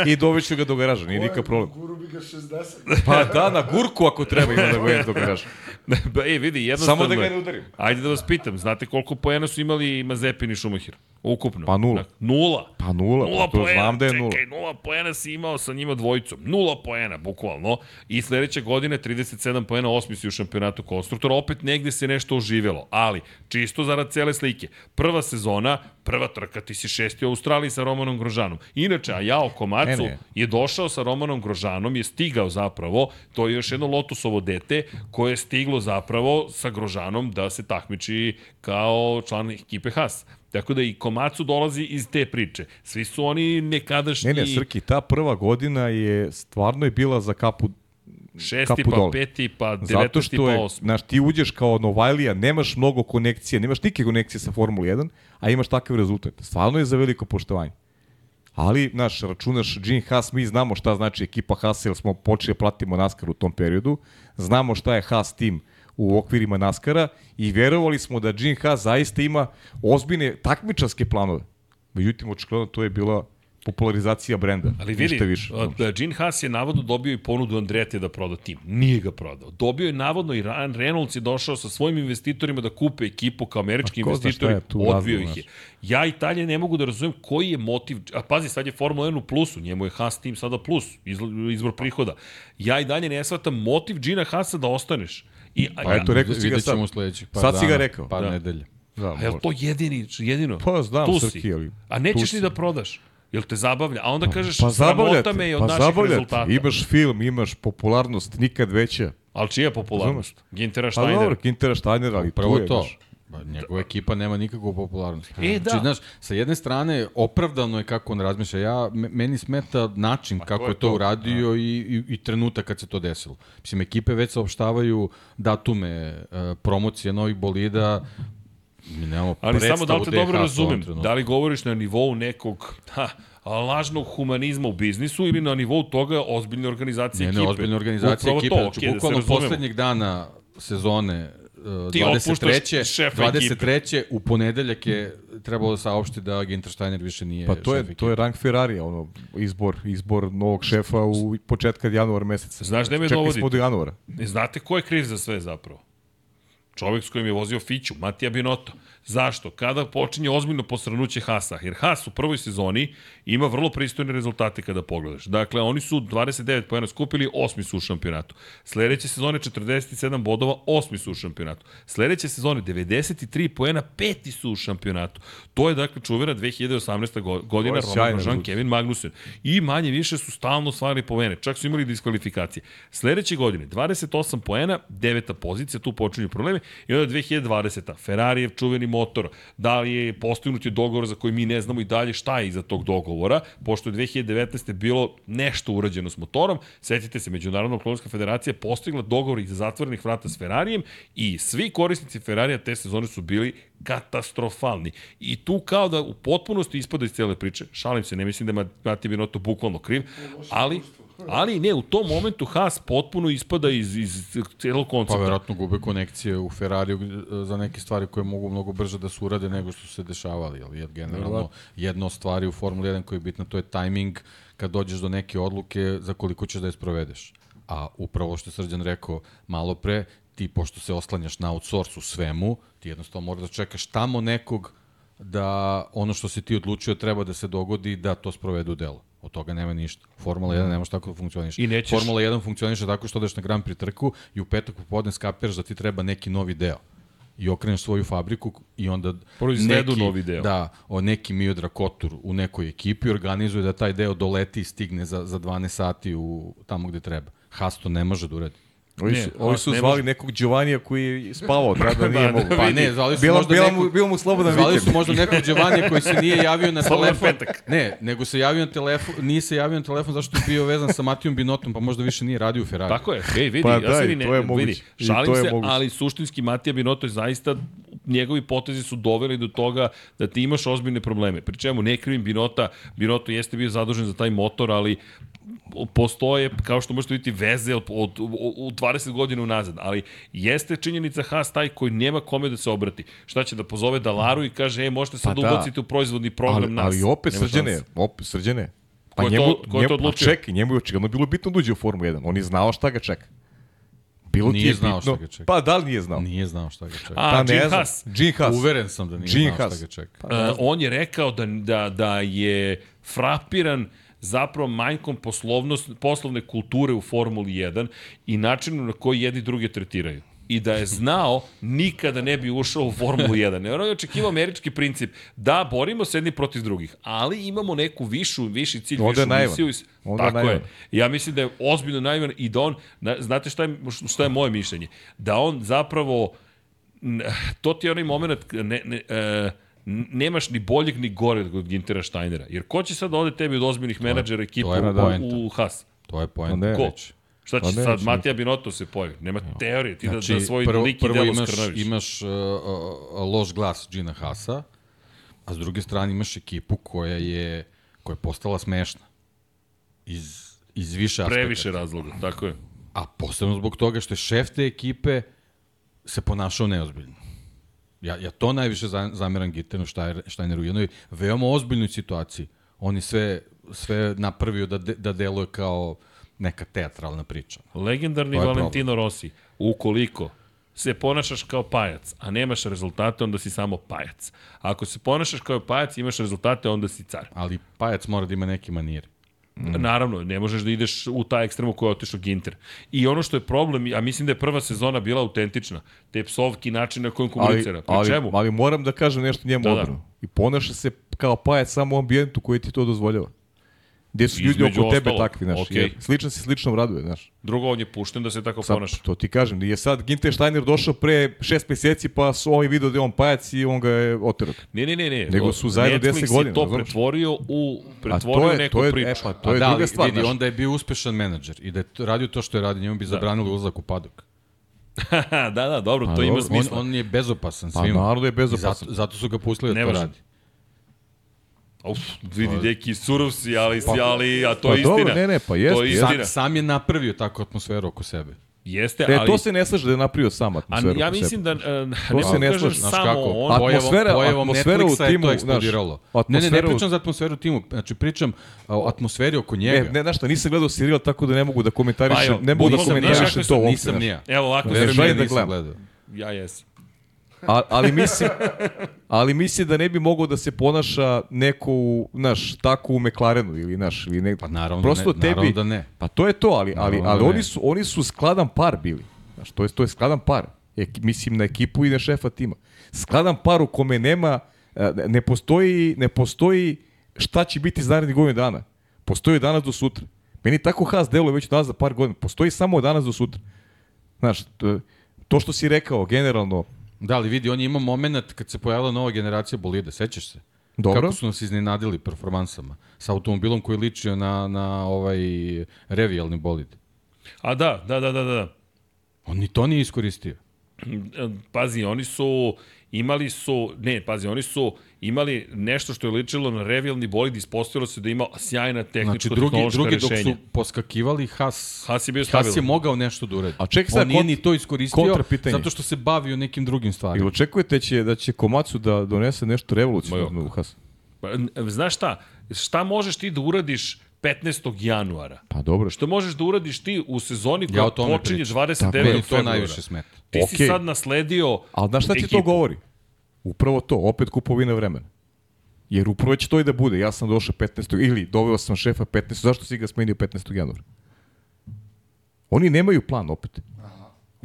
i, doveću ga do garaža, nije nikakav problem. Guru bi ga 60. Pa da, na gurku ako treba ima da ga dok garaš. ba, e, vidi, jednostavno... Samo da ga ne udarim. Ajde da vas pitam, znate koliko poena su imali Mazepin i Šumahir? Ukupno. Pa nula. Dakle, Nula. Pa nula, Nula pa to poena, znam da je nula. čekaj, nula poena si imao sa njima dvojicom. Nula poena, bukvalno. I sledeće godine 37 poena, osmi si u šampionatu konstruktora. Opet negde se nešto oživelo. Ali, čisto zarad cele slike. Prva sezona, prva trka, ti si šesti u Australiji sa Romanom Grožanom. Inače, Ajao Komacu Ne, ne. je došao sa Romanom Grožanom, je stigao zapravo, to je još jedno Lotusovo dete, koje je stiglo zapravo sa Grožanom da se takmiči kao član ekipe Haas. Tako da i Komacu dolazi iz te priče. Svi su oni nekadašnji Ne, ne, Srki, ta prva godina je stvarno je bila za kapu šesti, kapu pa dole. peti, pa Zato devetesti, što pa je, osmi. znaš, ti uđeš kao Novajlija, nemaš mnogo konekcije, nemaš nikakve konekcije sa Formula 1, a imaš takav rezultat. Stvarno je za veliko poštovanje. Ali, znaš, računaš Gene Haas, mi znamo šta znači ekipa Haas, jer smo počeli da platimo NASCAR u tom periodu, znamo šta je Haas tim u okvirima NASCAR-a i verovali smo da Gene Haas zaista ima ozbiljne takmičarske planove. Međutim, očigledno to je bila popularizacija brenda. Ali vidi, više. Gene Haas je navodno dobio i ponudu Andretija da proda tim. Nije ga prodao. Dobio je navodno i Ryan Reynolds je došao sa svojim investitorima da kupe ekipu kao američki investitori. Odbio razlog, ih je. Ja i dalje ne mogu da razumem koji je motiv. A pazi, sad je Formula 1 u plusu. Njemu je Haas tim sada plus. Izvor prihoda. Ja i dalje ne shvatam motiv Gina Haasa da ostaneš. I, Pa eto, rekao si ga sad. sledećih par Sad si ga dana, rekao. Par Da. nedelje. Da, A je to jedini, jedino? Pa znam, tu Srki, ali A nećeš ni da prodaš. Jel te zabavlja? A onda kažeš, Pa sramota me je od pa naših zabavljate. rezultata. Imaš film, imaš popularnost nikad veća. Ali čija popularnost? Gintera Pa Steiner. dobro, Kintera Steiner, ali Prvo tu je. to. znaš. Ba, njegova ekipa nema nikakvu popularnost. E, da. Znači, znaš, sa jedne strane, opravdano je kako on razmišlja. Ja, me- meni smeta način kako je je to, to, uradio i, i, i trenutak kad se to desilo. Mislim, ekipe već saopštavaju datume e, promocije novih bolida, mi nemamo Ali samo da li te je dobro razumem, da li govoriš na nivou nekog ha, lažnog humanizma u biznisu ili na nivou toga ozbiljne organizacije Ne, ekipe? ne, ozbiljna organizacija Upravo ekipe. To, znači, okej, da bukvalno razumemo. poslednjeg dana sezone Ti otpuštaš 23. šefa 23. u ponedeljak je trebalo da saopšti da Ginter Steiner više nije Pa to šef je, ekipe. to je rang Ferrarija, ono, izbor, izbor novog šefa u početka januara meseca. Znaš gde me Čekali dovodite? smo do januara. Ne znate ko je kriv za sve zapravo? Čovek s kojim je vozio Fiću, Matija Binotto. Zašto? Kada počinje ozbiljno posranuće Hasa? Jer Has u prvoj sezoni ima vrlo pristojne rezultate kada pogledaš. Dakle, oni su 29 pojena skupili, osmi su u šampionatu. Sledeće sezone 47 bodova, osmi su u šampionatu. Sledeće sezone 93 pojena, peti su u šampionatu. To je dakle čuvena 2018. go- godina Roman rezultat. Kevin Magnussen. I manje više su stalno stvarali povene. Čak su imali diskvalifikacije. Sledeće godine 28 poena, deveta pozicija, tu počinju problemi. I onda 2020. Ferrarijev čuveni motor. Da li je postignut je dogovor za koji mi ne znamo i dalje šta je iza tog dogovora, pošto je 2019. bilo nešto urađeno s motorom. Setite se, Međunarodna automobilska federacija je postigla dogovor iza zatvorenih vrata s Ferrarijem i svi korisnici Ferrarija te sezone su bili katastrofalni. I tu kao da u potpunosti ispada iz cele priče, šalim se, ne mislim da je Mati Binotto bukvalno kriv, ali, ali ne, u tom momentu Haas potpuno ispada iz, iz celog Pa koncepta. verovatno gube konekcije u Ferrariju e, za neke stvari koje mogu mnogo brže da se urade nego što su se dešavali. Jel? Jer generalno jedna od stvari u Formuli 1 koja je bitna to je tajming kad dođeš do neke odluke za koliko ćeš da je sprovedeš. A upravo što je Srđan rekao malo pre, ti pošto se oslanjaš na outsource u svemu, ti jednostavno moraš da čekaš tamo nekog da ono što si ti odlučio treba da se dogodi da to sprovede u delo. Od toga nema ništa. Formula 1 ne može tako da funkcioniše. I nećeš- Formula 1 funkcioniše tako što odeš na Grand Prix trku i u petak popodne skapiraš da ti treba neki novi deo i okreneš svoju fabriku i onda Proizvedu novi deo. Da, o neki Miodrag Kotur u nekoj ekipi organizuje da taj deo doleti i stigne za, za 12 sati u, tamo gde treba. Haas to ne može da uradi. Ovi su, ovi su ne zvali može. nekog Giovannija koji je spavao, tada nije Da, mogu. da Pa vidi. ne, zvali su Bila, možda bila, nekog... bilo mu slobodan Zvali vikend. su možda nekog Giovannija koji se nije javio na telefon. petak. Ne, nego se javio na telefon, nije se javio na telefon zašto je bio vezan sa Matijom Binotom, pa možda više nije radio u Ferrari. Tako je, ej, vidi, Pa ja da, se ne, to je vidi, moguće. I šalim to je se, moguće. ali suštinski Matija Binotto je zaista, njegovi potezi su doveli do toga da ti imaš ozbiljne probleme. Pri čemu ne krivim Binota, Binotto jeste bio zadužen za taj motor, ali postoje, kao što možete vidjeti, veze od, od, od, od 20 godina unazad, ali jeste činjenica Haas taj koji nema kome da se obrati. Šta će da pozove Dalaru i kaže, e, možete sad Pa da ubacite u proizvodni program ali, nas. ali opet Nema srđane, šanse. opet srđane. Ko je to, ko je to njemu, odlučio? Pa čekaj, njemu je očigledno bilo bitno da uđe u Formu 1. On je znao šta ga čeka. Bilo ti Nije je znao bitno. šta ga čeka. Pa da li nije znao? Nije znao šta ga čeka. A, pa ne Jim znam. Haas. Jim Haas. Uveren sam da nije znao Haas. šta ga čeka. Uh, on je rekao da, da, da je frapiran zapravo manjkom poslovnost, poslovne kulture u Formuli 1 i načinu na koji jedni druge tretiraju. I da je znao, nikada ne bi ušao u Formulu 1. Jer on je očekivao američki princip da borimo se jedni protiv drugih, ali imamo neku višu, viši cilj, Onda je višu naivan. misiju. i- Onda je Tako je. naivan. Ja mislim da je ozbiljno naivan i da on, na- znate šta je, šta je moje mišljenje? Da on zapravo to ti je onaj moment, ne, ne, e, nemaš ni boljeg ni goreg od Gintera Steinera. Jer ko će sad ode tebi od ozbiljnih menadžera je u, u Haas? To je poenta. ne. Ko? Već. Šta će Pa ne, sad, znači- Matija Binotto se pojavi? Nema teorije, ti Znači, da, da svoj prvo, lik i delo imaš, skrnaviš. imaš uh, loš glas Gina Hasa, a s druge strane imaš ekipu koja je, koja je postala smešna. Iz, iz više aspekta. Previše razloga, tako je. A posebno zbog toga što je šef te ekipe se ponašao neozbiljno. Ja, ja to najviše za- zameram Gitenu Štajneru u jednoj veoma ozbiljnoj situaciji. On je sve, sve napravio da, de, da deluje kao neka teatralna priča. Legendarni Valentino Rossi, ukoliko se ponašaš kao pajac, a nemaš rezultate, onda si samo pajac. A ako se ponašaš kao pajac imaš rezultate, onda si car. Ali pajac mora da ima neke manire. Mm. Naravno, ne možeš da ideš u taj ekstrem u koji je otišao Ginter. I ono što je problem, a mislim da je prva sezona bila autentična, te psovki, način na kojem komunicira. Pri ali, čemu? ali moram da kažem nešto njemu Da, da, da. I ponaša se kao pajac samo u ambijentu koji ti to dozvoljava. Gde su ljudi oko tebe ostalog, takvi, znaš. Jer sličan se sličnom raduje, znaš. Drugo, on je pušten da se tako Sad, ponaša. to ti kažem, je sad Ginter Steiner došao pre šest meseci, pa su ovaj video da je on pajac i on ga je oterao. Ne, ne, ne, ne. Nego su zajedno Netflix 10 godina, je to razumeš? pretvorio u, pretvorio to je, neku to je, priču. e, pa, to je da, druga stvar, vidi, znaš. onda je bio uspešan menadžer i da je radio to što je radio, njemu bi zabranili ulazak u padok. da, da, dobro, Pa to ima dobro, On, smisla. on je bezopasan Pa svima. naravno da je bezopasan. Zato, zato su ga pustili da to radi. Uf, vidi, deki, surov si, ali, si, ali, a to Pa je istina. dobro, ne, ne, pa jeste, To je istina. Sam, sam je napravio takvu atmosferu oko sebe. Jeste, Ne, ali... to se ne slaže da je napravio sam A atmosferu. ja oko mislim sebe. da, uh, ne se ne kažem slažem. Znaš samo kako, on, Atmosfera- pojavom atmosfera u je timu, to znaš. Ne, ne, ne pričam za atmosferu u timu, znači pričam o atmosferi oko Ne, njega. ne, znaš šta, nisam gledao serijal tako da ne mogu da Pa komentarišem, jo, ne mogu da komentarišem to uopšte. nisam znaš. ni ja. Evo ovako, Ne, ne, ja da nisam gledam. gledao. ja jesam. A, ali mislim, ali mislim da ne bi mogao da se ponaša neko, u, znaš, tako u McLarenu ili, znaš, ili ne, Pa naravno prosto da ne, tebi, naravno da ne. Pa to je to, ali, ali, Naravno ali da oni, su, oni su skladan par bili. Znaš, to je, to je skladan par. Eki, mislim na ekipu i na šefa tima. Skladan par u kome nema, e, ne postoji, ne postoji šta će biti za narednih godina dana. Postoji od danas do sutra. Meni tako Haas deluje već od danas za par godina. Postoji samo od danas do sutra. Znaš, to, to što si rekao, generalno, Da, ali vidi, on je imao moment kad se pojavila nova generacija bolida, sećaš se? Dobro. Kako su nas iznenadili performansama sa automobilom koji ličio na, na ovaj revijalni bolid. A da, da, da, da, da. On ni to nije iskoristio. Pazi, oni su imali su, ne, pazi, oni su imali nešto što je ličilo na revijalni bolid, ispostavilo se da ima sjajna Znači, tehničko drugi, tehnološka drugi dok rešenja. su poskakivali, Haas, Haas je bio Haas stabilan. je mogao nešto da uradi. A čekaj sad, On nije kont- ni to iskoristio, zato što se bavio nekim drugim ili stvarima. očekujete će, da će Komacu da donese nešto revolucionarno u Haas? Pa, Znaš šta, šta možeš ti da uradiš 15. januara? Pa dobro, Što možeš da uradiš ti u sezoni koja Ja počinje pričam. 29. Meni to februara? najviše smeta. Ti si Okej. sad nasledio Ali znaš šta ti to ekipu. govori? Upravo to, opet kupovina vremena. Jer upravo će to i da bude. Ja sam došao 15. ili doveo sam šefa 15. Zašto si ga smenio 15. januara? Oni nemaju plan opet.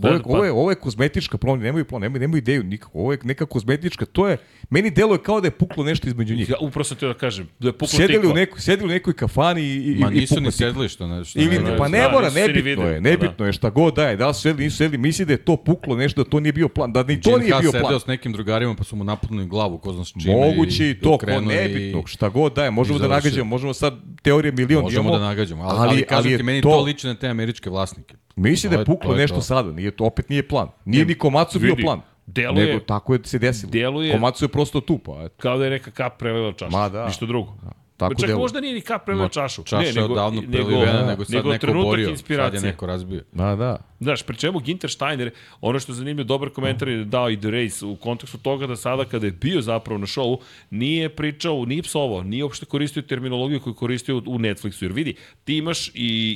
Ovo je, Da, pa- ovo, je, ovo je kozmetička plan, nemaju plan, nemaju, nemaju ideju nikako. Ovo je neka kozmetička, to je, meni deluje kao da je puklo nešto između njih. Ja, upravo sam te da kažem, da je pukla Sjedili tikva. u, neko, sjedili u nekoj kafani i, i, Ma i nisu ni sedli što ne, što Ili, ne, pa ne da, mora, nebitno je, pa nebitno je šta god daje, da li su sedli, nisu sedli, misli da je to puklo nešto, da to nije bio plan, da ni to Gene nije Haas bio sedeo plan. s nekim drugarima pa su mu napunili glavu ko zna s čime. Moguće i to, ko nebitno, šta god daje, možemo da nagađamo, možemo sad teorije milion Možemo da nagađamo, ali, ali, ali kažem je ti, meni to, liči na te američke vlasnike. Misli da je- je puklo to je nešto to. sada, nije to, opet nije plan. Nije ni Komacu bio plan. deluje- nego tako je se desilo. deluje- Komacu je prosto tu, pa eto. Kao da je neka kap prelila čašu. Ma da. Ništa drugo. Tako Čak deluje. možda nije ni kap prelio Ma, čašu. Čaša ne, je nego, odavno nego, prelivena, nego sad nego neko trenutak borio, sad je neko razbio. Da, da. Znaš, pri čemu Ginter Steiner, ono što je zanimljivo, dobar komentar je dao i The Race u kontekstu toga da sada kada je bio zapravo na šovu, nije pričao, nije psovao, nije uopšte koristio terminologiju koju koristio u Netflixu. Jer vidi, ti imaš i,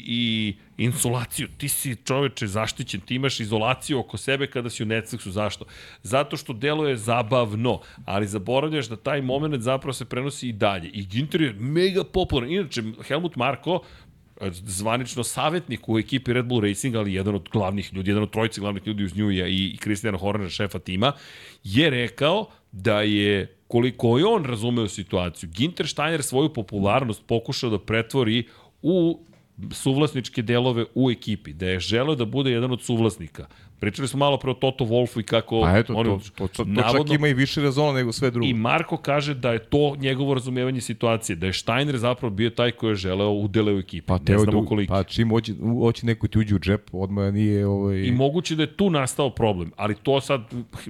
i insulaciju, ti si čoveče zaštićen, ti imaš izolaciju oko sebe kada si u Netflixu. Zašto? Zato što deluje zabavno, ali zaboravljaš da taj moment zapravo se prenosi i dalje. I Ginter je mega popularan. Inače, Helmut Marko, zvanično savjetnik u ekipi Red Bull Racing, ali jedan od glavnih ljudi, jedan od trojice glavnih ljudi uz nju je i, Christian Horner, šefa tima, je rekao da je, koliko je on razumeo situaciju, Ginter Steiner svoju popularnost pokušao da pretvori u suvlasničke delove u ekipi, da je želeo da bude jedan od suvlasnika. Pričali smo malo pre o Toto Wolfu i kako... Pa eto, oni- to, to, to, to navodno- čak ima i više rezona nego sve drugo. I Marko kaže da je to njegovo razumevanje situacije, da je Steiner zapravo bio taj koji je želeo udele u ekipi. Pa, ne znamo da, koliki. pa čim hoće, hoće neko ti uđe u džep, odmah nije... Ovaj... I moguće da je tu nastao problem, ali to sad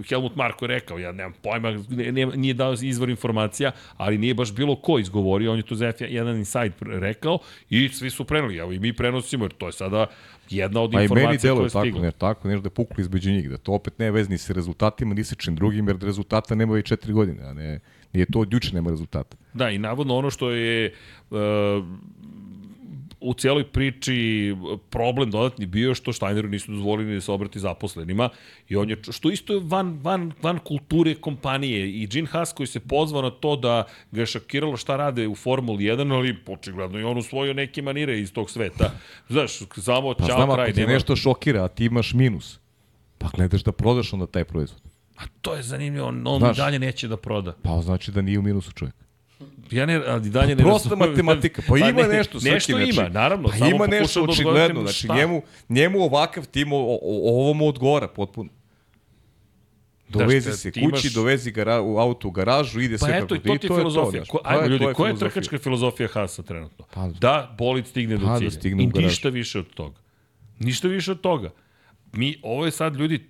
Helmut Marko je rekao, ja nemam pojma, ne, ne, nije dao izvor informacija, ali nije baš bilo ko izgovorio, on je tu za F1 Inside rekao i svi su preneli, evo i mi prenosimo, jer to je sada jedna od Pa i meni informacija koja je tako, stigla. ne, tako, nešto da je puklo između njih, da to opet ne vezi ni sa rezultatima, ni sa čim drugim, jer rezultata nema i četiri godine, a ne, nije to od juče nema rezultata. Da, i navodno ono što je uh, u cijeloj priči problem dodatni bio što Steineru nisu dozvolili da se obrati zaposlenima i on je, što isto je van, van, van kulture kompanije i Gene Haas koji se pozvao na to da ga je šokiralo šta rade u Formuli 1, ali očigledno i on usvojio neke manire iz tog sveta. Znaš, samo Pa čao znam, kraj. te nema- nešto šokira, a ti imaš minus, pa gledaš da prodaš onda taj proizvod. A to je zanimljivo, on, on Znaš. dalje neće da proda. Pa znači da nije u minusu čovjek. Ja ne, ali dalje ne Prosta razumem. matematika, pa ima ne, nešto. Srki, Nešto znači, ima, naravno. Pa samo ima nešto da očigledno, odgovorim znači njemu, njemu ovakav tim, o, o, ovo mu odgovara potpuno. Dovezi šta, se ti kući, imaš- dovezi ga u auto u garažu, ide Pa sve eto, kako i to ti je filozofija. znaš. Ko, Pa ajmo ljudi, to koja je trkačka filozofija Hasa trenutno? Pa- da bolid stigne do Pa da cilja. stigne I ništa više od toga. Ništa više od toga. Mi, ovo je sad, ljudi,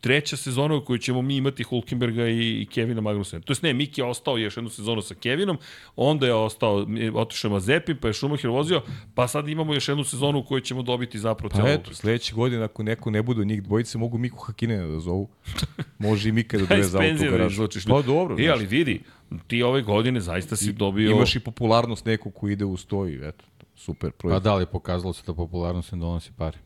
treća sezona u kojoj ćemo mi imati Hulkenberga i, i Kevina Magnusena. To jest ne, Miki je ostao još jednu sezonu sa Kevinom, onda je ostao, otišao Mazepin, pa je Schumacher vozio, pa sad imamo još jednu sezonu u kojoj ćemo dobiti zapravo Pa celu eto, sledeće godine ako neko ne bude od njih dvojice, mogu Miku Hakinena da zovu. Može i Mika da Aj, doveze auto u penzije da garažu. izlučiš. Pa dobro, I, znaš. ali vidi, ti ove godine zaista si dobio... Imaš i popularnost nekog ko ide u stoji, eto, super Pa proizvod. da li pokazalo se da popularnost ne donosi pare?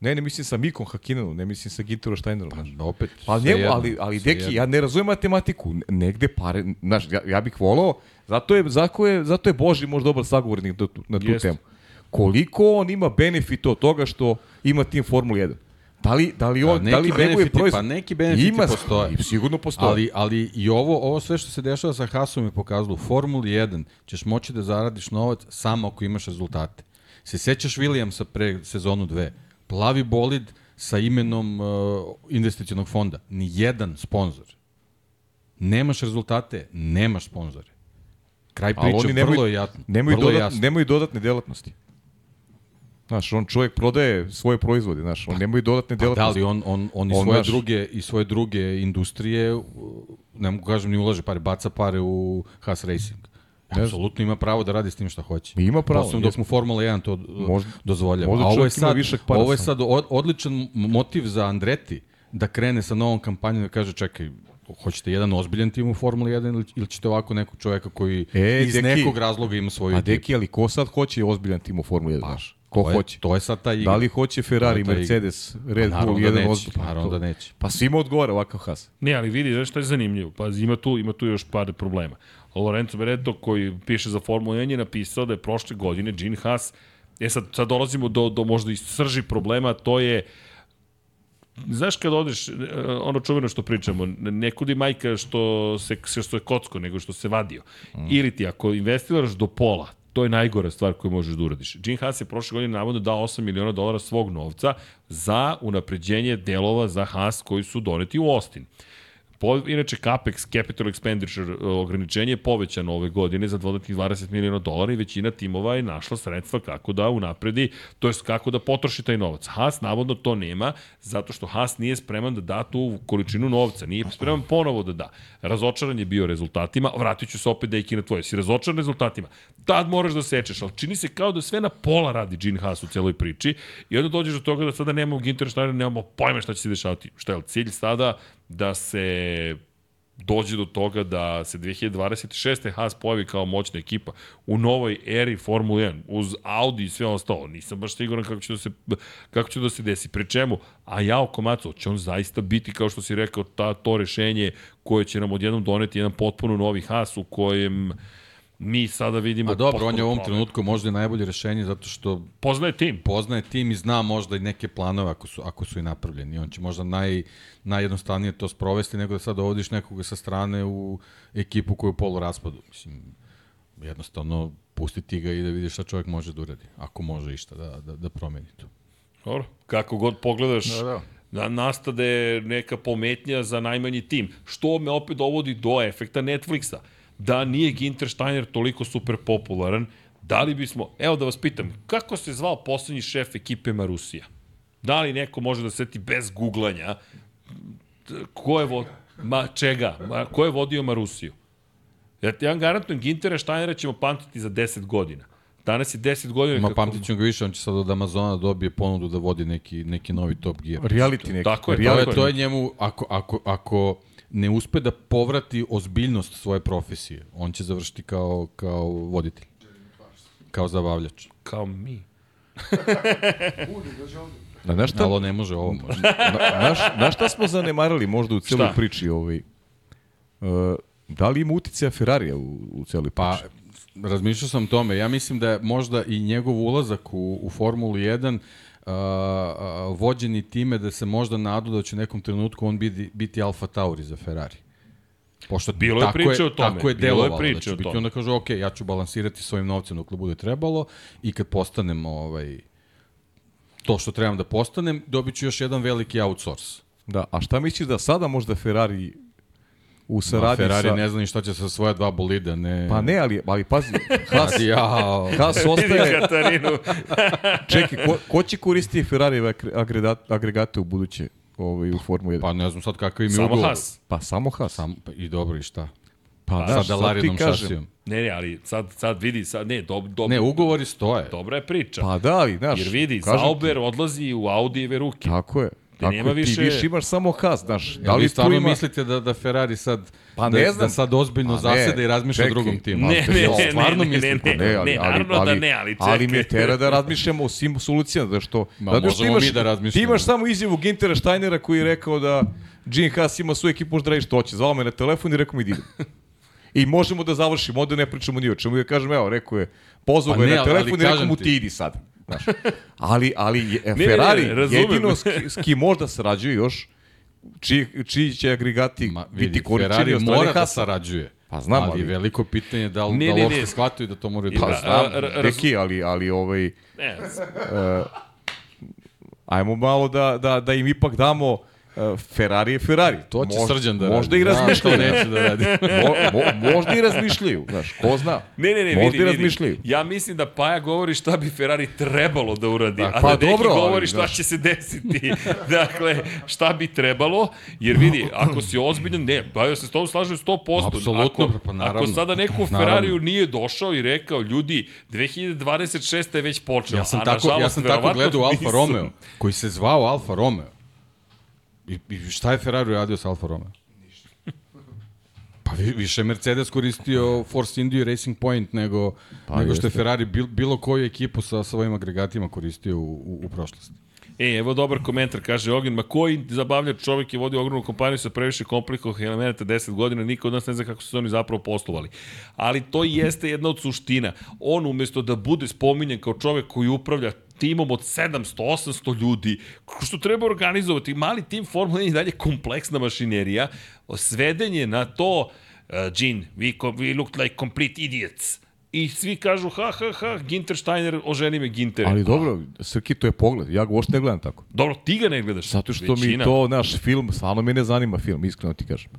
Ne, ne mislim sa Mikom Hakinenom, ne mislim sa Ginterom Steinerom. znaš. Da opet, Pa njemu, jedno, ali, ali deki, jedno. ja ne razumem matematiku. Negde pare, znaš, ja, ja bih volao, zato je, zato je, zato je Boži možda dobar sagovornik na tu, na tu Jeste. temu. Koliko on ima benefit od toga što ima tim Formula 1? Da li, da li on, neki da li benefiti- proizvod... pa neki benefiti ima, postoje. i Sigurno postoje. Ali, ali i ovo, ovo sve što se dešava sa Hasom je pokazalo. U Formuli 1 ćeš moći da zaradiš novac samo ako imaš rezultate. Se sećaš Williamsa pre sezonu 2? Plavi bolid sa imenom uh, investicionog fonda. Ni jedan sponsor. Nemaš rezultate, nemaš sponzore. Kraj priče vrlo je jasno. vrlo je dodat, jasno. nemaju dodatne delatnosti. Znaš, on čovjek prodaje svoje proizvode, znaš, on nemaju dodatne Pa da, delatnosti. ali on, on, on, i On, svoje znaš- druge i svoje druge industrije, ne mogu kažem ni ulaže pare, baca pare u Haas Racing. Apsolutno ima pravo da radi s tim šta hoće. Ima pravo, Posledno dok mu Formula 1 to Možda- možda, dozvoljava. možda A ovo je sad, ovo je sad od, odličan motiv za Andreti da krene sa novom kampanjom da kaže čekaj, hoćete jedan ozbiljan tim u Formuli 1 ili, ili ćete ovako nekog čoveka koji E, iz deki, nekog razloga ima svoju A ekipu? deki, ali ko sad hoće ozbiljan tim u Formuli 1, znaš? Ko Pa, to je, hoće? To je sad ta igra. Da li hoće Ferrari, To je. Mercedes, Red Pa Bull, da jedan ozbiljan? naravno da neće. Pa svima odgovara ovakav Haas. Ne, ali vidi, znaš što je zanimljivo? Pa ima tu, ima tu još par problema. Lorenzo Bereto koji piše za Formulu 1 je napisao da je prošle godine Gene Haas, e sad, sad dolazimo do, do možda i srži problema, to je Znaš kad odeš, e, ono čuveno što pričamo, ne kudi majka što se što je kocko, nego što se vadio. Mm. Ili ti ako investiraš do pola, to je najgora stvar koju možeš da uradiš. Gene Haas je prošle godine navodno dao 8 miliona dolara svog novca za unapređenje delova za Haas koji su doneti u Austin Po, inače, CAPEX, Capital Expenditure e, ograničenje je povećano ove godine za dodatnih 20 miliona dolara i većina timova je našla sredstva kako da unapredi, to jest kako da potroši taj novac. Haas navodno to nema, zato što Haas nije spreman da da tu količinu novca, nije spreman ponovo da da. Razočaran je bio rezultatima, vratit ću se opet da i na tvoje. Si razočaran rezultatima, tad moraš da sečeš, ali čini se kao da sve na pola radi Gene Haas u celoj priči i onda dođeš do toga da sada nemamo Ginter Steiner, nemamo pojma šta će se dešavati. Šta je cilj sada da se dođe do toga da se 2026. Haas pojavi kao moćna ekipa u novoj eri Formule 1 uz Audi i sve ostalo. Nisam baš siguran kako će da se, kako će da se desi. Pre čemu? A ja oko Maco, će on zaista biti, kao što si rekao, ta, to rešenje koje će nam odjednom doneti jedan potpuno novi Haas u kojem mi sada vidimo... A dobro, on je u ovom trenutku možda i najbolje rešenje zato što poznaje tim. Poznaje tim i zna možda i neke planove ako su, ako su i napravljeni. On će možda naj, najjednostavnije to sprovesti nego da sad dovodiš nekoga sa strane u ekipu koju je u polu raspadu. Mislim, jednostavno pustiti ga i da vidiš šta čovjek može da uradi. Ako može išta da, da, da promeni to. Dobro, kako god pogledaš, Da, da. da nastade neka pometnja za najmanji tim. Što me opet dovodi do efekta Netflixa. Da nije Ginter Steiner toliko super popularan, da li bismo, evo da vas pitam, kako se zvao poslednji šef ekipe Marusija? Da li neko može da seti bez googlanja ko je vo, ma čega, ma, ko je vodio Marusiju? Ja ti ja vam garantujem, Gintera Steinera ćemo pamtiti za 10 godina. Danas je 10 godina Ma kako... pamtit ću ga više, on će sad od Amazona dobije ponudu da vodi neki, neki novi Top Gear. Reality neki. Tako je, To reality. je, to je njemu, ako, ako, ako ne uspe da povrati ozbiljnost svoje profesije, on će završiti kao, kao voditelj. Kao zabavljač. Kao mi. Na, znaš šta, Ali on ne može ovo. Može. na, naš, na šta smo zanemarali možda u celoj Šta? priči ovaj, uh, da li ima uticaja Ferrarija u, u celoj priči? Pa, razmišljao sam o tome. Ja mislim da je možda i njegov ulazak u, u Formulu 1 a, vođeni time da se možda nadu da će u nekom trenutku on biti, biti Alfa Tauri za Ferrari. Pošto Bilo je priče o tome, Tako je bilo je delovalo priče da o tome. Onda kaže, ok, ja ću balansirati svojim novcem dok bude trebalo i kad postanem ovaj, to što trebam da postanem, dobit ću još jedan veliki outsource. Da, a šta misliš da sada možda Ferrari u saradnji Ferrari sa... ne zna ni šta će sa svoja dva bolida, ne... Pa ne, ali, ali pazi, Haas. Haas ostaje... Čekaj, ko, ko će koristiti Ferrari agregate, agregate u buduće ovaj, u Formu 1? Pa, ne znam sad kakav im je Samo ugovor. Haas. pa samo Haas. Sam, pa, I dobro, i šta? Pa, Sa sad ti Dalarinom kažem. šasijom. Ne, ne, ali sad, sad vidi, sad, ne, dob, dob, Ne, ugovori stoje. dobra je priča. Pa da, ali, znaš, Jer vidi, kažem ti, Sauber odlazi u Audijeve ruke. Tako je. Tako nema je, ti više- više imaš samo Haas, znaš. Da Da li vi stvarno ima... mislite da, da Ferrari sad, Pa da, ne da znam. sad ozbiljno Pa ne, zaseda i razmišlja o drugom timu? Ne, ne, ne, stvarno ne, ne, ne, Ne, ali, ne, ali, ali, da ne, ali ali čekaj. me tera da razmišljamo o svim solucijama, da što... Ma, što možemo imaš, mi da razmišljamo. Ti imaš samo izjavu Gintera Steinera koji je rekao da Gene Haas ima svoju ekipu, možda radi što hoće. Zvao me na telefon i rekao mi da idem. I možemo da završimo, onda ne pričamo ni o čemu. Ja kažem, evo, rekao je, pozvao Pa me ne, na ali- telefon ali i rekao mu ti idi sad. Znaš. Ali, ali je, ne, ne, Ferrari razumem. jedino s, s kim možda sarađuje još, čiji, čiji će agregati Ma, biti vidi, koričeni Ferrari od strane mora da sarađuje. Pa znam, ali, ali- veliko pitanje je da li, Ne, da li ne, uopšte ne. shvataju da to moraju da Pa Da, znam, a, ra- raz- Deki, ali, ali ovaj, Ne, ajmo malo da, da, da im ipak damo uh, Ferrari je Ferrari. To će Mož- Srđan da Možda radi. i Znam razmišljaju. što neće da radi. mo, mo, možda i razmišljaju, znaš, ko zna. Ne, ne, ne, Možda vidi, i vidi. razmišljaju. Ja mislim da Paja govori šta bi Ferrari trebalo da uradi, Da, a pa da Deki dobro, govori šta znaš. će se desiti. dakle, šta bi trebalo, jer vidi, ako si ozbiljan, ne, pa ja se s tom slažem 100%. Apsolutno, ako, pa naravno. Ako sada neko u. Ferrariju nije došao i rekao, ljudi, 2026. je već počela, Ja sam a tako, ja sam tako gledao Alfa. Romeo, koji se zvao Alfa Romeo. I, I šta je Ferrari radio sa Alfa Romeo? Pa vi- više Mercedes koristio Force India i Racing Point nego, pa, nego što je. Ferrari bil, bilo koju ekipu sa svojim agregatima koristio u, u, u prošlosti. E, evo dobar komentar, kaže Ognjen, ma koji zabavljač čovjek je vodio ogromnu kompaniju sa previše komplikovanih elemenata 10 godina, niko od nas ne zna kako su se oni zapravo poslovali. Ali to jeste jedna od suština. On umesto da bude spominjan kao čovjek koji upravlja timom od 700, 800 ljudi, što treba organizovati, mali tim Formula 1 je dalje kompleksna mašinerija, sveden je na to, uh, Gene, we, we look like complete idiots. I svi kažu, ha, ha, ha, Ginter Steiner, oženi me Ginter. Ali dobro, Srki, to je pogled. Ja ga uopšte ne gledam tako. Dobro, ti ga ne gledaš. Zato što Većina. mi to, naš film, stvarno me ne zanima film, iskreno ti kažem.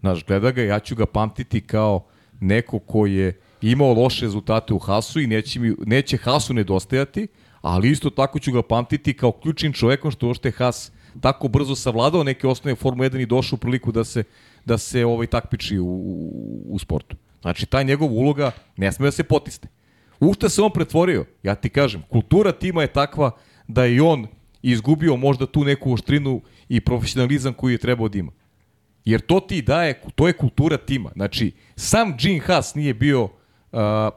Znaš, gleda ga, ja ću ga pamtiti kao neko ko je imao loše rezultate u Hasu i neće, mi, neće Hasu nedostajati, ali isto tako ću ga pamtiti kao ključnim čovekom što ošte Has tako brzo savladao neke osnove Formule 1 i došao u priliku da se, da se ovaj takmiči u, u, u sportu. Znači, ta njegova uloga ne sme da se potisne. U šta se on pretvorio? Ja ti kažem, kultura tima je takva da je on izgubio možda tu neku oštrinu i profesionalizam koji je trebao da ima. Jer to ti daje, to je kultura tima. Znači, sam Gene Haas nije bio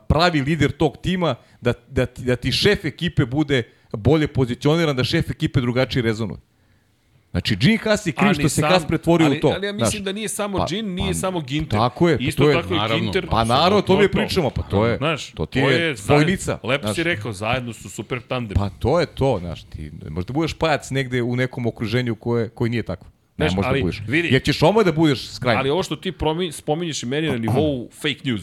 pravi lider tog tima da, da, ti, da ti šef ekipe bude bolje pozicioniran, da šef ekipe drugačije rezonuje. Znači, Gene Haas je kriv Ali što se sam- Haas pretvorio ali, u to. Ali ja mislim znaš. da nije samo Pa- Gin, nije pa- samo Ginter. tako je, pa Isto to je- tako naravno. Ginter. Pa naravno, to mi je pričamo, pa to je- Znaš, to ti je zajedno- dvojnica, Lepo znaš. si rekao, zajedno su super tandem. Pa to je to, znaš, ti možda budeš pajac negde u nekom okruženju koje, koji nije takvo. Ne Znaš, možda ali budeš. vidi- Jer ćeš omoj da budeš skrajni. Ali ovo što ti promi, spominješ i meni na nivou fake news.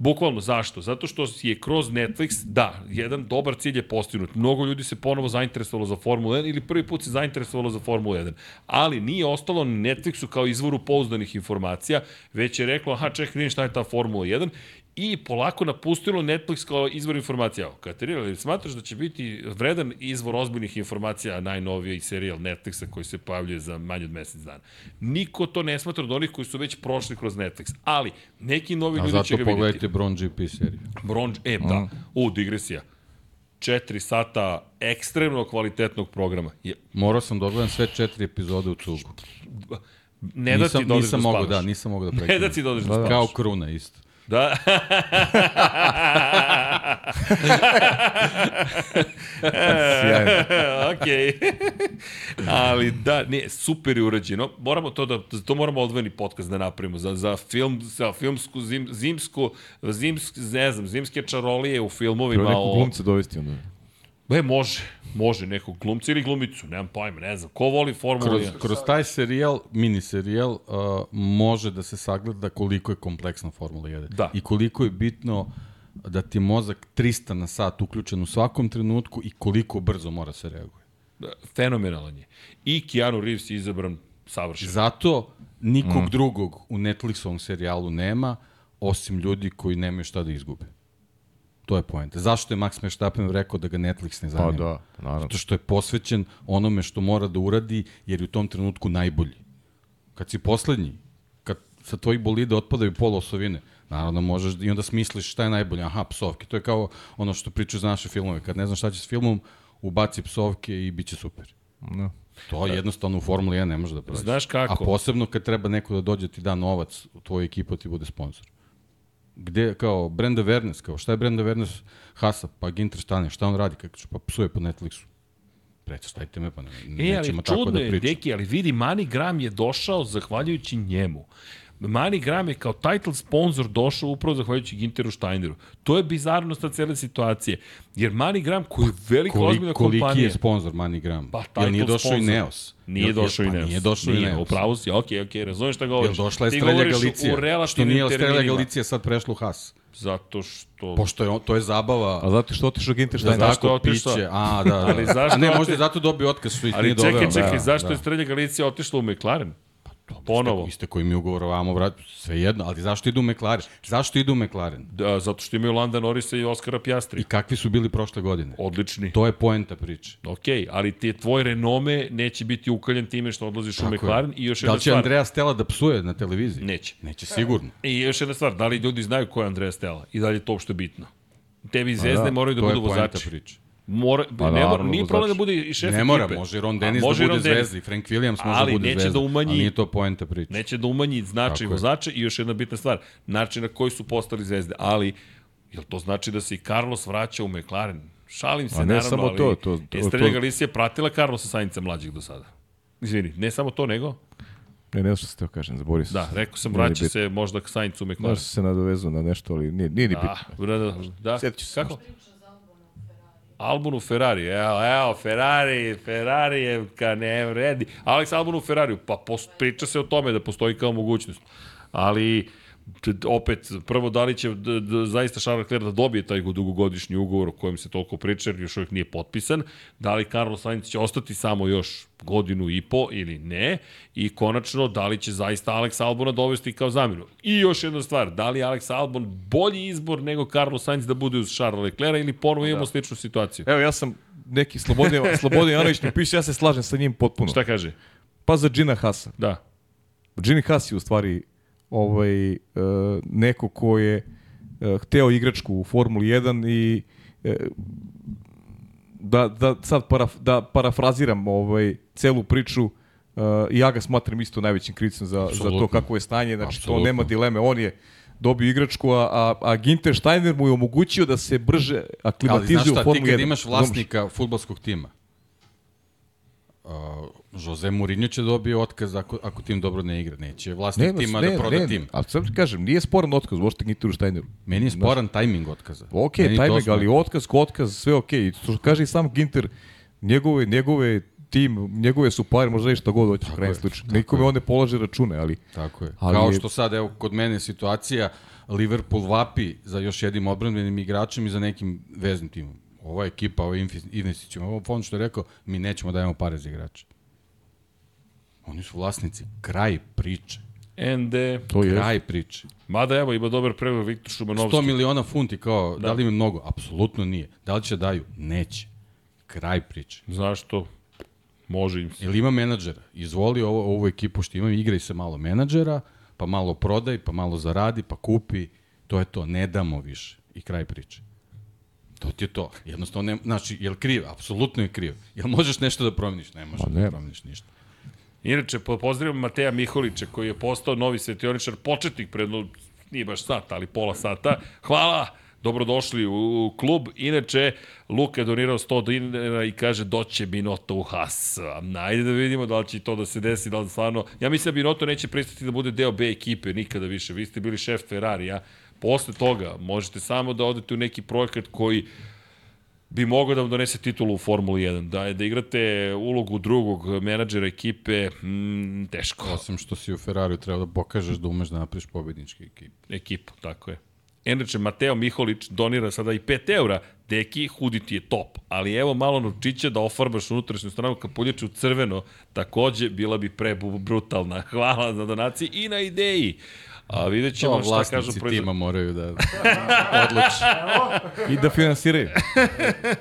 Bukvalno, zašto? Zato što je kroz Netflix, da, jedan dobar cilj je postignut. Mnogo ljudi se ponovo zainteresovalo za Formulu 1 ili prvi put se zainteresovalo za Formulu 1. Ali nije ostalo na Netflixu kao izvoru pouzdanih informacija, već je reklo, aha, čekaj, vidim šta je ta Formula 1 i polako napustilo Netflix kao izvor informacija. Katarina, ali smatraš da će biti vredan izvor ozbiljnih informacija najnoviji serijal Netflixa koji se pojavljuje za manje od mesec dana? Niko to ne smatra od onih koji su već prošli kroz Netflix. Ali, neki novi A ljudi će zato ga vidjeti. pogledajte Bron GP seriju. Bronž, e, da. U, digresija. Četiri sata ekstremno kvalitetnog programa. Je, Morao sam da sve četiri epizode u cugu. ne da nisam, ti da nisam da da, nisam mogao da Ne prekinem. da ti da odeš da, spavaš. Kao kruna isto. Da. Sjajno. Okej. Ali da, ne, super je urađeno. Moramo to da, to moramo odvojeni podcast da napravimo. Za, za film, za filmsku, zim, zimsku, zimsk, ne znam, zimske čarolije u filmovima Treba nekog o... glumca dovesti onda. E, može. Može, nekog glumca ili glumicu, nemam pojma, ne znam. Ko voli Formulu Kroz, 1? kroz taj serijal, mini serijal, uh, može da se sagleda koliko je kompleksna Formula 1. Da. I koliko je bitno da ti mozak 300 na sat uključen u svakom trenutku i koliko brzo mora se reaguje. Fenomenalan je. I Keanu Reeves je izabran savršeno. Zato nikog mm. drugog u Netflixovom serijalu nema, osim ljudi koji nemaju šta da izgube. To je poenta. Zašto je Max Verstappen rekao da ga Netflix ne Pa zanima? da, naravno. Zato što je posvećen onome što mora da uradi, jer je u tom trenutku najbolji. Kad si poslednji, kad sa tvojih bolida otpadaju pola osovine, naravno možeš i onda smisliš šta je najbolje. Aha, psovke. To je kao ono što pričaju za naše filmove. Kad ne znaš šta će s filmom, ubaci psovke i bit će super. No. To je jednostavno u Formuli 1 ne može da prođe. Znaš kako? A posebno kad treba neko da dođe ti da novac u tvoju ekipu ti bude sponsor. Gde, kao, Brenda Vernes, kao, šta je Brenda Vernes Hasa? Pa Ginter Stane, šta on radi? Kako će, pa psuje po Netflixu. Prećestajte me, pa ne, E, ali nećemo tako čudno da je, pričamo. deki, ali vidi, Mani Gram je došao zahvaljujući njemu. Mani Gram je kao title sponsor došao upravo zahvaljujući Ginteru Steineru. To je bizarnost ta cele situacije. Jer Mani Gram, koji je velika Kolik, ozbiljna koliki kompanija... je sponsor MoneyGram? Pa, Jel nije title došao i. Neos? Nije Jel- došao i pa Neos. Nije došao i nije, Neos. Upravo si, okej, okej, razumeš šta Jel govoriš. došla je Ti Strelja govoriš Galicija? U Što relativnim nije Strelja. Galicija sad prešla u Has? Zato što... Pošto je on, to je zabava. A zato što otišao Ginter Da, Steiner. zašto je tako otišao? piće. A, da, da. Ali zašto A ne, možda je zato dobio otkaz što ih Ali nije doveo. čekaj, čekaj, Da, zašto da. je Strelja Galicija otišla u McLaren? Ponovo. Iste koji mi ugovoravamo, vrat, sve jedno, ali zašto idu u McLaren? Zašto idu u McLaren? Da, zato što imaju Landa Norrisa i Oskara Pjastri. I kakvi su bili prošle godine? Odlični. To je poenta priče. Ok, ali ti tvoj renome neće biti ukaljen time što odlaziš u Tako je. McLaren i još Da jedna li će stvar. Andreja Stella da psuje na televiziji? Neće. Neće sigurno. I još jedna stvar, da li ljudi znaju ko je Andreja Stella i da li je to uopšte bitno? Tebi zvezde da, moraju da to je budu poenta vozači. priče. Mora, Pa ne mora, nije problem da bude i šef Ne mora, ekipe. može i Ron Dennis može da bude Ron zvezda i Frank Williams može Ali da bude neće zvezda. da umanji- Ali nije to poenta priče. Neće da umanji značaj vozača i još jedna bitna stvar, način na koji su postali zvezde. Ali, jel to znači da se i Carlos vraća u McLaren? Šalim se, A ne naravno, samo ali to, to- to- Estrella to- Galicia je pratila Carlosa Sainca mlađeg do sada. Izvini, ne samo to, nego? Ne, ne znam što se teo kažem, zaborio sam. Da, rekao sam, vraća se možda k Saincu u McLaren. Možda se nadovezao na nešto, ali nije, nije ni bitno. Da, da, da. Sjetit ću se Kako? Albon u Ferrari, evo, evo, Ferrari, Ferrari je ka ne vredi. Alex Albon u pa pos, priča se o tome da postoji kao mogućnost. Ali opet, prvo da li će d, d, zaista Charles Leclerc da dobije taj dugogodišnji ugovor o kojem se toliko priča, jer još uvijek nije potpisan, da li Carlos Sainz će ostati samo još godinu i po ili ne, i konačno, da li će zaista Alex Albona dovesti kao zamenu. I još jedna stvar, da li Alex Albon bolji izbor nego Carlos Sainz da bude uz Charles Leclerc ili ponovo imamo da. sličnu situaciju? Evo, ja sam neki Slobodan, Slobodan Janović mi piše, ja se slažem sa njim potpuno. Šta kaže? Pa za Gina Hasa. Da. Gini Haas je u stvari ovaj, uh, neko ko je uh, hteo igračku u Formuli 1 i uh, da, da sad paraf, da parafraziram ovaj, celu priču, ja ga smatram isto najvećim krivcem za, za to kako je stanje, znači Absolutno. to nema dileme, on je dobio igračku, a, a, a Ginter Steiner mu je omogućio da se brže aklimatizuje u Formulu 1. Ali znaš šta, ti kad imaš vlasnika futbolskog tima, uh, Jose Mourinho će dobije otkaz ako, ako tim dobro ne igra. Neće vlasnik ne, tima da ne, da proda ne, tim. Ali sad kažem, nije sporan otkaz, možete Ginteru Steineru. Meni je sporan Znaš, tajming otkaza. Ok, Meni tajming, ali otkaz otkaz, sve ok. I to kaže i sam Ginter, njegove, njegove tim, njegove su pare, možda i šta god hoće u krajem slučaju. Nikome on ne polaže račune, ali... Tako je. Ali Kao što sad, evo, kod mene situacija, Liverpool vapi za još jednim odbranbenim igračem i za nekim veznim timom. Ova ekipa, ova investicijom, ovo fond što je rekao, mi nećemo dajemo pare za igrače. Oni su vlasnici. Kraj priče. ND. To je. Kraj priče. Mada evo ima dobar pregled Viktor Šumanovski. 100 miliona funti kao, da. da li im mnogo? Apsolutno nije. Da li će daju? Neće. Kraj priče. Zašto? Može im se. Ili ima menadžera. Izvoli ovo, ovu ekipu što ima, igraj se malo menadžera, pa malo prodaj, pa malo zaradi, pa kupi. To je to. Ne damo više. I kraj priče. To ti je to. Jednostavno, ne, znači, je li kriv? Apsolutno je kriv. Jel možeš nešto da promeniš? Ne možeš da promeniš ništa. Inače, pozdravljam Mateja Miholića koji je postao novi svetioničar, početnik pred, nije baš sat, ali pola sata. Hvala! Dobrodošli u klub. Inače, Luka je donirao 100 dinara i kaže doće Binoto u Haas. Najde da vidimo da li će to da se desi, da li stvarno... Ja mislim da Binoto neće pristati da bude deo B ekipe nikada više. Vi ste bili šef Ferrarija. Posle toga možete samo da odete u neki projekat koji bi mogao da vam donese titulu u Formuli 1. Da, da igrate ulogu drugog menadžera ekipe, mm, teško. Osim što si u Ferrariju treba da pokažeš da umeš da napriš pobednički ekip. Ekipu, tako je. Inače, Mateo Miholić donira sada i 5 eura. Deki, huditi je top. Ali evo malo novčića da ofarbaš unutrašnju stranu kapuljača u crveno. Takođe, bila bi pre brutalna. Hvala za donaciji i na ideji. A vidjet ćemo to, šta kažu proizvod. tima moraju da odluči. I da finansiraju.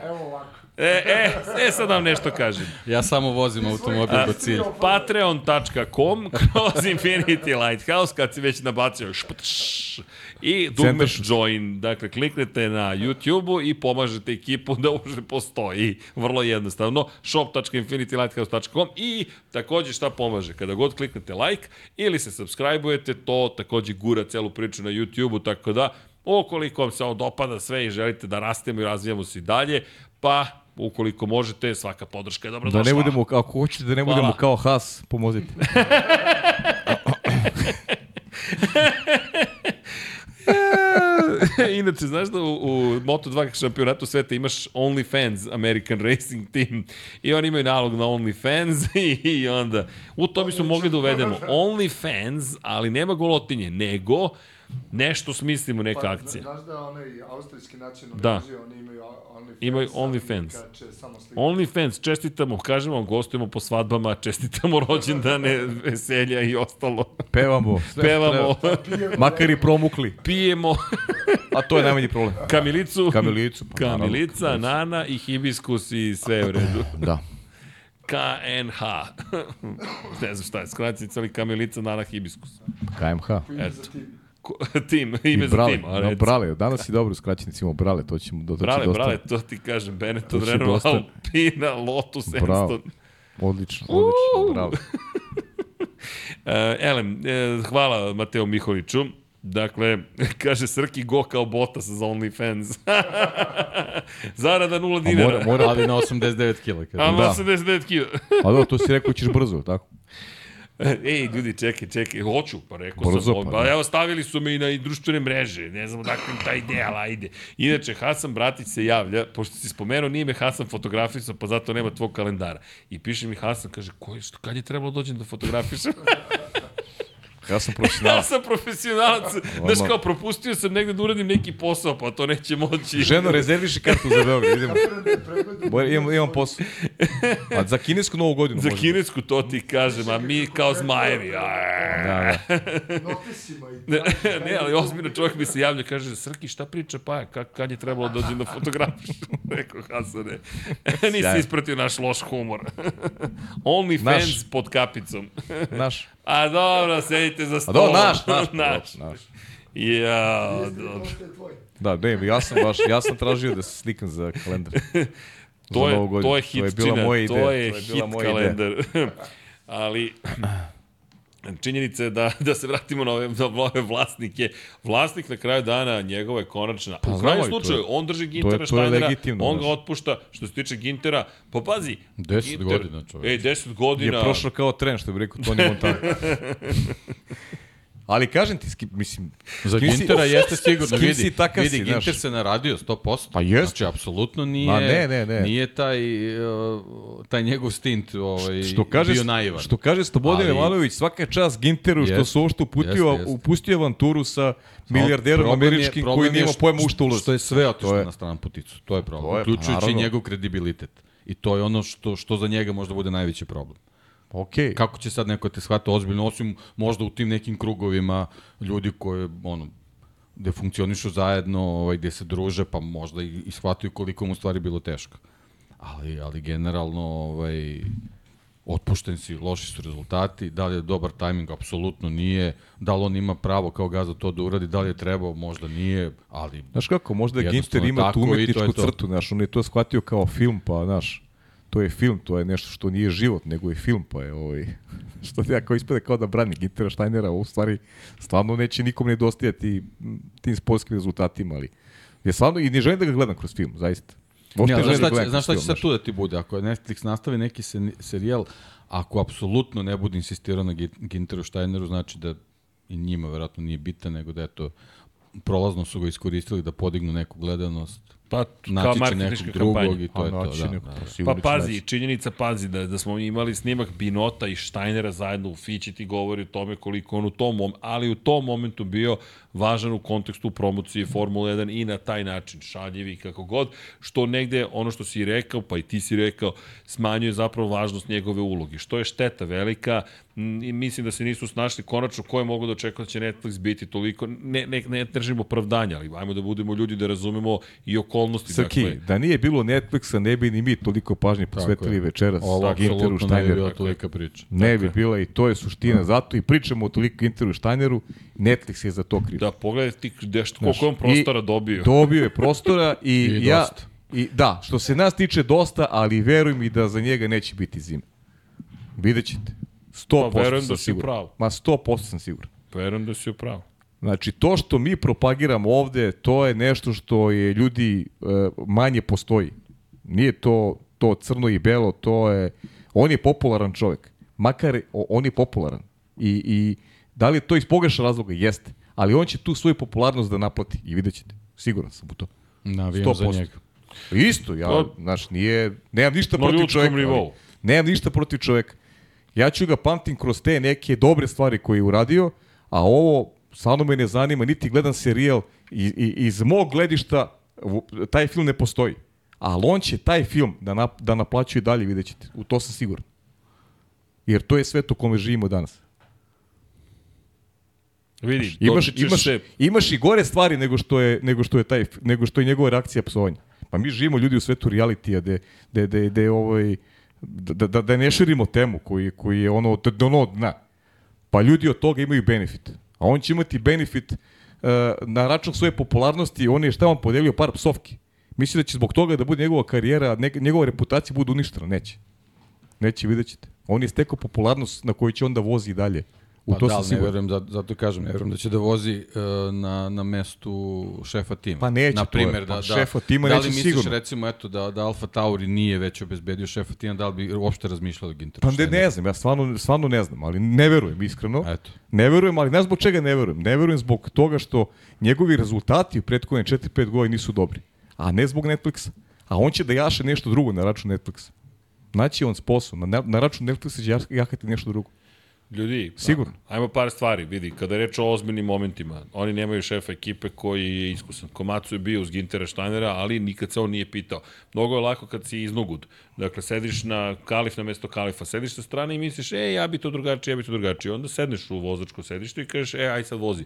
Evo ovako. E, e, e, sad vam nešto kažem. Ja samo vozim automobil do cilja. Patreon.com kroz Infinity Lighthouse, kad si već nabacio šptš, i dugmeš join. Dakle, kliknete na YouTube-u i pomažete ekipu da uže postoji. Vrlo jednostavno. shop.infinitylighthouse.com i takođe šta pomaže? Kada god kliknete like ili se subscribe-ujete, to takođe gura celu priču na YouTube-u, tako da Ukoliko vam se ovo dopada sve i želite da rastemo i razvijamo se i dalje, pa ukoliko možete, svaka podrška je dobro Da ne budemo, ako hoćete da ne Hvala. budemo kao Has, pomozite. Inače, znaš da u, u Moto2 šampionatu sveta imaš OnlyFans American Racing Team i oni imaju nalog na OnlyFans i, i onda u to bismo mogli da uvedemo. OnlyFans, ali nema golotinje, nego nešto smislimo, neka pa, akcija. Znaš da onaj austrijski nacionalni da. oni imaju OnlyFans. Imaju OnlyFans. OnlyFans, čestitamo, kažemo vam, gostujemo po svadbama, čestitamo rođendane, veselja i ostalo. Pevamo. Pevamo. Makar i promukli. Pijemo. A to je najmanji problem. Kamilicu. Kamilicu. Pa, Kamilica, naravno. nana i hibiskus i sve u redu. da. KNH. ne znam šta je, skratica ali kamilica, nana, hibiskus. KMH. Eto. tim, ime za tim. A no, brale, danas si dobro skraćenici imamo Brale, to ćemo do, to brale, dosta. Brale, to ti kažem, Benetton, Renault, dosta... Alpina, Lotus, Bravo. Odlično, odlično, bravo. uh, Elem, uh, hvala Mateo Miholiću. Dakle, kaže Srki go kao bota za OnlyFans. Zarada 0 dinara. Mora, mora, ali na 89 kg. A na da. 89 kg. A da, to si rekao ćeš brzo, tako? Ej, ljudi, čekaj, čekaj, hoću, pa rekao Brzo, sam, pa, pa, evo stavili su me i na društvene mreže, ne znam dakle ta ideja, ali ajde. Inače, Hasan Bratić se javlja, pošto si spomenuo, nije me Hasan fotografisao, pa zato nema tvog kalendara. I piše mi Hasan, kaže, koji, što, kad je trebalo da dođem da fotografišem? Ja sam Ja profesionalac. sam profesionalac, znaš kao, propustio sam negde da uradim neki posao, pa to neće moći. Ženo, rezerviši kartu za Beograd, idemo. Bolje, imam, imam posao. A za kinesku novu godinu Za možda. kinesku to ti kažem, a mi kao zmajevi. Da, da. Ne, ne, ali ozbiljno čovjek mi se javlja, kaže, Srki, šta priča Paja, kad, kad je trebalo da dođe na fotografiju? Rekao, Hasane, nisi ispratio naš loš humor. Only Naš. fans pod kapicom. Naš. A dobro, sedite za A stolom. do, naš, naš. naš. naš. Ja, dobro. Da, ne, ja sam baš, ja sam tražio da se slikam za kalendar. To je, to je To je hit bila moja ideja. to je, To je hit bila moja ideja. kalendar. Ali, činjenica je da, da se vratimo na ove, na ove vlasnike. Vlasnik na kraju dana, njegova je konačna. Pa, u je- slučaju, on drži Gintera je- je legitimno, on ga znaš. otpušta. Što se tiče Gintera, pa pazi. 10 godina, čoveče. Ej, 10 Je godina. prošao kao tren, što bi rekao Toni Montana. Ali kažem ti, ski, mislim... Za kim si- Gintera jeste sigurno, vidi, si takav vidi si, Ginter znaš. se naradio 100%. Pa jest. Znači, apsolutno nije, Ma ne, ne, ne. nije taj, uh, taj njegov stint ovaj, Što kaže, bio naivan. što kaže Slobodan Ali- Jovanović, svaka čast Ginteru što Jest, su uopšte uputio, jest, jest. upustio avanturu sa milijarderom je- američkim koji nema što- pojma u što ulazi. Što je sve otišlo na stranu puticu. To je problem. To je, pa Uključujući naravno. njegov kredibilitet. I to je ono što, što za njega možda bude najveći problem. Okej. Kako će sad neko te shvata ozbiljno, osim možda u tim nekim krugovima ljudi koji, ono, gde funkcionišu zajedno, ovaj, gde se druže, pa možda i, i shvataju koliko mu stvari bilo teško. Ali, ali generalno, ovaj, otpušten si, loši su rezultati, da li je dobar tajming, apsolutno nije, da li on ima pravo kao gazda to da uradi, da li je trebao, možda nije, ali Znaš kako, možda Ginter ima tu umetničku crtu, znaš, on je to shvatio kao film, pa, znaš, to je film, to je nešto što nije život, nego je film, pa je ovaj, što ja kao ispade kao da brani Gintera Steinera, u stvari stvarno neće nikom nedostajati tim sportskim rezultatima, ali je stvarno, i ne želim da ga gledam kroz film, zaista. Ali želim da znaš šta, će, znaš šta će sad tu da ti bude? Ako je Netflix nastavi neki se, serijal, ako apsolutno ne bude insistirao na Gin- Ginteru Steineru, znači da i njima verovatno nije bitan, nego da eto, prolazno su ga iskoristili da podignu neku gledanost, Pa, kao marketinška kampanja. i to je A, to. Da, da, pa. Pa pazi, činjenica pazi da, da smo imali snimak Binota i Steinera zajedno u Fići ti govori o tome koliko on u tom ali u tom momentu bio važan u kontekstu promocije Formule 1 i na taj način šaljivi kako god, što negde ono što si rekao, pa i ti si rekao, smanjuje zapravo važnost njegove uloge, što je šteta velika i mislim da se nisu snašli konačno ko je mogo da očekao da će Netflix biti toliko, ne, ne, ne držimo opravdanja, ali ajmo da budemo ljudi da razumemo i okolnosti. Srki, dakle, da nije bilo Netflixa, ne bi ni mi toliko pažnje posvetili je. večeras Ovo Ginteru apsolutno ne bi bila tolika priča. Ne bi bila i to je suština. Zato i pričamo o toliko Interu i Steineru. Netflix je za to kriv. Da, pogledaj ti gde što, koliko on prostora I dobio. Dobio je prostora i, I ja... dosta. I, da, što se nas tiče dosta, ali veruj mi da za njega neće biti zime. Vidjet ćete. 100% Pa, verujem sam da si siguran. pravu. Ma 100% sam siguran. Verujem da si u pravu. Znači, to što mi propagiramo ovde, to je nešto što je ljudi e, manje postoji. Nije to, to crno i belo, to je... On je popularan čovjek. Makar on je popularan. I, i da li je to iz pogrešna razloga? Jeste. Ali on će tu svoju popularnost da naplati. I vidjet ćete. Siguran sam u to. Navijam za 100%. njega. Isto, ja, To- znaš, nije, nemam ništa Na protiv čoveka. ali nivou. Nemam ništa protiv čoveka. Ja ću ga pamtim kroz te neke dobre stvari koje je uradio, a ovo stvarno me ne zanima, niti gledam serijal i, i, iz mog gledišta taj film ne postoji. Ali on će taj film da, nap, da naplaćuje dalje, vidjet ćete. U to sam siguran. Jer to je svet u kome živimo danas. Vidi, Imaš, imaš, se... imaš i gore stvari nego što je, nego što je, taj, nego što je njegova reakcija psovanja. Pa mi živimo ljudi u svetu realitija gde, gde, gde, gde ovaj, da, da, da ne širimo temu koji, koji je ono, do ono dna. Pa ljudi od toga imaju benefit. A on će imati benefit uh, na račun svoje popularnosti, on je šta on podelio par psovki. Misli da će zbog toga da bude njegova karijera, ne, njegova reputacija bude uništena. Neće. Neće, vidjet ćete. On je stekao popularnost na koju će onda vozi i dalje. U Pa to da, sam ali ne verujem, zato, kažem, ne verujem da će da vozi uh, na, na mestu šefa tima. Pa neće na to je, primer, pa da, da, šefa tima da li neće misliš sigurno. recimo eto da, da Alfa Tauri nije već obezbedio šefa tima, da li bi uopšte razmišljali o Ginteru? Pa ne, ne znam, ja stvarno, stvarno ne znam, ali ne verujem, iskreno. Eto. Ne verujem, ali ne zbog čega ne verujem. Ne verujem zbog toga što njegovi rezultati u prethodne 4-5 godina nisu dobri. A ne zbog Netflixa. A on će da jaše nešto drugo na račun Netflixa. Naći on sposob. Na, na račun Netflixa će jahati nešto drugo. Ljudi, Sigurno. ajmo par stvari, vidi, kada je reč o ozbiljnim momentima, oni nemaju šefa ekipe koji je iskusan. Komacu je bio uz Gintera Steinera, ali nikad se on nije pitao. Mnogo je lako kad si iznugud. Dakle, sediš na kalif na mesto kalifa, sediš sa strane i misliš, e, ja bi to drugačije, ja bi to drugačije. Onda sedneš u vozačko sedište i kažeš, e, aj sad vozi.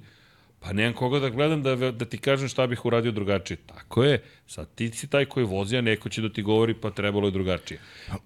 Pa nemam koga da gledam da, da ti kažem šta bih uradio drugačije. Tako je, sad ti si taj koji vozi, a neko će da ti govori pa trebalo je drugačije.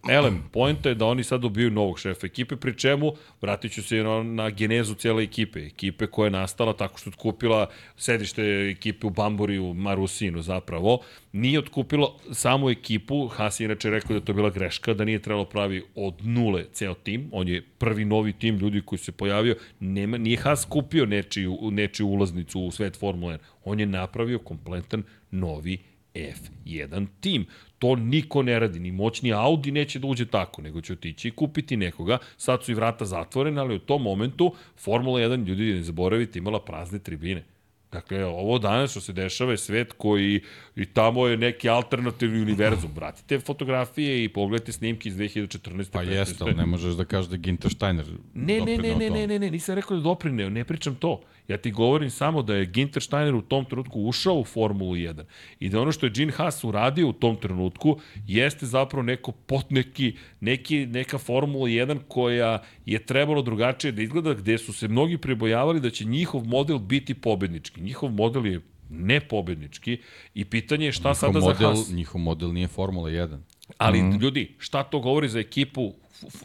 Elem, pojenta je da oni sad dobiju novog šefa ekipe, pri čemu vratit ću se na, na genezu cijele ekipe. Ekipe koja je nastala tako što je otkupila sedište ekipe u Bambori u Marusinu zapravo. Nije otkupila samu ekipu, Haas je inače rekao da to bila greška, da nije trebalo pravi od nule ceo tim. On je prvi novi tim ljudi koji se pojavio. Nema, nije Haas kupio nečiju, nečiju ulaznicu u svet Formule 1. On je napravio kompletan novi F1 tim. To niko ne radi, ni moćni Audi neće da uđe tako, nego će otići i kupiti nekoga. Sad su i vrata zatvorene, ali u tom momentu Formula 1, ljudi ne zaboravite, imala prazne tribine. Dakle, ovo danas što se dešava je svet koji i tamo je neki alternativni univerzum. Vratite fotografije i pogledajte snimke iz 2014. Pa jeste, ali ne možeš da kažeš da je Ginter Steiner Ne, ne, ne, ne, ne, ne, ne, nisam rekao da doprineo, ne pričam to. Ja ti govorim samo da je Ginter Steiner u tom trenutku ušao u Formulu 1 i da ono što je Gene Haas uradio u tom trenutku jeste zapravo neko pot neki, neki, neka Formula 1 koja je trebalo drugačije da izgleda, gde su se mnogi prebojavali da će njihov model biti pobednički. Njihov model je nepobednički i pitanje je šta njihov sada model, za Haas. Njihov model nije Formula 1. Ali mm. ljudi, šta to govori za ekipu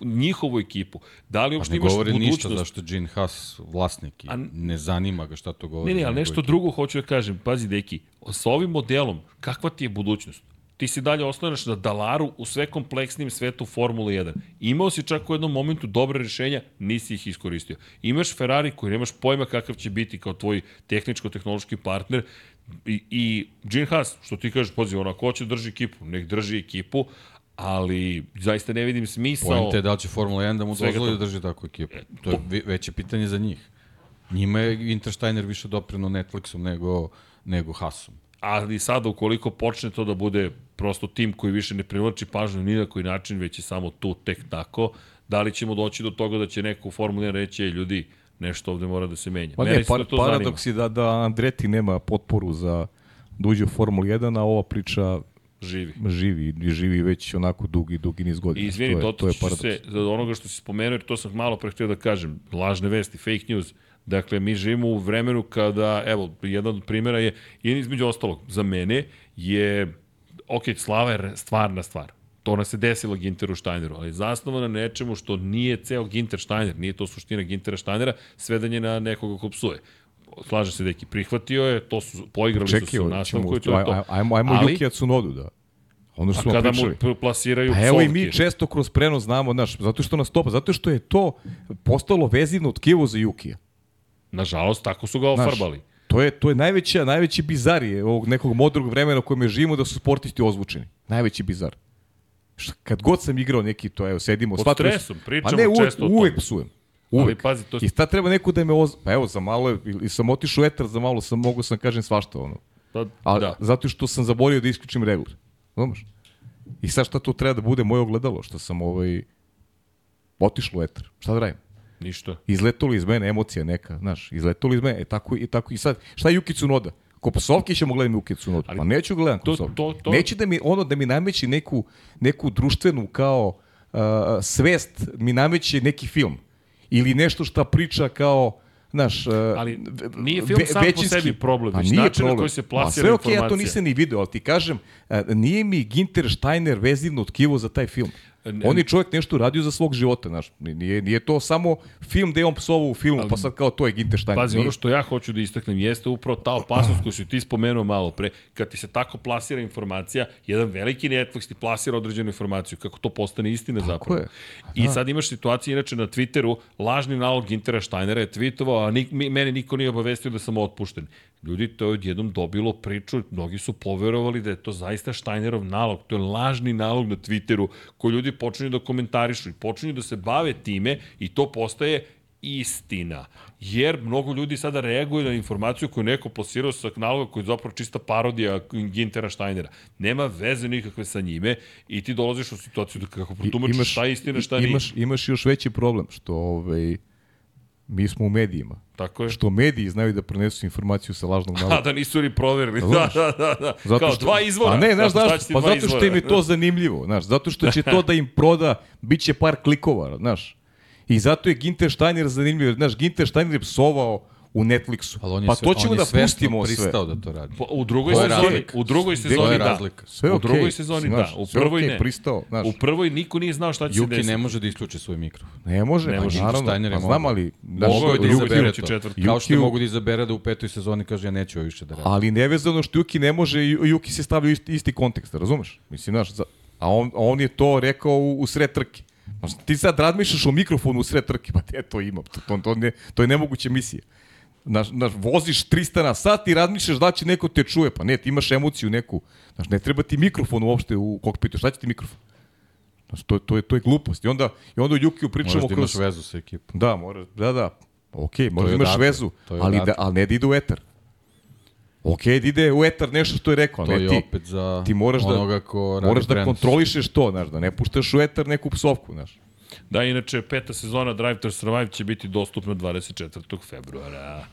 njihovu ekipu. Da li Pa uopšte ne imaš govori budućnost? ništa zašto Gene Haas vlasnik i A- ne zanima ga šta to govori. Ne, ne, ali nešto ekipu. drugo hoću da kažem. Pazi, deki, sa ovim modelom, kakva ti je budućnost? Ti si dalje oslanjaš na Dalaru u sve kompleksnijem svetu Formule 1. Imao si čak u jednom momentu dobre rešenja, nisi ih iskoristio. Imaš Ferrari koji nemaš pojma kakav će biti kao tvoj tehničko-tehnološki partner i, i Gene Haas, što ti kažeš, pazi, ona ko će drži ekipu, nek drži ekipu, ali zaista ne vidim smisao. Pojente je da li će Formula 1 da mu dozvoli to- da drži takvu ekipu. To je ve- veće pitanje za njih. Njima je Intersteiner više doprino Netflixom nego, nego Haasom. ali sada ukoliko počne to da bude prosto tim koji više ne privlači pažnju ni na koji način, već je samo tu tek tako, da li ćemo doći do toga da će neko u Formuli 1 reći, "Ej, ljudi, nešto ovde mora da se menja. Pa ne, par, to paradoks je da, da Andretti nema potporu za da uđe u Formulu 1, a ova priča zanima. Živi. živi i živi već onako dugi, dugi niz godina. I izvini, to je, to je paradoks. se od onoga što si spomenuo, jer to sam malo pre htio da kažem, lažne vesti, fake news. Dakle, mi živimo u vremenu kada, evo, jedan od primjera je, jedan između ostalog, za mene je, ok, slava je stvarna stvar. To nas se desilo Ginteru Steineru, ali je zasnovano na nečemu što nije ceo Ginter Steiner, nije to suština Gintera Steinera, svedanje na nekoga ko psuje. Slaže se deki, prihvatio je, to su, poigrali su se u nastavku i to je to. aj- ajmo, ajmo Ali- Yukija Tsunodu da. Ono što A smo kada pričali. mu plasiraju Pa evo i mi često kroz prenos znamo, znaš, zato što nas topa, zato što je to postalo vezivno tkivo za Jukija. Nažalost, tako su ga Znaš, ofarbali. To je, to je najveća, najveći bizarije ovog nekog modrog vremena u kojem živimo da su sportisti ozvučeni. Najveći bizar. Kad god sam igrao neki to, evo, sedimo... Pod stresom, pričamo pa ne, uvek, često o uvek tome. Psujem. Ali Uvek. pazi, to- I sad treba neko da me oz... Pa evo, za malo, je- i sam otišao u etar, za malo sam, mogu sam kažem svašta, ono. Pa, Ali, da. Zato što sam zaborio da isključim regler. Znaš? I sad šta to treba da bude moje ogledalo? Što sam ovaj, otišlo u etar. Šta da radim? Ništa. Izletalo iz mene emocija neka, znaš, izletalo iz mene, e tako i tako i sad. Šta je Juki Tsunoda? Ko psovke ćemo gledati Juki Tsunoda? Ali Pa neću gledam to- psovke. to- to- Neće da mi ono da mi nameći neku neku društvenu kao uh, svest mi nameće neki film ili nešto šta priča kao Znaš, uh, Ali nije film sam po sebi problem, već način na koji se plasira Ma sve okej, ja to informacija. nisam ni video, ali ti kažem, uh, nije mi Ginter Steiner vezivno tkivo za taj film. Ne- On je čovjek nešto uradio za svog života, znaš. Nije, nije to samo film gde je on psovao u filmu, pa sad kao to je Ginter Steiner. Pazi, Nije. ono što ja hoću da istaknem jeste upravo ta opasnost koju si ti spomenuo malo pre, kad ti se tako plasira informacija, jedan veliki Netflix ti plasira određenu informaciju, kako to postane istina zapravo. je. I sad imaš situaciju, inače na Twitteru, lažni nalog Intera Steinera je tweetovao, a nik, mi, mene niko nije obavestio da sam otpušten. Ljudi, to je odjednom dobilo priču, mnogi su poverovali da je to zaista Steinerov nalog, to je lažni nalog na Twitteru, koji ljudi počinju da komentarišu i počinju da se bave time i to postaje istina. Jer mnogo ljudi sada reaguje na informaciju koju neko plasirao sa naloga koji je zapravo čista parodija Gintera Steinera. Nema veze nikakve sa njime i ti dolaziš u situaciju da kako protumačiš šta je istina, šta nije. Imaš, imaš još veći problem, što ovaj, mi smo u medijima. Tako je. Što mediji znaju da prenesu informaciju sa lažnog A navoda. da nisu ni proverili. Da, Razumeš? da, da, da. Zato Kao što, dva izvora. A ne, znaš, znaš, pa zato što im je to zanimljivo, znaš, zato što će to da im proda, bit će par klikova, znaš. I zato je Ginter Steiner zanimljiv, jer, znaš, Ginter Steiner je psovao u Netflixu. Ali on je pa to ćemo on je da pustimo sve. pristao da to radi. Po- U drugoj sezoni, razlika. u drugoj sezoni da. razlika. Sve u okej, drugoj sezoni znaš, da, u prvoj okej, ne. pristao, znaš. U prvoj niko nije znao šta će se Juki desiti. ne može da isključi svoj mikrofon. Ne može, Ne pa može. naravno, pa znam, ali... Mogao je da Juki- izabere Juki to. četvrti. Kao što Juki- mogu da izabere da u petoj sezoni kaže ja neću ovo više da radim. Ali nevezano što Juki ne može, Ju- Juki se stavlja u isti, isti kontekst, razumeš? Mislim, znaš, za, a on, a on je to rekao u, u sred trke. Ti sad razmišljaš o mikrofonu u sred trke, pa te to ima, to, to, to, ne, to je nemoguća misija. Znaš, znaš, voziš 300 na sat i razmišljaš da će neko te čuje, pa ne, ti imaš emociju neku. Znaš, ne treba ti mikrofon uopšte u kokpitu, šta će ti mikrofon? Znaš, to, to, je, to je glupost. I onda, i onda u Jukiju pričamo Možeš da imaš kroz... vezu sa ekipom. Da, mora, da, da. Ok, možda imaš vezu, ali, da, ali ne da ide u etar. Ok, da ide u etar nešto što je rekao, To ne je ti. opet za ti moraš da- ko Moraš da kontrolišeš to, znaš, da ne puštaš u etar neku psovku, znaš. Da, inače, peta sezona Drive to Survive će biti dostupna 24. februara.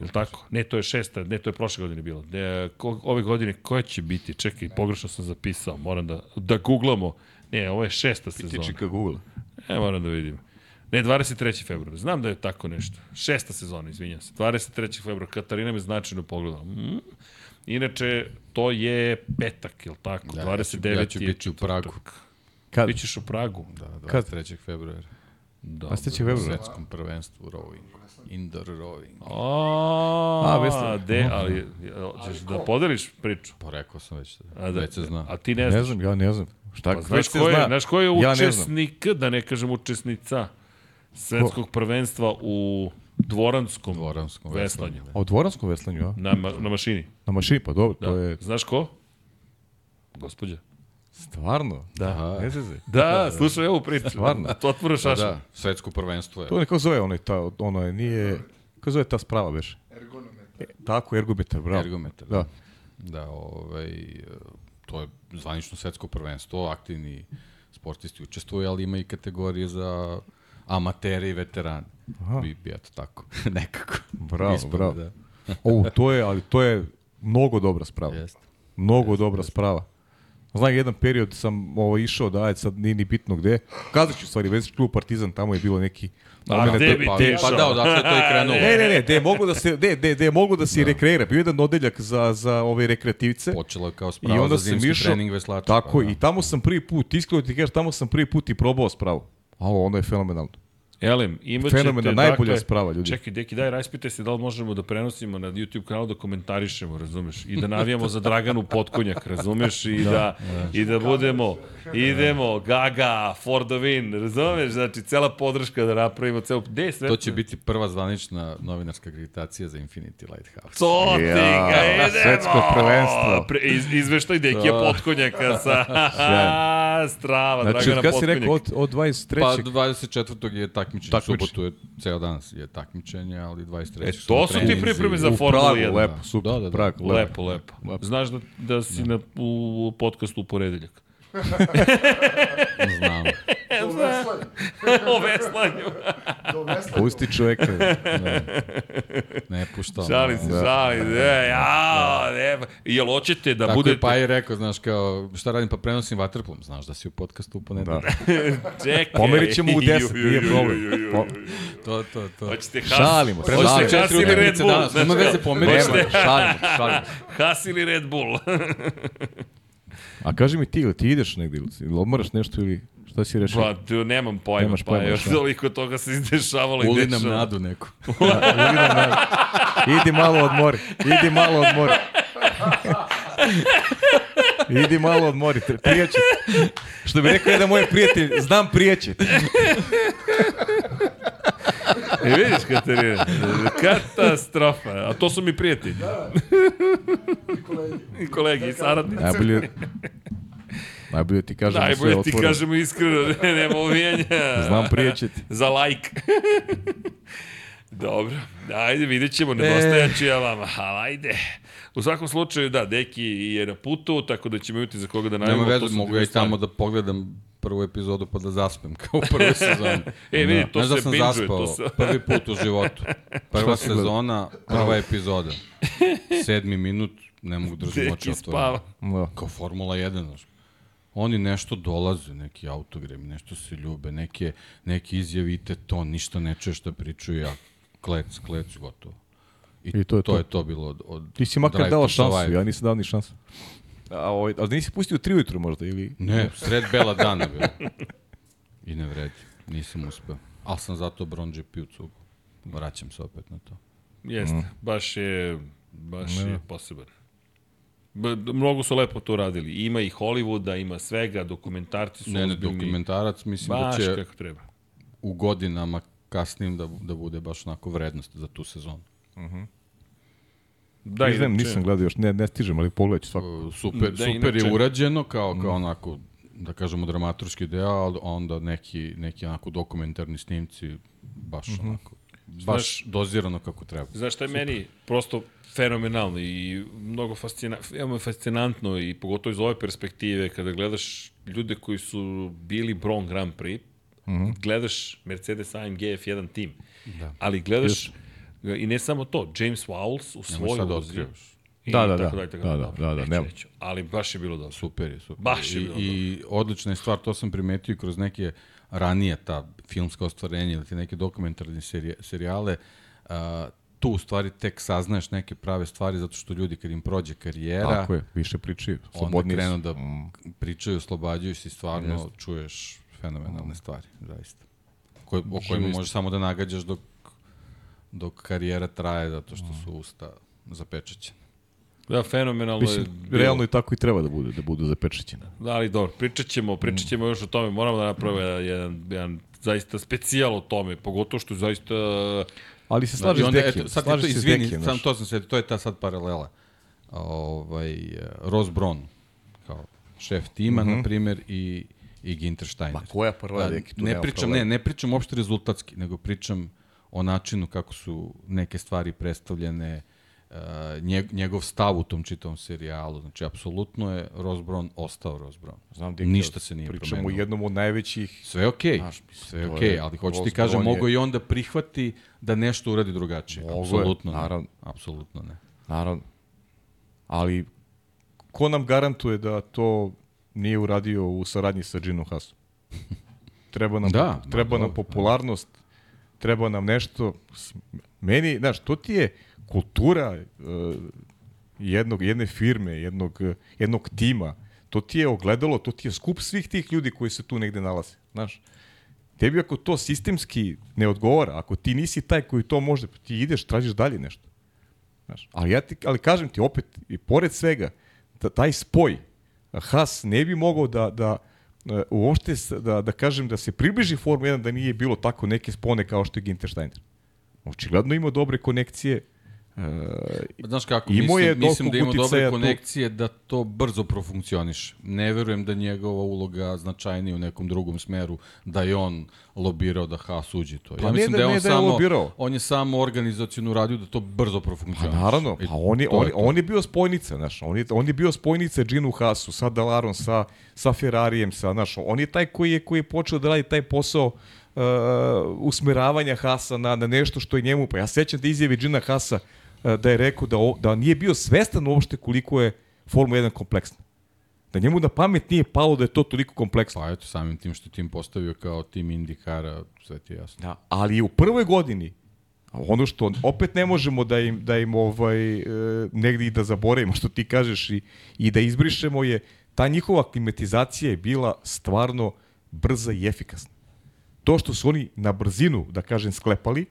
Jel tako? Ne, to je šesta, ne, to je prošle godine bilo. De, ko, ove godine koja će biti? Čekaj, pogrešno sam zapisao, moram da, da googlamo. Ne, ovo je šesta sezona. Google. E, moram da vidim. Ne, 23. februar. Znam da je tako nešto. Šesta sezona, izvinjam se. 23. februar. Katarina me značajno pogledala. Mm. Inače, to je petak, jel tako? Da, 29. ja ću je biti u Pragu. četvrtak. Kad? Bićeš u Pragu? Da, Kad? 23. februara. Da. A steće U februar? svetskom prvenstvu rowing. Indoor rowing. A, A, vesla. de, ali, ćeš da podeliš priču? Pa rekao sam već. A, da, već se zna. A ti ne Ne znaš. znam, ja ne znam. Šta, Pa, znaš, ko je, zna. znaš ko je Ja ne učesnik, da ne kažem učesnica, svetskog prvenstva u dvoranskom, Dvoranskom veslanju. veslanju. A u dvoranskom veslanju, ja? Na, ma, na mašini. Na mašini, pa dobro, Da. to je Znaš ko? Gospodja. Stvarno. Da. Ne zeze. Da, slušaj ovu priču. Stvarno? To otvore Da, šaša. da, svetsko prvenstvo je. To neko zove onaj, ta, ono je, nije, kako zove ta sprava, veš? Ergonometar. Tako, ergometar, bravo. Ergometar. Da. Da, ovaj, e, to je zvanično svetsko prvenstvo, aktivni sportisti učestvuju, ali ima i kategorije za amatere i veterane. Aha. Bi, bi eto tako, nekako. Bravo, Ispade, bravo. Da. O, to je, ali to je mnogo dobra sprava. Jeste. Mnogo dobra sprava. Znam, jedan period sam ovo, išao da, sad nije ni bitno gde. Kazat ću stvari, već klub Partizan, tamo je bilo neki... A momenat gde da- bi Pa, pa da, odatle je to i krenulo. Ne, ne, ne, gde je mogu da se, gde, gde je mogu da se da. rekreira. Bio je jedan odeljak za, za ove rekreativce. Počelo je kao onda za zimski išao, trening veslača. tako, pa, da. i tamo sam prvi put, iskreno ti kažeš, tamo sam prvi put i probao spravu. A ovo, ono je fenomenalno. Elem, imat ćete, Fenomena, najbolja sprava, ljudi. Čekaj, deki, daj, raspitaj se da li možemo da prenosimo na YouTube kanal da komentarišemo, razumeš? I da navijamo za Draganu Potkonjak, razumeš? I da, i da budemo, idemo, Gaga, for the win, razumeš? Znači, cela podrška da napravimo, celo, gde sve? To će biti prva zvanična novinarska akreditacija za Infinity Lighthouse. To ti Ja, ga idemo! svetsko prvenstvo. Pre, iz, izveštaj Dekija Potkonjaka sa strava, Znači, Dragana od kada si rekao, od, od 23. Pa 24. je takmičenje, Takmičenje. subotu je ceo danas je takmičenje, ali 23. E, to su ti pripreme za Formulu Pragu, 1. lepo, super, Da, da, da. Prag, lepo. Lepo, lepo. Znaš da, da si na, u podcastu u ponedeljak. Znam. Do veslanju. o veslanju. Do veslanju. Pusti čoveka. Ne puštao. Šalim se, šalim se. E, ja, ne, jel hoćete da Tako budete... je pa i rekao, znaš, kao, šta radim, pa prenosim vaterplom. Znaš da si u podcastu u Da. ponedeljak. Čekaj. Pomerit ćemo u 10, Ju, ju, nije problem. ju, ju, ju. Po- To, to, to. Hoćete has, Šalimo hoćete has ili Red Bull. danas, Znaš nema veze, hoćete šalimo, šalimo. Has ili Red Bull. A kaži mi ti, ili ti ideš negdje, ili, odmaraš nešto ili šta si rešio? Pa, tu nemam pojma, Nemaš pa pojma, još šta? toliko toga se izdešavalo i Uli nam nadu neku. Idi malo odmori, idi malo odmori. Idi malo odmori, tre- prijeće. Što bi rekao jedan moj prijatelj, znam prijeće. E, vidiš, Katarina, katastrofa. A to su mi prijatelji. I kolegi. I kolegi, i saradnici. Najbolje, najbolje ti kažem sve Najbolje ti kažemo iskreno, ne, nema uvijenja. Znam prijećeti. Za like. Dobro, ajde, vidjet ćemo, nedostajat ću ja vama, ali ajde. U svakom slučaju, da, Deki je na putu, tako da ćemo imati za koga da Nema najavimo. veze, to mogu ja i tamo da pogledam prvu epizodu pa da zaspem, kao u prvoj sezoni. E, vidi, to Znaš da se sam binđuje, zaspao to se... prvi put u životu. Prva sezona, prva epizoda. Sedmi minut, ne mogu držati oči otvorene. Da. Kao Formula 1, znaš. Oni nešto dolaze, neki autogrami, nešto se ljube, neke, neke izjavite to, ništa ne čuješ šta pričaju, ja klec, klec, gotovo. I, I to je to, to. je to bilo od, od Ti si makar dao šansu, Survive. ja nisam dao ni šansu. A, ovaj, a nisi pustio tri ujutru možda ili... Ne, sred bela dana bilo. I ne vredi, nisam uspeo. Ali sam zato Bron GP u cugu. Vraćam se opet na to. Jeste, baš je, baš je poseban. B mnogo su lepo to radili. Ima i Hollywooda, ima svega, dokumentarci su Ne, ne, dokumentarac, mislim Baš da će kako treba. u godinama kasnim da, da bude baš onako vrednost za tu sezonu. Da, ne znam, inače- nisam gledao još, ne, ne stižem, ali pogledat ću svako. Uh, super, Da, super inače- je urađeno kao, kao onako, da kažemo, dramaturški deo, ali onda neki, neki onako dokumentarni snimci, baš onako, baš dozirano kako treba. Znaš šta je meni prosto fenomenalno i mnogo fascina, fascinantno i pogotovo iz ove perspektive kada gledaš ljude koji su bili Bron Grand Prix, mm -hmm. gledaš Mercedes AMG F1 tim, da. ali gledaš i ne samo to, James Vowles u svojoj da vozi. otkrivaš. i Da, da, tako da. Da, dalje. da, Dobro, da, da, neću nema. ali baš je bilo dobro. Super je, super. Baš je I, bilo I odlična je stvar, to sam primetio i kroz neke ranije ta filmska ostvarenja ili neke dokumentarne serije, serijale, a, tu u stvari tek saznaješ neke prave stvari zato što ljudi kad im prođe karijera, Tako je, više pričaju, onda slobodni krenu su. da pričaju, oslobađaju se i stvarno čuješ fenomenalne stvari, zaista. Koje, o kojima možeš samo da nagađaš dok, dok karijera traje zato što su usta zapečećena. Da, fenomenalno Mislim, je bilo. realno i tako i treba da bude, da budu zapečećene. Da, ali dobro, pričat ćemo, pričat ćemo još o tome. Moramo da napravimo jedan, jedan zaista specijal o tome, pogotovo što je zaista... Ali se I slaže s Dekijem, sad je to, izvini, Dekijem. sam to sam se, to je ta sad paralela. Ovaj, eh, Ross Brown, kao šef tima, mm -hmm. na primjer, i, i Ginter Steiner. Ma koja prva, Da, Deki, tu ne pričam, ne, ne pričam uopšte rezultatski, nego pričam o načinu kako su neke stvari predstavljene, njeg, njegov stav u tom čitavom serijalu. Znači, apsolutno je Ross Brown ostao Ross Brown. Znam, Deki, Ništa se nije Pričamo o promenilo. jednom od najvećih Sve je okej, Znaš, mislim, sve je okej, je- ali hoću ti kažem, je- mogo i onda prihvati da nešto uradi drugačije. Mogo je, Apsolutno ne. naravno. Apsolutno ne. Naravno. Ali ko nam garantuje da to nije uradio u saradnji sa Ginom Hasom? Treba nam, Da, treba nam dobro, popularnost, treba nam nešto. Meni, znaš, to ti je kultura uh, jednog, jedne firme, jednog, jednog tima. To ti je ogledalo, to ti je skup svih tih ljudi koji se tu negde nalaze. Znaš, tebi ako to sistemski ne odgovara, ako ti nisi taj koji to može, ti ideš, tražiš dalje nešto. Znaš, ali, ja ti, ali kažem ti opet, i pored svega, taj spoj, Haas ne bi mogao da, da uopšte, s- da, da kažem, da se približi Formu 1 da nije bilo tako neke spone kao što je Ginter Steiner. Očigledno ima dobre konekcije, e, Znaš kako, mislim, je mislim da ima dobre konekcije da to brzo profunkcioniše. Ne verujem da njegova uloga značajnija u nekom drugom smeru, da je on lobirao da Haas uđe to. Pa ja mislim da- da, je on da je samo, lobirao. on je samo organizacijonu radio da to brzo Pa profunkcioniše. naravno, I pa on je, to on, to. on je bio spojnica, znaš, on je, on je bio spojnica Ginu Hasu, sa Dalarom, sa, sa Ferrarijem, sa, znaš, on je taj koji je, koji je počeo da radi taj posao uh, usmeravanja Hasa na, na nešto što je njemu, pa ja sećam da izjave Gina Hasa uh, da je rekao da, o, da nije bio svestan uopšte koliko je Formula 1 kompleksna. Da njemu na pamet nije palo da je to toliko kompleksno. Pa eto, samim tim što tim postavio kao tim Indikara, sve ti je jasno. Da, ali u prvoj godini ono što opet ne možemo da im, da im ovaj, e, negdje i da zaboravimo, što ti kažeš, i, i da izbrišemo je, ta njihova klimatizacija je bila stvarno brza i efikasna. To što su oni na brzinu, da kažem, sklepali,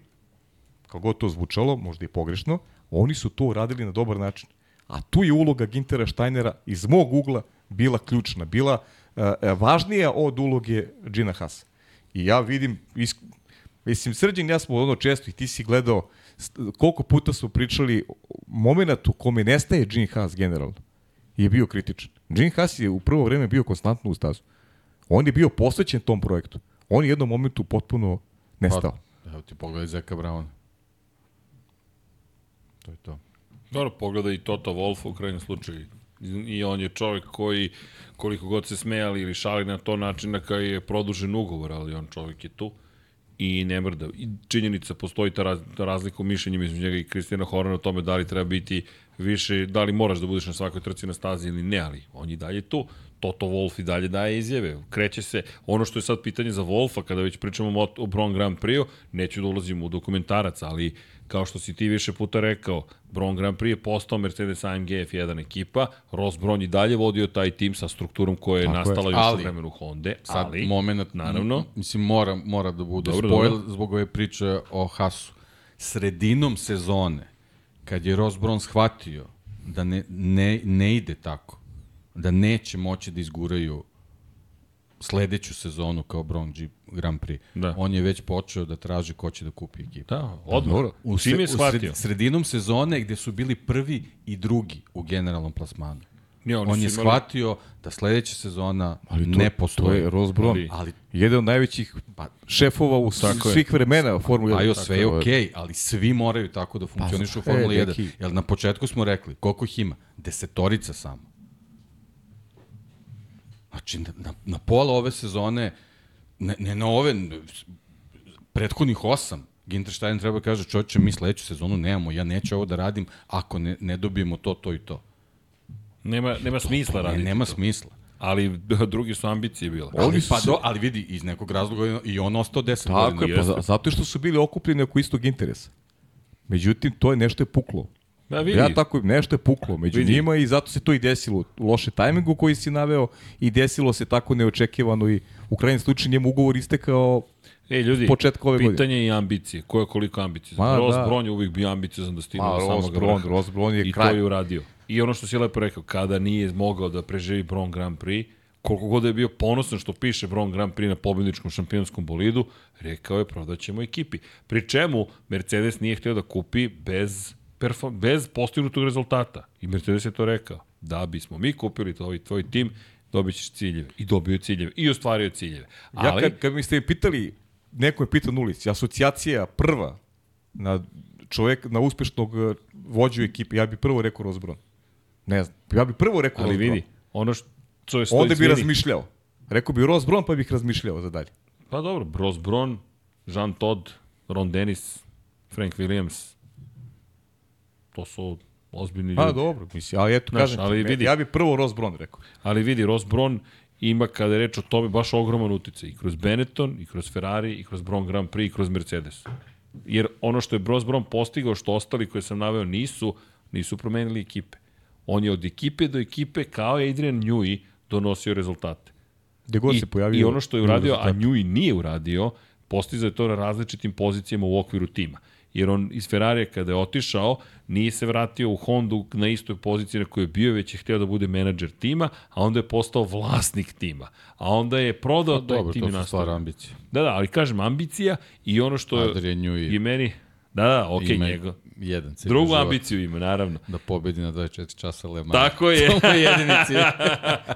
kako god to zvučalo, možda i pogrešno, oni su to uradili na dobar način. A tu je uloga Gintera Steinera iz mog ugla bila ključna, bila uh, važnija od uloge Gina Haas. I ja vidim, isk... mislim, Srđan, i ja smo ono često i ti si gledao koliko puta smo pričali moment u kome nestaje Gene Haas generalno je bio kritičan. Gene Haas je u prvo vreme bio konstantno u stazu. On je bio posvećen tom projektu. On je u jednom momentu potpuno nestao. Pa, evo ti pogledaj Zeka Brauna. To je to. Dobro, pogleda i Toto Wolff u krajnjem slučaju. I on je čovjek koji, koliko god se smejali ili šali na to način na koji je produžen ugovor, ali on čovjek je tu i ne mrda. I činjenica, postoji ta, raz, ta razlika u mišljenju između njega i Kristijana Horana o tome da li treba biti više, da li moraš da budeš na svakoj trci na stazi ili ne, ali on je dalje tu. Toto Wolf i dalje daje izjave. Kreće se. Ono što je sad pitanje za Wolfa, kada već pričamo o, o Bron Grand Prix, neću da ulazim u dokumentarac, ali kao što si ti više puta rekao, Bron Grand Prix je postao Mercedes AMG F1 ekipa, Ross Brown i dalje vodio taj tim sa strukturom koja je Tako nastala je. još u vremenu Honda, sad, ali, moment, naravno, mislim, mora, mora da bude dobro, spoil dobro. zbog ove priče o Hasu. Sredinom sezone, kad je Ross Brown shvatio da ne, ne, ne ide tako, da neće moći da izguraju sledeću sezonu kao Bron G Grand Prix. Da. On je već počeo da traži ko će da kupi ekipu. Da, odmah. U, Čim je shvatio? U sredinom sezone gde su bili prvi i drugi u generalnom plasmanu. Ne, on je imali... shvatio da sledeća sezona ali to, ne postoji. To je Ross Brown, ali, ali jedan od najvećih pa, šefova u tako svih vremena u Formuli 1. Ajo, sve je okej, okay, ali svi moraju tako da funkcionišu pa, u Formuli 1. Jer na početku smo rekli, koliko ih ima? Desetorica samo. Znači, na, na pola ove sezone, ne, ne na ove, prethodnih osam, Ginter Stein treba da kaže, čovječe, mi sledeću sezonu nemamo, ja neću ovo da radim ako ne, ne dobijemo to, to i to. Nema, nema to, smisla raditi ne, Nema to. smisla. Ali drugi su ambicije bile. Ali, pa do, ali vidi, iz nekog razloga i on ostao 10 Tako godina. Tako je, pa zato što su bili okupljeni oko istog interesa. Međutim, to je nešto je puklo. Da, vidi. Ja tako, nešto je puklo među vidi. njima i zato se to i desilo. Loše tajmingu koji si naveo i desilo se tako neočekivano i u krajnjem slučaju njemu ugovor istekao E, ljudi, početka ove pitanje godine. i ambicije. Ko je koliko ambicije? Ross da. Bron je uvijek bio ambiciozan da stigne do samog Bron, Ross Bron je I kraj. to je uradio. I ono što si lepo rekao, kada nije mogao da preživi Bron Grand Prix, koliko god je bio ponosan što piše Bron Grand Prix na pobedničkom šampionskom bolidu, rekao je prodaćemo ekipi. Pri čemu Mercedes nije htio da kupi bez perform, bez postignutog rezultata. I Mercedes je to rekao. Da bismo mi kupili tvoj, tvoj tim, dobit ćeš ciljeve. I dobio ciljeve. I ostvario ciljeve. Ali, ja kad, kad mi ste pitali, neko je pitao na ulici, asocijacija prva na čovjek, na uspešnog eh, vođu ekipe, ja bih prvo rekao Rozbron. Ne znam, ja bih prvo rekao Ali Rozbron. vidi, ono što je Onda bi razmišljao. Rekao bi Rozbron, pa bih razmišljao za dalje. Pa dobro, Rozbron, Jean Todt, Ron Dennis, Frank Williams, to su ozbiljni pa, ljudi. Pa dobro, mislim, ali eto, Znaš, kažem ali ti, vidi, ja bih prvo Ross Brown rekao. Ali vidi, Ross Brown ima, kada je reč o tome, baš ogroman utjecaj. I kroz Benetton, i kroz Ferrari, i kroz Brown Grand Prix, i kroz Mercedes. Jer ono što je Ross Brown postigao, što ostali koje sam naveo nisu, nisu promenili ekipe. On je od ekipe do ekipe, kao Adrian Newey, donosio rezultate. Gde god I, se pojavio. I ono što je uradio, a Newey nije uradio, postizao je to na različitim pozicijama u okviru tima jer on iz Ferrarija kada je otišao, nije se vratio u Hondu na istoj poziciji na kojoj je bio, već je hteo da bude menadžer tima, a onda je postao vlasnik tima. A onda je prodao pa, taj dobro, tim i nastavio. Dobro, to su stvar ambicije. Da, da, ali kažem ambicija i ono što je, i meni... Da, da, okej, okay, njega jedan cilj. Drugu ambiciju ima, naravno. Da pobedi na 24 časa Le Mans. Tako je. to je jedini cilj.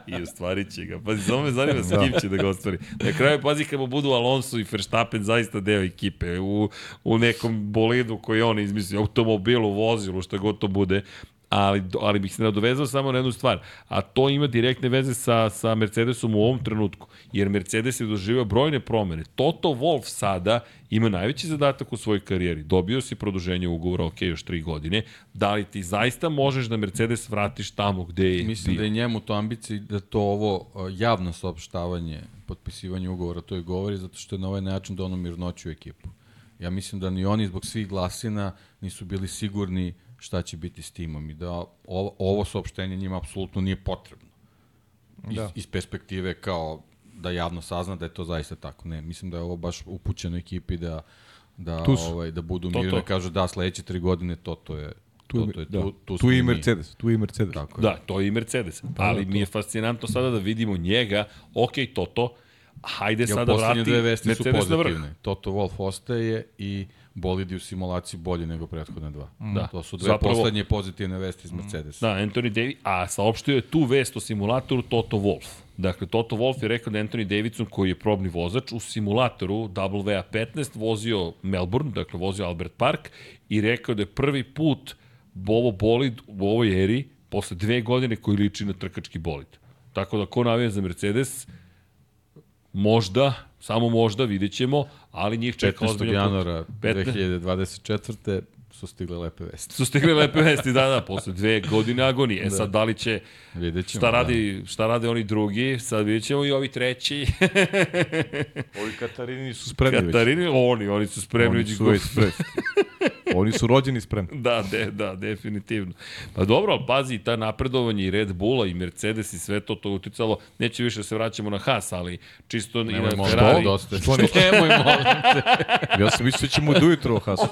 I ostvarit će ga. Pazi, samo me zanima s kim će da ga ostvari. Na kraju, pazi, kada budu Alonso i Verstappen zaista deo ekipe u, u nekom bolidu koji on izmislio, automobilu, vozilu, što god to bude, ali, ali bih se nadovezao samo na jednu stvar, a to ima direktne veze sa, sa Mercedesom u ovom trenutku, jer Mercedes je doživio brojne promene. Toto Wolf sada ima najveći zadatak u svojoj karijeri. Dobio si produženje ugovora, ok, još tri godine. Da li ti zaista možeš da Mercedes vratiš tamo gde je Mislim bio? da je njemu to ambicija da to ovo javno saopštavanje, potpisivanje ugovora, to i govori, zato što je na ovaj način da ono mirnoću ekipu. Ja mislim da ni oni zbog svih glasina nisu bili sigurni šta će biti s timom i da ovo, ovo saopštenje njima apsolutno nije potrebno. Iz, da. iz perspektive kao da javno sazna da je to zaista tako. Ne, mislim da je ovo baš upućeno ekipi da da ovaj da budu mirni i kažu da sledeće tri godine to to je tu, to, to je, da. tu, tu, tu i Mercedes, tu i Mercedes. Tako da, to je i Mercedes. Pa, Ali da, mi je fascinantno sada da vidimo njega, ok, Toto, hajde ja, sada vrati dve vesti Mercedes su pozitivne. Toto Wolf ostaje i bolidi u simulaciji bolji nego prethodne dva. Mm. Da. To su dve Zapravo, poslednje pozitivne vesti iz Mercedesa. Da, Anthony Davis, a saopštio je tu vest o simulatoru Toto Wolff. Dakle, Toto Wolff je rekao da Anthony Davidson, koji je probni vozač, u simulatoru WA15 vozio Melbourne, dakle vozio Albert Park, i rekao da je prvi put ovo bolid u ovoj eri posle dve godine koji liči na trkački bolid. Tako da ko navija za Mercedes, možda, samo možda, vidjet ćemo, ali njih čeka 15. ozbiljno. januara 15. 2024. su stigle lepe vesti. Su stigli lepe vesti, da, da, posle dve godine agonije. E sad, da li će, Vidjet ćemo. šta, radi, šta rade oni drugi, sad vidjet ćemo i ovi treći. Ovi Katarini su spremni već. Katarini, oni, oni su spremni. Oni već su već spremni. Oni su rođeni spremni. Da, de, da, definitivno. Pa dobro, ali pazi, ta napredovanje i Red Bulla i Mercedes i sve to, to uticalo, neće više da se vraćamo na Haas, ali čisto i na molim Ferrari. te, dosta. Što ne- Nemoj molim te. Ja sam mislio da ćemo do jutra o Hasu.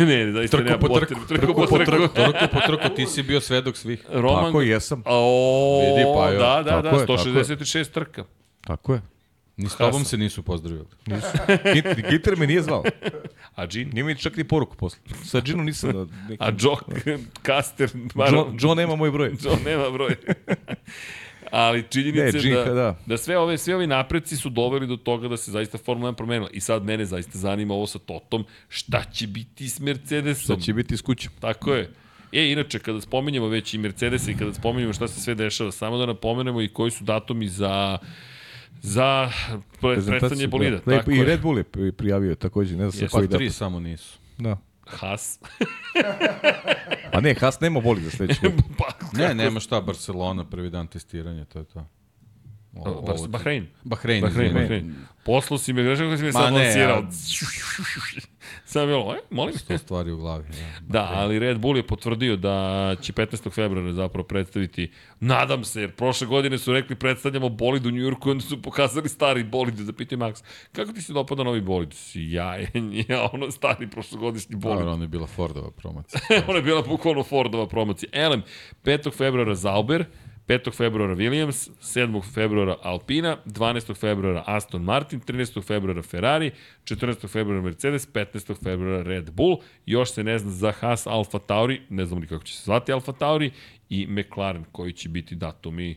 ne, zaista Trku nema po potrebe. trku, Trku po trku. Trku po trku, ti si bio svedok svih. Roman, Tako jesam. O, Vidi, pa jo. da, da, da, Tako je, tako je. 166 trka. Tako je. Ni s tobom se nisu pozdravili. Nisu. Git, Gitar me nije zvao. A Jean? Nije mi čak ni poruku posle. Sa Džinom nisam da... Neki... A Joe Caster? John, John nema moj broj. John nema broj. Ali činjenica Ne, je da, da. da sve ove sve ovi napreci su doveli do toga da se zaista Formula 1 promenila. I sad mene zaista zanima ovo sa Totom, šta će biti s Mercedesom? Sad će biti s kućom. Tako je. E, inače, kada spominjemo već i Mercedes i kada spominjemo šta se sve dešava, samo da napomenemo i koji su datumi za za pre- predstavljanje bolida. Da, tako I. Red Bull je pri- prijavio takođe, ne znam Jeste. sa koji Pa tri samo nisu. Da. Haas. A ne, Haas nema boli za sledeću godinu. pa, Ne, nema šta, Barcelona, prvi dan testiranja, to je to. O- Bahrein. Bahrein, Bahrein, izvini. Bahrein. Poslao si me, grešao kako si me sad ne, lansirao. ja- Sam bilo, e, molim. Sto stvari u glavi. Da, Da, ali Red Bull je potvrdio da će 15. februara zapravo predstaviti, nadam se, jer prošle godine su rekli predstavljamo bolid u Njujorku, onda su pokazali stari bolid, da Max, kako ti se dopada novi bolid? Sjajan je, ono stari prošlogodišnji bolid. Dobro, ono je bila Fordova promocija. Ona je bila bukvalno Fordova promocija. Elem, 5. februara Zauber, 5. februara Williams, 7. februara Alpina, 12. februara Aston Martin, 13. februara Ferrari, 14. februara Mercedes, 15. februara Red Bull, još se ne zna za Haas Alfa Tauri, ne znamo ni kako će se zvati Alfa Tauri, i McLaren koji će biti datumi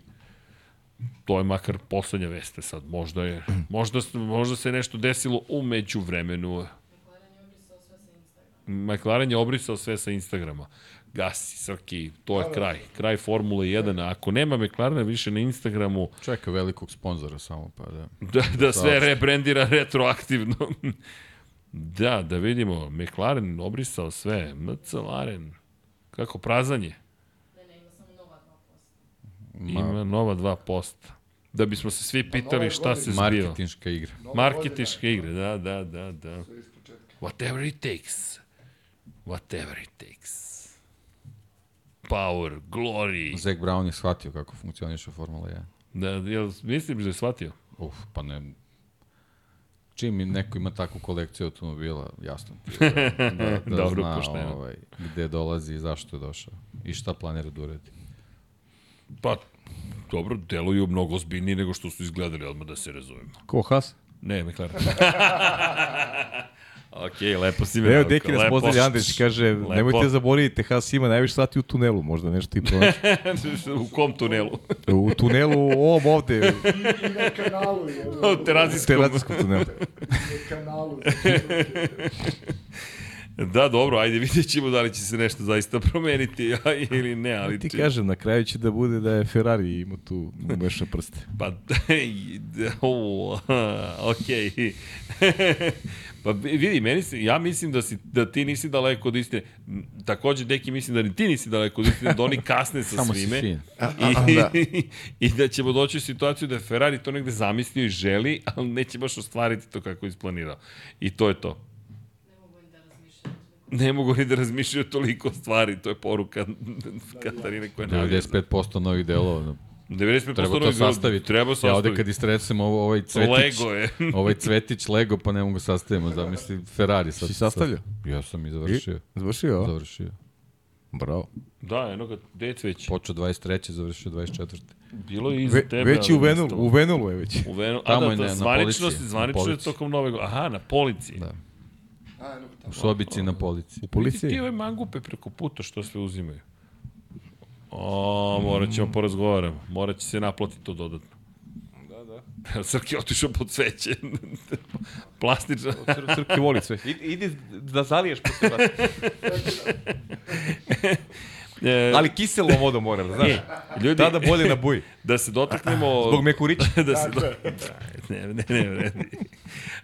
to je makar poslednja veste sad, možda je, možda, možda se nešto desilo umeđu vremenu. McLaren je obrisao sve sa Instagrama. Gasi, Srki, to je kraj. Kraj Formule 1. A ako nema McLarena više na Instagramu, Čeka velikog sponzora samo, pa da. da, da sve rebrandira retroaktivno. da, da vidimo. McLaren obrisao sve. McLaren. Kako prazanje. Ima nova 2%. Da bismo se svi pitali šta se zbiva. Marketinška igra. Marketiške igre, da, da, da, da. Whatever it takes. Whatever it takes. Power, glory. Zack Brown je shvatio kako funkcioniše Formula 1. Da, jel, mislim da je shvatio? Uf, pa ne... Čim mi neko ima takvu kolekciju automobila, jasno ti je da, da, da Dobro, zna pošteno. ovaj, gde dolazi i zašto je došao i šta planira da uredi. Pa, dobro, deluju mnogo ozbiljnije nego što su izgledali, odmah da se razumemo. Ko Haas? Ne, McLaren. ok, lepo si me Evo, Deki nas pozdravlja Andrić, kaže, Lepo. nemojte zaboraviti, Haas ima najviše sati u tunelu, možda nešto i pronaći. U kom tunelu? U tunelu, ovom ovde, I na kanalu je. U terazijskom. terazijskom tunelu. Na kanalu. Da, dobro, ajde, vidjet ćemo da li će se nešto zaista promeniti ili ne, ali... Ti kažem, na kraju će da bude da je Ferrari ima tu umešne prste. Pa, o, okej. Pa vidi, meni se, ja mislim da, si, da ti nisi daleko od istine. Takođe, Deki, mislim da ni ti nisi daleko od istine, da oni kasne sa Samo si svime. fin. I, da. I da ćemo doći u situaciju da je Ferrari to negde zamislio i želi, ali neće baš ostvariti to kako je isplanirao. I to je to. Ne mogu ni da razmišljaju toliko stvari, to je poruka Katarine koja je navija. 95% novih delova. No. 95% Treba to sastaviti. Treba Ja sastaviti. ovde kad istresem ovo, ovaj cvetić, Lego je. ovaj cvetić Lego, pa ne mogu sastavimo, zamisli Ferrari. Sad, Si sastavljao? Sad, ja sam i završio. Završio, a? Završio. Bravo. Da, eno ga, dec već. Počeo 23. završio 24. Bilo je iza Ve, tebe. već i u Venulu, u Venulu je već. U Venu, a Tamo da, je da, ne, zvanično, zvanično je tokom nove godine. Aha, na policiji. Da. A, eno, U sobici na policiji. U policiji? Ti ove mangupe preko puta što sve uzimaju. O, morat ćemo porazgovaramo. Morat će se naplatiti to dodatno. Da, da. Srki je otišao pod sveće. Plastična. Cr crke voli sve. Idi, idi da zaliješ posle vas. E, Ali kiselom vodom mora, da znaš. e, ljudi, Tada bolje na buji. da se dotaknemo... Zbog mekurića. da se do... ne, ne, ne, ne.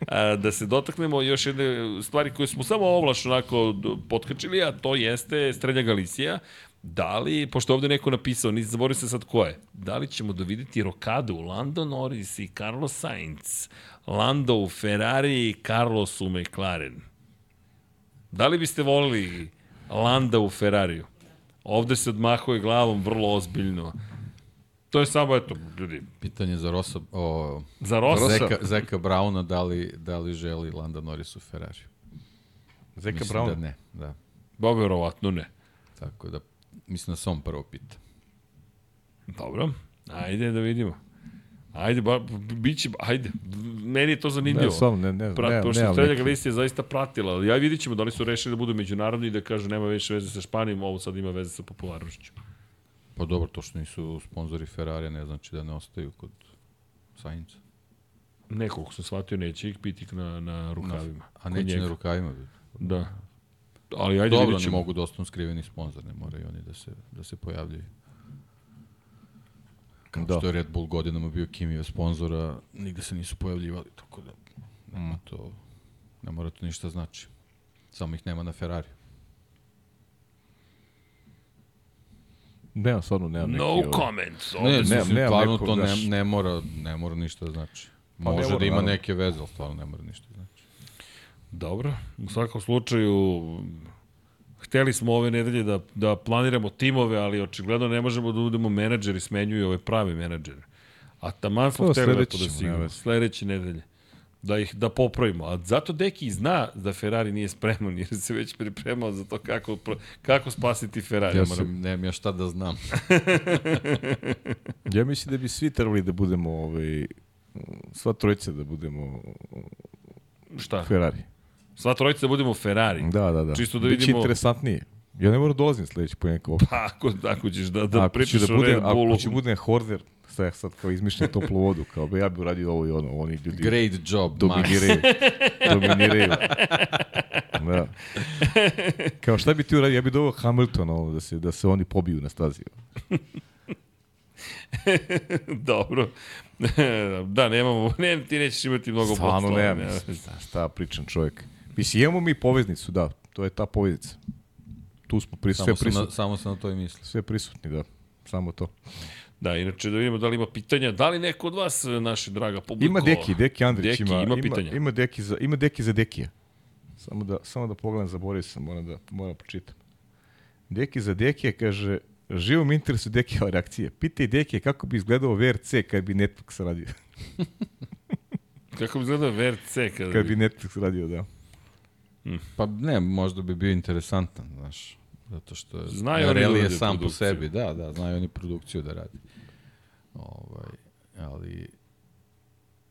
A, da se dotaknemo još jedne stvari koje smo samo ovlaš onako potkačili, a to jeste Strednja Galicija. Da li, pošto ovde neko napisao, nisam zaboravio se sad ko je, da li ćemo doviditi Rokadu, Lando Norris i Carlos Sainz, Lando u Ferrari i Carlos u McLaren? Da li biste volili Landa u Ferrariju? Ovde se odmahuje glavom vrlo ozbiljno. To je samo, eto, ljudi, Pitanje za Rosa, o, za Rosa. Zeka, Zeka Brauna, da li, da li želi Landa Norris u Ferrariju? Zeka Mislim Brown. da ne, da. Ba, verovatno ne. Tako da, mislim da se on prvo pita. Dobro, ajde da vidimo. Ajde, ba, bit će, ajde, meni je to zanimljivo. Ne, stvarno, ne, ne, Prat, ne, pošto Strednja neki- Galicija je zaista pratila, ali ja vidit ćemo da li su rešili da budu međunarodni i da kažu nema više veze sa Španijom, ovo sad ima veze sa popularnošću. Pa dobro, to što nisu sponzori Ferrarija ne znači da ne ostaju kod Sainca. Nekog sam shvatio, neće ih biti na, na rukavima. A Kod neće njega. na rukavima biti. Da. Ali ajde Dobro, vidit ne mogu da ostanu skriveni sponzor, ne moraju oni da se, da se pojavljaju. Kao Da. što je Red Bull godinama bio Kimijev sponzora, nigde se nisu pojavljivali, tako da nema to, ne mora to ništa znači. Samo ih nema na Ferrari. Nemam, stvarno nemam neki... No ovaj- comments. Ne, ne, mislim, nemam stvarno to ne, ne, mora, ne mora ništa da znači. Pa ne Može mora, da ima naravno. neke veze, ali stvarno ne mora ništa da znači. Dobro, u svakom slučaju hteli smo ove nedelje da, da planiramo timove, ali očigledno ne možemo da budemo menadžeri, smenjuju ove pravi menadžere. A taman smo hteli lepo sledeće da ćemo, sigurno. Sledeće nedelje. Da ih da popravimo. A zato Deki zna da Ferrari nije spreman, jer se već pripremao za to kako, kako spasiti Ferrari. Ja Moram- sam, nemam ja šta da znam. Ja mislim da bi svi trebali da budemo, ovaj, sva trojica da budemo Šta? Ferrari. Sva trojica da budemo Ferrari. Da, da, da. Čisto da Biće vidimo- interesantnije. Ja ne moram da dolazim sledeći ponekad ovde. Pa ako, ako ćeš da, da pričaš da o budem, Red Bullu. ako ću budem horder, sad, sad kao izmišljam toplu vodu, kao be ja bih uradio ovo i ono, oni ljudi Great job, Max. dominiraju. dominiraju. Da. Kao šta bi ti uradio? Ja bih doveo Hamiltona ovo, da se, da se oni pobiju na stazi. Dobro. da, nemamo, ne, ti nećeš imati mnogo Stvarno posla, nemam. Šta, šta pričam čovjek? Mislim, imamo mi poveznicu, da. To je ta poveznica. Tu smo pri, sve Samo sam, na, prisutni. samo sam na to i mislio. Sve prisutni, da. Samo to. Da, inače da vidimo da li ima pitanja. Da li neko od vas, naše draga publiko... Ima Deki, Deki Andrić Deki, ima, ima ima, pitanja. ima, Deki za, ima Deki za Dekija. Samo da, samo da pogledam, zaboravio sam, moram da, moram da pročitam. Deki za Dekija kaže, živo mi interesuje Dekijeva reakcija. Pitaj Dekija kako bi izgledao VRC kad bi Netflix radio. Kako bi izgledao VRC kada kad bi... bi Netflix radio, da. Pa ne, možda bi bio interesantan, znaš. Zato što je Znaju da je sam po produkciju. sebi, da, da, znaju oni produkciju da radi. Ovaj, ali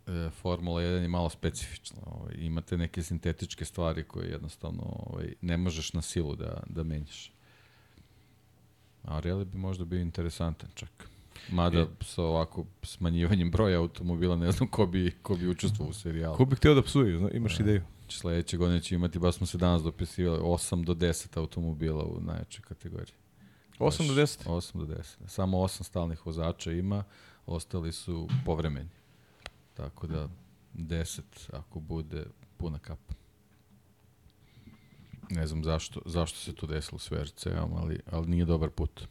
e, Formula 1 je malo specifična. Ovaj, imate neke sintetičke stvari koje jednostavno ovaj, ne možeš na silu da, da menjaš. A rally bi možda bio interesantan čak. Mada E. sa ovako smanjivanjem broja automobila ne znam ko bi, ko bi učestvovao u serijalu. Ko bi htio da psuje, imaš ideju? Znači, sledeće godine će imati, baš smo se danas dopisivali, 8 do 10 automobila u najjačoj kategoriji. 8 do 10. 8 do 10. Samo 8 stalnih vozača ima, ostali su povremeni. Tako da 10 ako bude puna kapa. Ne znam zašto, zašto se to desilo s VRC-om, ali, ali nije dobar put.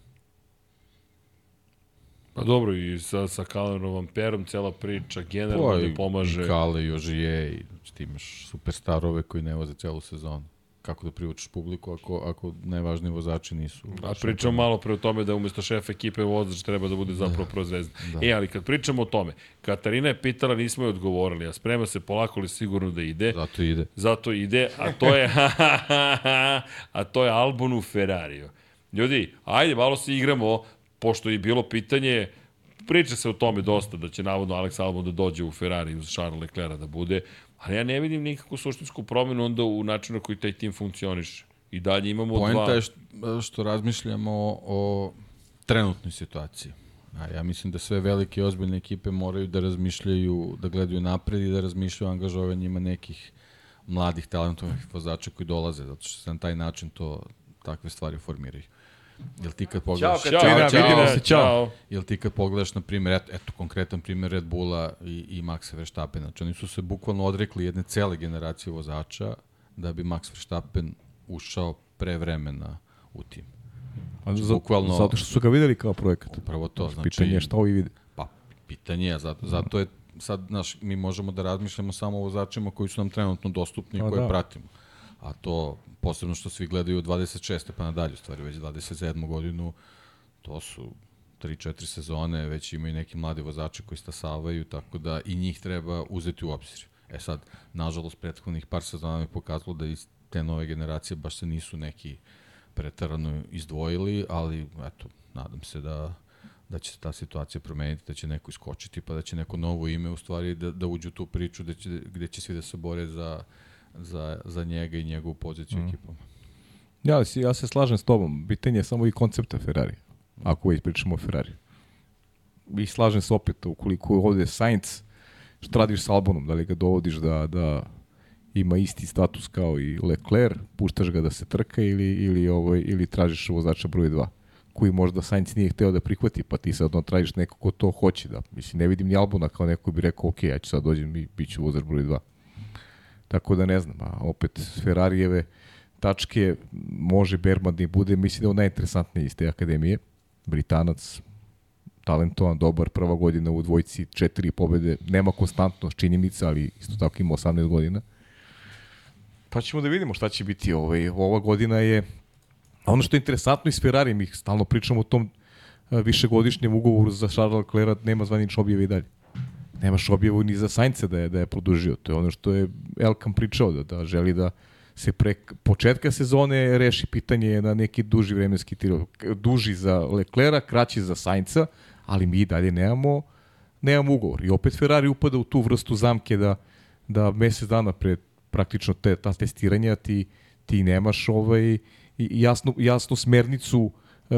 Pa dobro, i sa, sa Kalenom Vamperom cela priča generalno ne pomaže. Pa I Kale, i Ožije, i znači, ti imaš superstarove koji ne voze celu sezonu. Kako da privučeš publiku ako, ako najvažniji vozači nisu... A pričamo malo pre o tome da umesto šefa ekipe vozač treba da bude zapravo prva zvezda. Da. E, ali kad pričamo o tome, Katarina je pitala, nismo joj odgovorili, a sprema se polako ali sigurno da ide. Zato ide. Zato ide, a to je a to je Albon u Ferrariju. Ljudi, ajde, malo se igramo, pošto je bilo pitanje, priča se o tome dosta, da će navodno Alex Albon da dođe u Ferrari uz Charles Leclerc da bude, ali ja ne vidim nikakvu suštinsku promenu onda u načinu na koji taj tim funkcioniše. I dalje imamo Poenta dva... je što, što razmišljamo o, o trenutnoj situaciji. A ja mislim da sve velike i ozbiljne ekipe moraju da razmišljaju, da gledaju napred i da razmišljaju o angažovanjima nekih mladih talentovnih vozača koji dolaze, zato što se na taj način to takve stvari formiraju. Jel ti kad pogledaš... Ćao, Katarina, vidimo se, ćao. Jel ti kad pogledaš, na primjer, eto, eto konkretan primjer Red Bulla i, i Maxa Verstappen, znači oni su se bukvalno odrekli jedne cele generacije vozača da bi Max Verstappen ušao pre vremena u tim. A za, bukvalno, zato što su ga videli kao projekat. Upravo to. Znači, pitanje je šta ovi vide. Pa, pitanje je, zato, zato je sad, znaš, mi možemo da razmišljamo samo o vozačima koji su nam trenutno dostupni i koje da. pratimo. A to, posebno što svi gledaju 26. pa nadalje, stvari već 27. godinu, to su 3-4 sezone, već imaju neki mladi vozači koji stasavaju, tako da i njih treba uzeti u obzir. E sad, nažalost, prethodnih par sezona mi pokazalo da iz te nove generacije baš se nisu neki pretarano izdvojili, ali eto, nadam se da da će se ta situacija promeniti, da će neko iskočiti, pa da će neko novo ime u stvari da, da uđe u tu priču da će, gde će svi da se bore za, za, za njega i njegovu poziciju mm. ekipom. Ja, ja se slažem s tobom. Pitanje je samo i koncepta Ferrari. Ako već pričamo o Ferrari. I slažem se opet, ukoliko je ovde Sainz, što radiš sa Albonom, da li ga dovodiš da, da ima isti status kao i Leclerc, puštaš ga da se trka ili, ili, ovaj, ili tražiš vozača broj 2 koji možda Sainz nije hteo da prihvati, pa ti sad odno tražiš neko ko to hoće da, mislim, ne vidim ni Albona kao neko bi rekao, ok, ja ću sad dođem i bit ću vozač broj 2. Tako da ne znam, a opet Ferrarijeve tačke može Berman da bude, mislim da je on najinteresantniji iz te akademije, Britanac, talentovan, dobar, prva godina u dvojci, četiri pobede, nema konstantno činjenica, ali isto tako ima 18 godina. Pa ćemo da vidimo šta će biti. Ovaj, ova godina je ono što je interesantno iz Ferrari, mi stalno pričamo o tom višegodišnjem ugovoru za Charles Leclerc, nema zvanično objave i dalje. Nemaš objavu ni za Sainca da je, da je produžio. To je ono što je Elkan pričao, da, da želi da se pre početka sezone reši pitanje na neki duži vremenski tir. Duži za Leclerc, kraći za Sainca, ali mi dalje nemamo, nemamo ugovor. I opet Ferrari upada u tu vrstu zamke da, da mesec dana pred praktično te, ta testiranja ti, ti nemaš ovaj, jasnu, jasnu smernicu uh,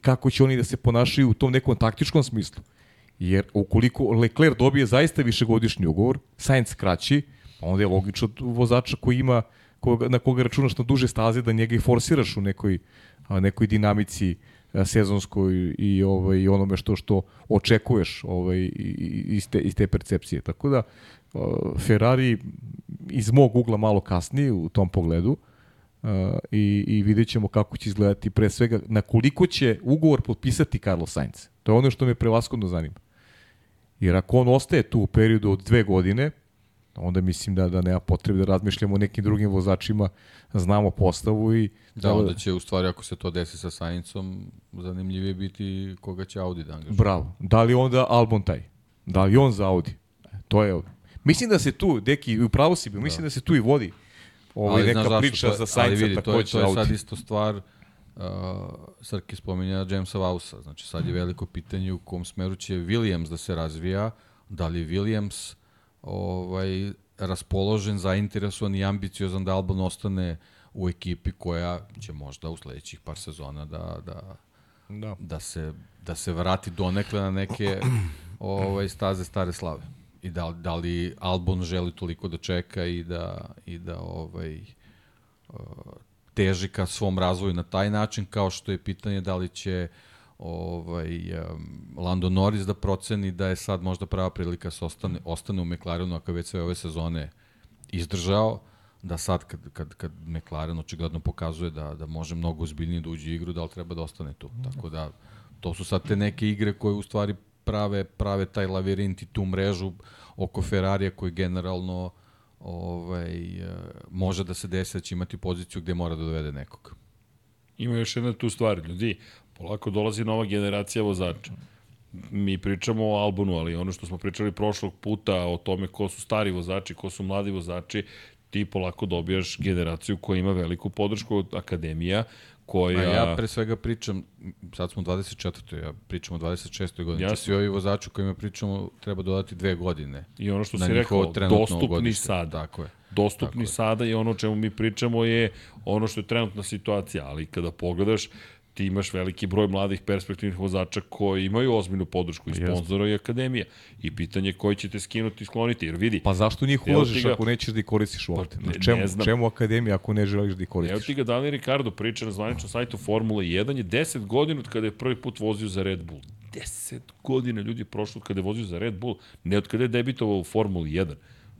kako će oni da se ponašaju u tom nekom taktičkom smislu. Jer ukoliko Leclerc dobije zaista višegodišnji ugovor, Sainz kraći, onda je logično vozača koji ima koga, na koga računaš na duže staze da njega i forsiraš u nekoj, nekoj dinamici sezonskoj i ovaj onome što što očekuješ ovaj iz te, iz te percepcije. Tako da Ferrari iz mog ugla malo kasnije u tom pogledu i, i vidjet ćemo kako će izgledati pre svega na koliko će ugovor potpisati Carlos Sainz. To je ono što me prevaskodno zanima. Jer ako on ostaje tu u periodu od dve godine, onda mislim da da nema potrebe da razmišljamo o nekim drugim vozačima, znamo postavu i... Da, da onda će u stvari ako se to desi sa Saincom, zanimljivije biti koga će Audi da angažuje. Bravo. Da li onda Albon taj? Da li on za Audi? To je... Mislim da se tu, deki, upravo si bi, da. mislim da se tu i vodi ovo je neka priča to, za Sainca takođe. To je, to je sad isto stvar, uh, Srki spominja Jamesa Vausa, znači sad je veliko pitanje u kom smeru će Williams da se razvija, da li Williams ovaj, raspoložen, zainteresovan i ambiciozan da Albon ostane u ekipi koja će možda u sledećih par sezona da, da, da. da, se, da se vrati donekle na neke ovaj, staze stare slave i da, da li Albon želi toliko da čeka i da, i da ovaj, uh, teži ka svom razvoju na taj način, kao što je pitanje da li će ovaj, um, Lando Norris da proceni da je sad možda prava prilika da se ostane, ostane u McLarenu, ako već sve ove sezone izdržao, da sad kad, kad, kad McLaren očigledno pokazuje da, da može mnogo ozbiljnije da uđe u igru, da li treba da ostane tu. Tako da, to su sad te neke igre koje u stvari prave, prave taj lavirint i tu mrežu oko Ferrarija koji generalno ovaj, e, može da se desi da će imati poziciju gde mora da dovede nekog. Ima još jedna tu stvar, ljudi, polako dolazi nova generacija vozača. Mi pričamo o Albonu, ali ono što smo pričali prošlog puta o tome ko su stari vozači, ko su mladi vozači, ti polako dobijaš generaciju koja ima veliku podršku od akademija, koja... Ma ja pre svega pričam, sad smo 24. ja pričam o 26. godini. Jasno. Svi ovi vozači kojima pričamo treba dodati dve godine. I ono što si rekao, dostupni godište. sad. Tako je. Dostupni Tako sada i ono o čemu mi pričamo je ono što je trenutna situacija, ali kada pogledaš, ti imaš veliki broj mladih perspektivnih vozača koji imaju ozbiljnu podršku i sponzora i akademija. I pitanje je koji ćete skinuti i skloniti, jer vidi. Pa zašto njih Evo ti ga- ako nećeš da ih koristiš uopšte? Pa, ne- Pa, čemu, ne znam. čemu akademija ako ne želiš da ih Evo koristiš? ti ga Daniel Ricardo priča na zvaničnom sajtu Formule 1 je 10 godina od kada je prvi put vozio za Red Bull. 10 godina ljudi je prošlo od kada je vozio za Red Bull, ne od kada je debitovao u Formuli 1,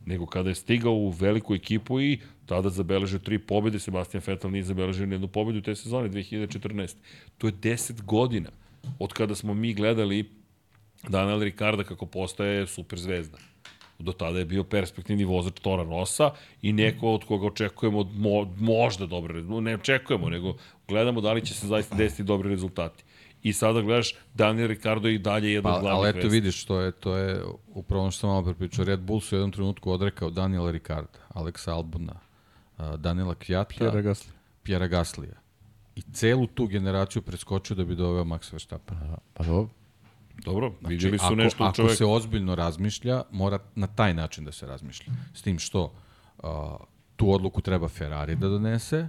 nego kada je stigao u veliku ekipu i tada zabeležio tri pobjede, Sebastian Vettel nije zabeležio ni jednu pobjedu te sezone 2014. To je 10 godina od kada smo mi gledali Daniel Ricarda kako postaje super zvezda. Do tada je bio perspektivni vozač Tora Rosa i neko od koga očekujemo mo, možda dobre rezultate. Ne očekujemo, nego gledamo da li će se zaista desiti dobri rezultati. I sada gledaš, Daniel Ricardo je i dalje jedan Pa, od glavnih ali eto vidiš, to je, to je upravo ono što sam malo prepričao. Red Bull su u jednom trenutku odrekao Daniela Ricarda, Alexa Albona, a, Daniela Kvjata, Pierre Gasly. Pjera Gaslija. I celu tu generaciju preskočio da bi doveo Max Verstappen. Pa dobro. Dobro, vidjeli su ako, nešto u ako čoveku. se ozbiljno razmišlja, mora na taj način da se razmišlja. S tim što uh, tu odluku treba Ferrari da donese,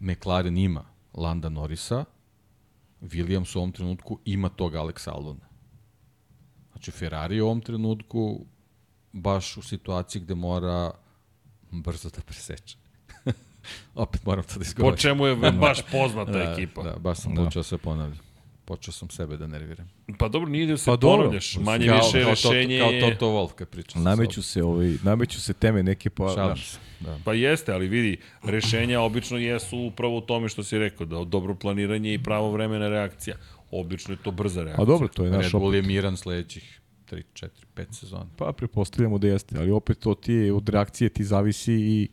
McLaren ima Landa Norrisa, Williams u ovom trenutku ima tog Alex Albona. Znači Ferrari je u ovom trenutku baš u situaciji gde mora brzo da preseče. Opet moram to da Po izgovorim. čemu je baš poznata ekipa. Da, baš sam Da. počeo se ponavljam. Počeo sam sebe da nerviram. Pa dobro, nije da se Pa pa dobro. ponavljaš. Manje kao, više kao rešenje Toto. Kao Toto Wolf kad priča. sa Nameću se, ovaj, nameću se teme neke pa... Šalim se. Da. Pa jeste, ali vidi, rešenja obično jesu upravo u tome što si rekao, da dobro planiranje i pravo vremena reakcija. Obično je to brza reakcija. A dobro, to je naš Red Bull opet. je miran sledećih 3, 4, 5 sezona. Pa prepostavljamo da jeste, ali opet to ti je, od reakcije ti zavisi i,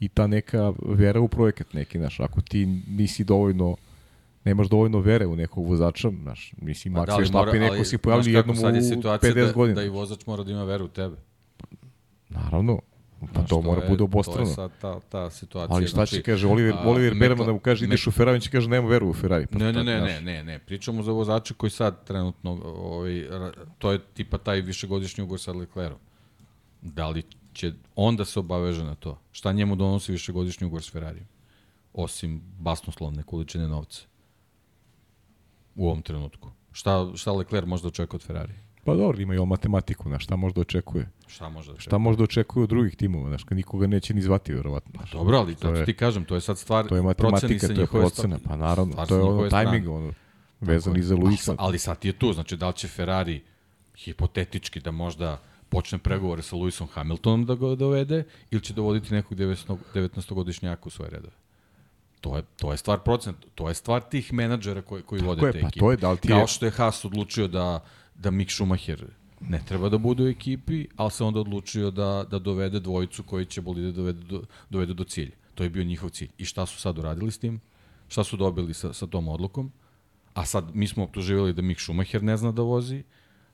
i ta neka vera u projekat neki, znaš, ako ti nisi dovoljno nemaš dovoljno vere u nekog vozača, znaš, nisi Max da Verstappen, neko si pojavlji jednom u 50 da, godina. Da i vozač mora da ima veru u tebe. Naravno, pa Znaš, to mora je- bude To obostrano. je sad ta, ta situacija. Ali šta znači, će kaže Oliver, a, Oliver Berman da mu kaže ideš u Ferrari, će kaže nema veru u Ferrari. Pa Ne, ne, ne, ne, ne, ne. Pričamo za vozače koji sad trenutno, ovaj, to je tipa taj višegodišnji ugovor sa Leclerom. Da li će on da se obaveže na to? Šta njemu donosi višegodišnji ugovor s Ferrarijem? Osim basnoslovne količine novca. U ovom trenutku. Šta, šta Lecler može da očekuje od Ferrarija? Pa dobro, ima i on matematiku, znaš, šta možda očekuje. Šta može da očekuje? Šta možda očekuje od drugih timova, znaš, kad nikoga neće ni zvati, verovatno. znaš. Dobro, ali to je- ti kažem, to je sad stvar To je matematika, to je procena, pa naravno, to je ono tajming, ono, vezan za Luisa. Ali, ali sad je tu, znači da li će Ferrari hipotetički da možda počne pregovore sa Lewisom Hamiltonom da ga dovede ili će dovoditi nekog 19-godišnjaka u svoje redove. To je, to je stvar procent, to je stvar tih menadžera koji, koji vode je, te pa ekipe. to je, da li ti Kao je- što je Haas odlučio da, da Mick Schumacher ne treba da bude u ekipi, ali se onda odlučio da, da dovede dvojicu koji će bolide dovede do, dovede do cilja. To je bio njihov cilj. I šta su sad uradili s tim? Šta su dobili sa, sa tom odlukom? A sad mi smo optuživali da Mick Schumacher ne zna da vozi,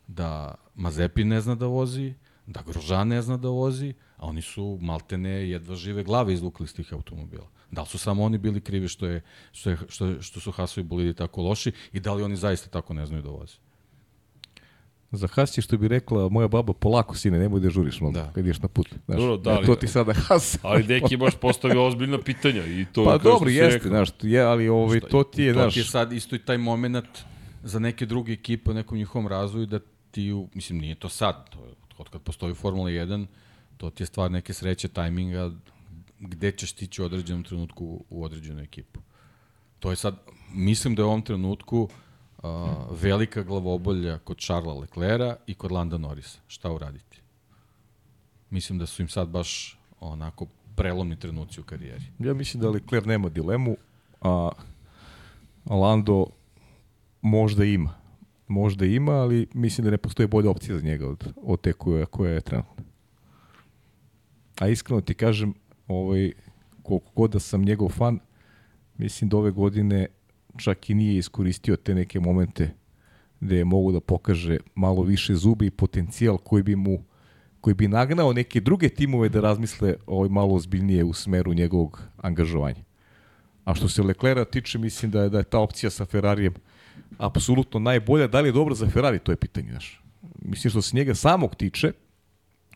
da Mazepi ne zna da vozi, da Grožan ne zna da vozi, a oni su maltene jedva žive glave izvukli iz tih automobila. Da li su samo oni bili krivi što, je, što, je, što, je, što su Hasovi bolidi tako loši i da li oni zaista tako ne znaju da voze? Za Has će što bi rekla moja baba, polako sine, nemoj da žuriš mnogo Da. kad ideš na put. Znaš, Dobro, da, ali- to ti sada Has. Ali deki baš postavio ozbiljna pitanja i to Pa dobro, jeste, rekao. znaš, je, ali ovaj, to ti je, to znaš, ti je sad isto i taj moment za neke druge ekipe u nekom njihovom razvoju da ti, u, mislim, nije to sad, to je od kad postoji Formula 1, to ti je stvar neke sreće, tajminga, gde ćeš stići u određenom trenutku u određenu ekipu. To je sad, mislim da je u ovom trenutku uh, velika glavobolja kod Charlesa Leclerca i kod Landa Norrisa. Šta uraditi? Mislim da su im sad baš onako prelomni trenuci u karijeri. ja mislim da Leclerc nema dilemu, a Lando možda ima. Možda ima, ali mislim da ne postoji bolja opcija za njega od, od te koje, koje je trenutno. A iskreno ti kažem, ovaj, koliko god da sam njegov fan, mislim da ove godine čak i nije iskoristio te neke momente gde je mogu da pokaže malo više zubi i potencijal koji bi mu koji bi nagnao neke druge timove da razmisle ovaj malo ozbiljnije u smeru njegovog angažovanja. A što se Leclerca tiče, mislim da je, da je ta opcija sa Ferrarijem apsolutno najbolja. Da li je dobro za Ferrari, to je pitanje. Znaš. Mislim što se njega samog tiče,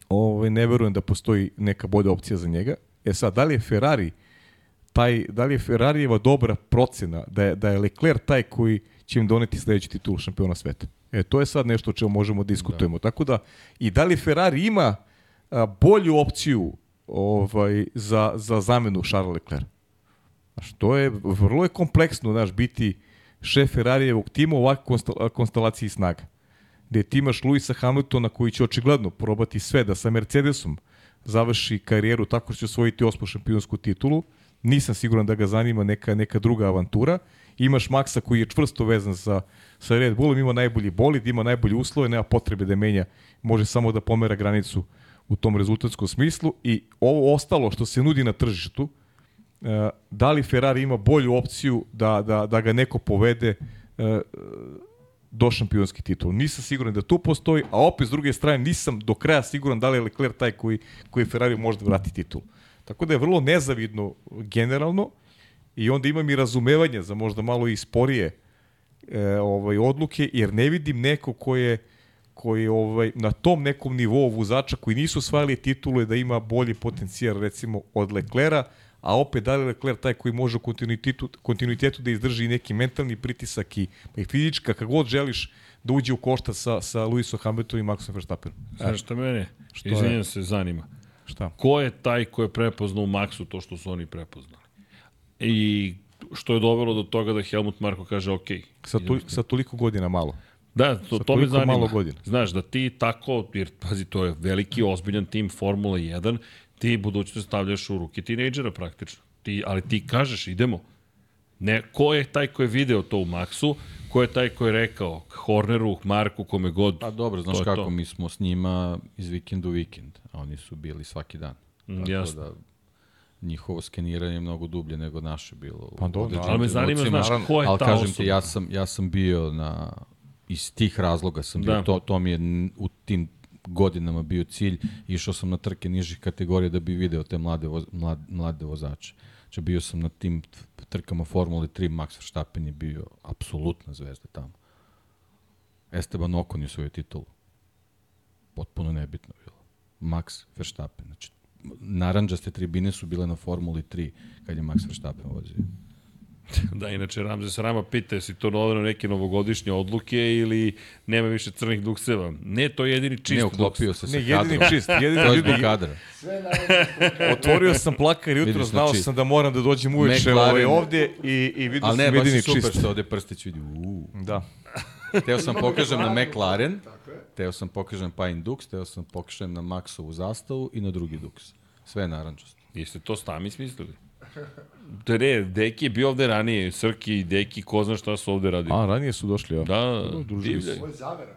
ovaj, ne verujem da postoji neka bolja opcija za njega. E sad, da li je Ferrari taj, da li je Ferrarijeva dobra procena da je, da je Leclerc taj koji će im doneti sledeći titul šampiona sveta. E, to je sad nešto o čemu možemo da diskutujemo. Da. Tako da, i da li Ferrari ima a, bolju opciju ovaj, za, za zamenu Charles Leclerc? Znaš, to je, vrlo je kompleksno, znaš, biti šef Ferrarijevog tima u ovakvoj konstelaciji snaga. Gde ti imaš Luisa Hamiltona koji će očigledno probati sve da sa Mercedesom završi karijeru tako što će osvojiti osmu šampionsku titulu. Nisam siguran da ga zanima neka, neka druga avantura. Imaš Maxa koji je čvrsto vezan sa, sa Red Bullom, ima najbolji bolid, ima najbolji uslove, nema potrebe da menja, može samo da pomera granicu u tom rezultatskom smislu i ovo ostalo što se nudi na tržištu, e, da li Ferrari ima bolju opciju da, da, da ga neko povede e, do šampionski titul. Nisam siguran da tu postoji, a opet s druge strane nisam do kraja siguran da li je Leclerc taj koji, koji Ferrari može da vrati titul. Tako da je vrlo nezavidno generalno i onda imam i razumevanje za možda malo i sporije e, ovaj, odluke, jer ne vidim neko ko je koji ovaj na tom nekom nivou vozača koji nisu osvajali titulu da ima bolji potencijal recimo od Leclera, a opet da li Leclerc taj koji može u kontinuitetu, kontinuitetu da izdrži neki mentalni pritisak i, i fizička, kako god želiš da uđe u košta sa, sa Luisom Hamiltonom i Maxom Verstappenom. Znaš šta mene, izvinjam se, zanima. Šta? Ko je taj ko je prepoznao u Maxu to što su oni prepoznali? I što je dovelo do toga da Helmut Marko kaže ok. Sa, tu, sa toliko godina malo. Da, to, to me zanima. malo godina. Znaš, da ti tako, jer pazi, to je veliki, ozbiljan tim Formula 1, ti budućnost stavljaš u ruke tinejdžera praktično. Ti, ali ti kažeš, idemo. Ne, ko je taj ko je video to u Maxu, ko je taj ko je rekao Horneru, Marku, kome god. Pa dobro, znaš kako, to. mi smo s njima iz vikenda u vikend, a oni su bili svaki dan. Mm, Tako jasno. da njihovo skeniranje je mnogo dublje nego naše bilo. Pa dobro, ali me zanima, znaš, ko je ali, ta kažem osoba? ti, ja sam, ja sam bio na, iz tih razloga sam bio, da. to, to mi je u tim godinama bio cilj, išao sam na trke nižih kategorija da bi video te mlade, voz, mlade, mlade vozače. Znači bio sam na tim trkama Formule 3, Max Verstappen je bio apsolutna zvezda tamo. Esteban Ocon je svoju titulu. Potpuno nebitno bilo. Max Verstappen. Znači, naranđaste tribine su bile na Formuli 3 kad je Max Verstappen vozio. Da, inače Ramzes Rama pita si to noveno neke novogodišnje odluke ili nema više crnih dukseva. Ne, to je jedini čist Ne, uklopio se sa ne, jedini čist, jedini to je kadra. Otvorio sam plakar jutro, znao znači, sam da moram da dođem uveče ovaj, ovde i, i vidio sam jedini čist. Ali ne, baš super što ovde Prstić vidi. Uuu. Da. Teo sam pokažem na McLaren, teo sam pokažem Pine Dux, teo sam pokažem na Maxovu zastavu i na drugi Dux. Sve je narančasto. Jeste to sami smislili? Da ne, Deki je bio ovde ranije, Srki i Deki, ko zna šta su ovde radili. A, ranije su došli, ja. Da, divlje. Ovo je zavera.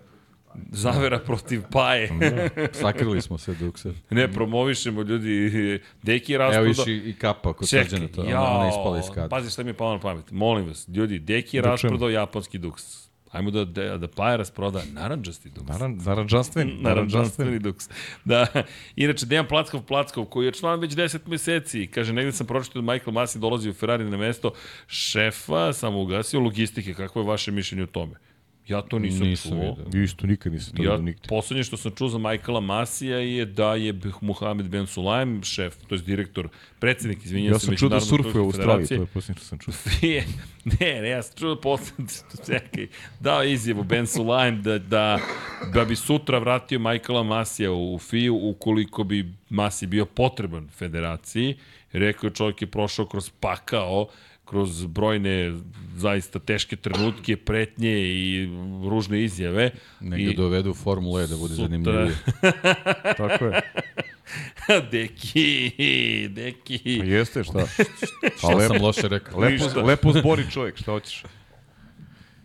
Zavera protiv Paje. da, sakrili smo se dukse. Ne, promovišemo ljudi. Deki je rasprodao... Evo viš i, i kapa kod srđana, to ona, ona ispala iz kada. Pazi šta mi je palo na pamet. Molim vas, ljudi, Deki je rasprodao japanski duks Ajmo da, da, da Pajeras proda naranđasti duks. Naran, naranđastveni. naranđastveni duks. Da. Inače, Dejan Plackov Plackov, koji je član već 10 meseci, kaže, negde sam pročitao da Michael Masi dolazi u Ferrari na mesto šefa, samo ugasio logistike. Kako je vaše mišljenje o tome? Ja to nisam, nisam čuo. Vidio. Isto nikad nisam to ja, nigde. Poslednje što sam čuo za Michaela Masija je da je Muhammed Ben Sulaim, šef, to je direktor, predsednik, izvinjam ja se, sam čuo da surfuje u Australiji, to je poslednje što sam čuo. ne, ne, ja sam čuo poslednje, čekaj, dao izjavu Ben Sulaim da, da, da bi sutra vratio Michaela Masija u FIU ukoliko bi Masi bio potreban federaciji. Rekao je čovjek je prošao kroz pakao, kroz brojne zaista teške trenutke, pretnje i ružne izjave. Nek ga dovedu u Formulu E da bude sutra... zanimljivije. Tako je. deki, deki. Pa jeste, šta? šta lepo, sam loše rekao? Lepo, lepo zbori čovjek, šta hoćeš?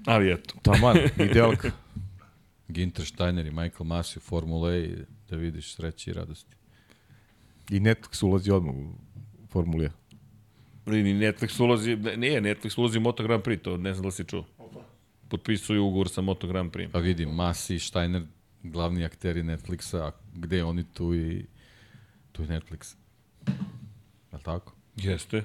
Ali eto. Taman, idealka. Ginter Steiner i Michael Masi u Formula E da vidiš sreće i radosti. I Netflix ulazi odmah u Formula E. Ni Netflix ulazi, nije, Netflix ulazi u Moto Grand Prix, to ne znam da si čuo. Potpisuju ugovor sa Moto Grand Prix. Pa vidim, Masi, Steiner, glavni akteri Netflixa, a gde oni tu i tu je Netflix. Je tako? Jeste.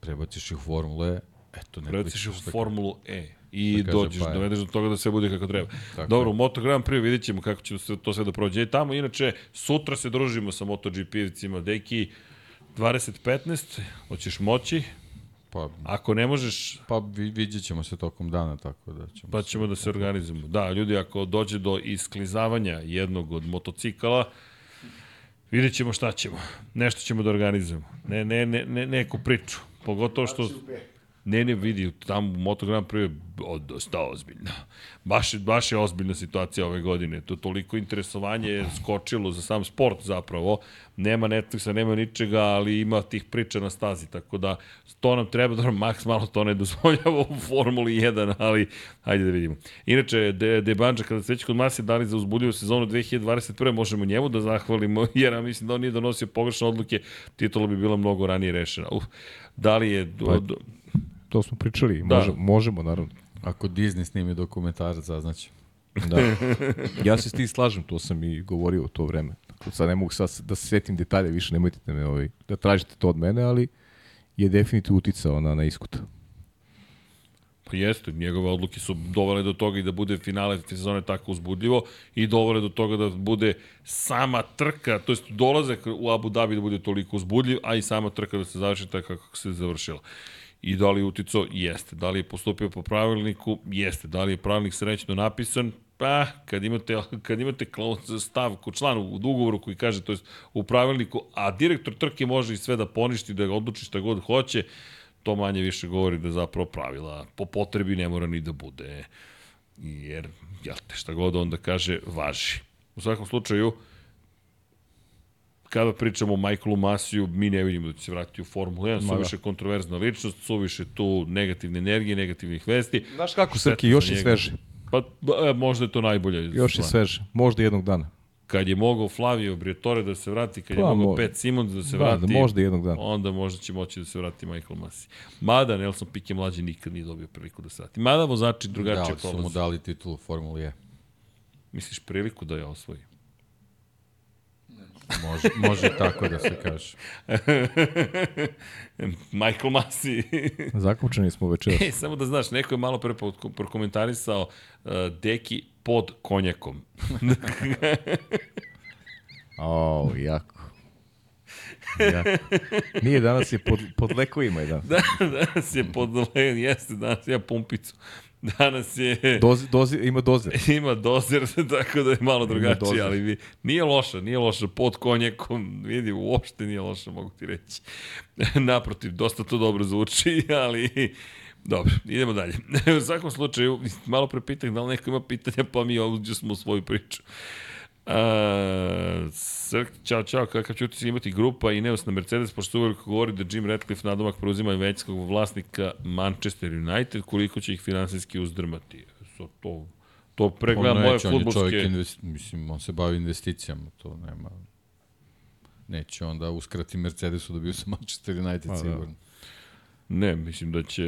Prebaciš ih u Formule E, eto Netflix. Prebaciš ih u Formulu E i dođeš, pa dovedeš do toga da sve bude kako treba. Tako Dobro, u Moto Grand Prix vidjet ćemo kako će to sve da prođe. I tamo, inače, sutra se družimo sa MotoGP-evcima, deki, 20.15, hoćeš moći, Pa, Ako ne možeš, pa vi, vidjet ćemo se tokom dana, tako da ćemo... pa ćemo da se organizujemo. Da, ljudi, ako dođe do isklizavanja jednog od motocikala, vidjet ćemo šta ćemo. Nešto ćemo da organizujemo. Ne, ne, ne, ne neku priču. Pogotovo što... Ne, ne, vidi, tamo u Moto Grand Prix je dosta ozbiljno. Baš, baš je ozbiljna situacija ove godine. To toliko interesovanje je skočilo za sam sport zapravo. Nema Netflixa, nema ničega, ali ima tih priča na stazi, tako da to nam treba, dobro, Max malo to ne dozvoljava u Formuli 1, ali hajde da vidimo. Inače, De, De Banđa, kada se već kod Masi dali za uzbudljivu sezonu 2021. možemo njemu da zahvalimo, jer ja mislim da on nije donosio pogrešne odluke, titula bi bila mnogo ranije rešena. Uf, da li je... Do, do, To smo pričali, Da. može, možemo naravno. Ako Disney snimi dokumentarac, zaznaće. Da. ja se s tim slažem, to sam i govorio u to vreme. Tako sad ne mogu sad da se setim detalje, više nemojte da me ovaj, da tražite to od mene, ali je definitivno uticao na, na iskut. Pa jeste, njegove odluke su dovele do toga i da bude finale sezone tako uzbudljivo i dovele do toga da bude sama trka, to jest dolazak u Abu Dhabi da bude toliko uzbudljiv, a i sama trka da se završi tako kako se završila. I da li je uticao? Jeste. Da li je postupio po pravilniku? Jeste. Da li je pravilnik srećno napisan? Pa, kad imate, kad imate klauz- stavku, član u ugovoru koji kaže, to jest u pravilniku, a direktor trke može i sve da poništi, da ga odluči šta god hoće, to manje više govori da zapravo pravila po potrebi ne mora ni da bude. Jer, jel te, šta god onda kaže, važi. U svakom slučaju, kada pričamo o Michaelu Masiju, mi ne vidimo da će se vratiti u Formulu 1, Ma suviše kontroverzna ličnost, suviše tu negativne energije, negativnih vesti. Znaš kako, Srki, još je sveže. Pa, e, možda je to najbolje. Još je sveže. Možda jednog dana. Kad je mogao Flavio Briatore da se vrati, kad je Pa, mogao mo- Pet Simons da se Da, vrati, da možda jednog dana. onda možda će moći da se vrati Michael Masi. Mada Nelson Piquet mlađi nikad nije dobio priliku da se vrati. Mada vozači Da, drugačije ali su mu prolaze. dali titulu Formuli E. Misliš priliku da je osvoji? Može, može tako da se kaže. Michael Masi. Zakupčani smo večeras. e, samo da znaš, neko je malo pre prokomentarisao uh, deki pod konjakom. O, jako. jako. Nije, danas je pod, pod lekovima je danas. Da, danas je pod jeste, danas ja pumpicu. Danas je... Dozi, dozi, ima doze. Ima dozer, tako da je malo drugačije, dozer. ali vi, nije loša, nije loša, pod konjekom, vidi, uopšte nije loša, mogu ti reći. Naprotiv, dosta to dobro zvuči, ali dobro, idemo dalje. u svakom slučaju, malo pre pitah da li neko ima pitanja, pa mi ovdje smo u svoju priču. Uh, Srk, čao, čao, kakav ću ti imati grupa i Neos na Mercedes, pošto uvijek govori da Jim Ratcliffe nadomak preuzima većskog vlasnika Manchester United, koliko će ih finansijski uzdrmati. So, to, to pregleda moje neće, on je čovjek, futbolske... invest, mislim, on se bavi investicijama, to nema... Neće onda uskrati Mercedesu da bi sa Manchester United da. sigurno. Ne, mislim da će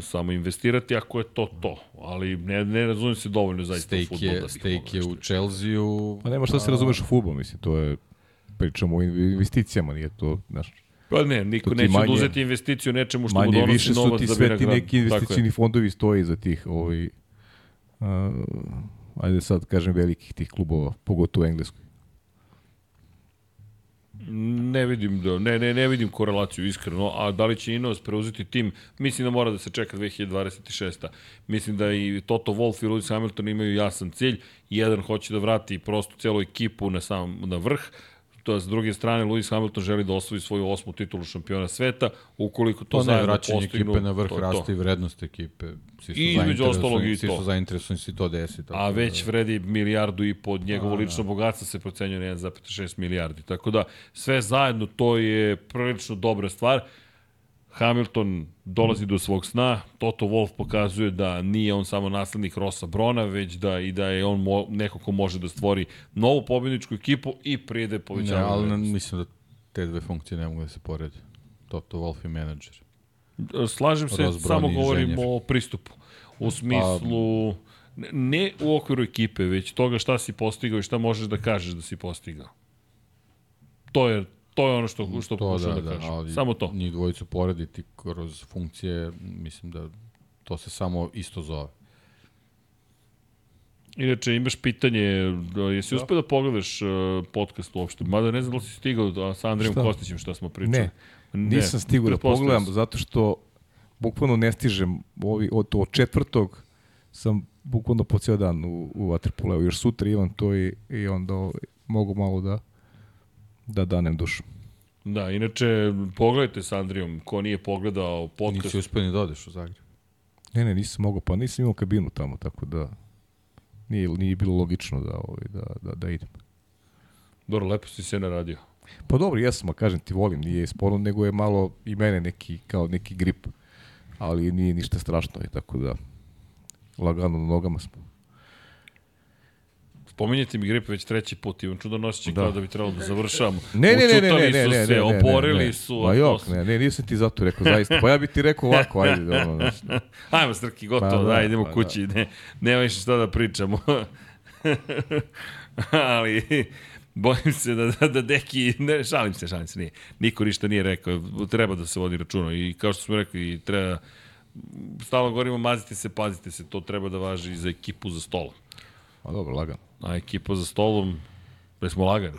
samo investirati ako je to to, ali ne, ne razumijem se dovoljno zaista u Stake futbol da je, bih stake je u. Chelsea-u. Pa nema šta se razumeš u futbol, mislim, to je pričamo o investicijama, nije to, znaš, Pa ne, niko neće manje- oduzeti investiciju nečemu što mu manje donosi više su novac ti da sve ti neki investicijni fondovi stoji za tih, ovaj, uh, ajde sad kažem velikih tih klubova, pogotovo u Engleskoj. Ne vidim da, ne, ne, ne vidim korelaciju iskreno, a da li će Ineos preuzeti tim, mislim da mora da se čeka 2026. Mislim da i Toto Wolff i Lewis Hamilton imaju jasan cilj, jedan hoće da vrati prosto celu ekipu na sam na vrh, to s druge strane Lewis Hamilton želi da osvoji svoju osmu titulu šampiona sveta, ukoliko to To ne, zajedno vraćanje postignu, ekipe na vrh to to. raste i vrednost ekipe. Svi su I između ostalog i zainteresovani- Svi to. su zainteresovani da se to desi. Tako A da- već vredi milijardu i po njegovo lično bogatstvo se procenjuje na 1,6 milijardi. Tako da sve zajedno to je prilično dobra stvar. Hamilton dolazi do svog sna, Toto Wolff pokazuje da nije on samo naslednik Rosa Brona, već da i da je on mo, neko ko može da stvori novu pobjedničku ekipu i pride Ne, povećavanje. ali ne, vrednosti. mislim da te dve funkcije ne mogu da se porede. Toto Wolff i menadžer. Slažem se, Ross samo govorimo o pristupu. U smislu, ne- ne u okviru ekipe, već toga šta si postigao i šta možeš da kažeš da si postigao. To je, to je ono što, što To da, da, da, kažem. ali Samo to. njih dvojicu porediti kroz funkcije, mislim da to se samo isto zove. Inače, imaš pitanje, da, jesi uspio da pogledaš uh, podcast uopšte? Mada ne znam da li si stigao da, sa Andrijom Šta? Kostićem šta smo pričali. Ne, nisam stigao da pogledam, zato što bukvalno ne stižem ovi, od, od četvrtog sam bukvalno po ceo dan u, u Waterpoleu. Još sutra imam to i, i onda mogu malo da da danem dušu. Da, inače, pogledajte s Andrijom, ko nije pogledao podcast. Nisi uspio ni da odeš u Zagreb. Ne, ne, nisam mogao, pa nisam imao kabinu tamo, tako da nije, nije bilo logično da, ovaj, da, da, da idem. Dobro, lepo si se naradio. Pa dobro, jesam, kažem ti, volim, nije sporno, nego je malo i mene neki, kao neki grip, ali nije ništa strašno, i tako da lagano na nogama smo. Spominjete mi grip već treći put, imam čudan osjećaj da. kao da bi trebalo da završamo. Ne, ne, ne, ne, ne, ne, ne, ne, ne, oborili ne, ne. su. Ma a jok, ne, ne, nisam ti zato rekao, zaista. Pa ja bih ti rekao ovako, ajde, ono, znaš. Ajmo, Strki, gotovo, Pa pa, da, da, idemo pa kući, ne, nema više šta da pričamo. Ali, bojim se da, da, da deki, ne, šalim se, šalim se, nije. Niko ništa nije rekao, treba da se vodi računa i kao što smo rekli, treba, stalno govorimo, mazite se, pazite se, to treba da važi i za ekipu za stolom. Ma dobro, lagano. A ekipa za stolom, da smo lagani.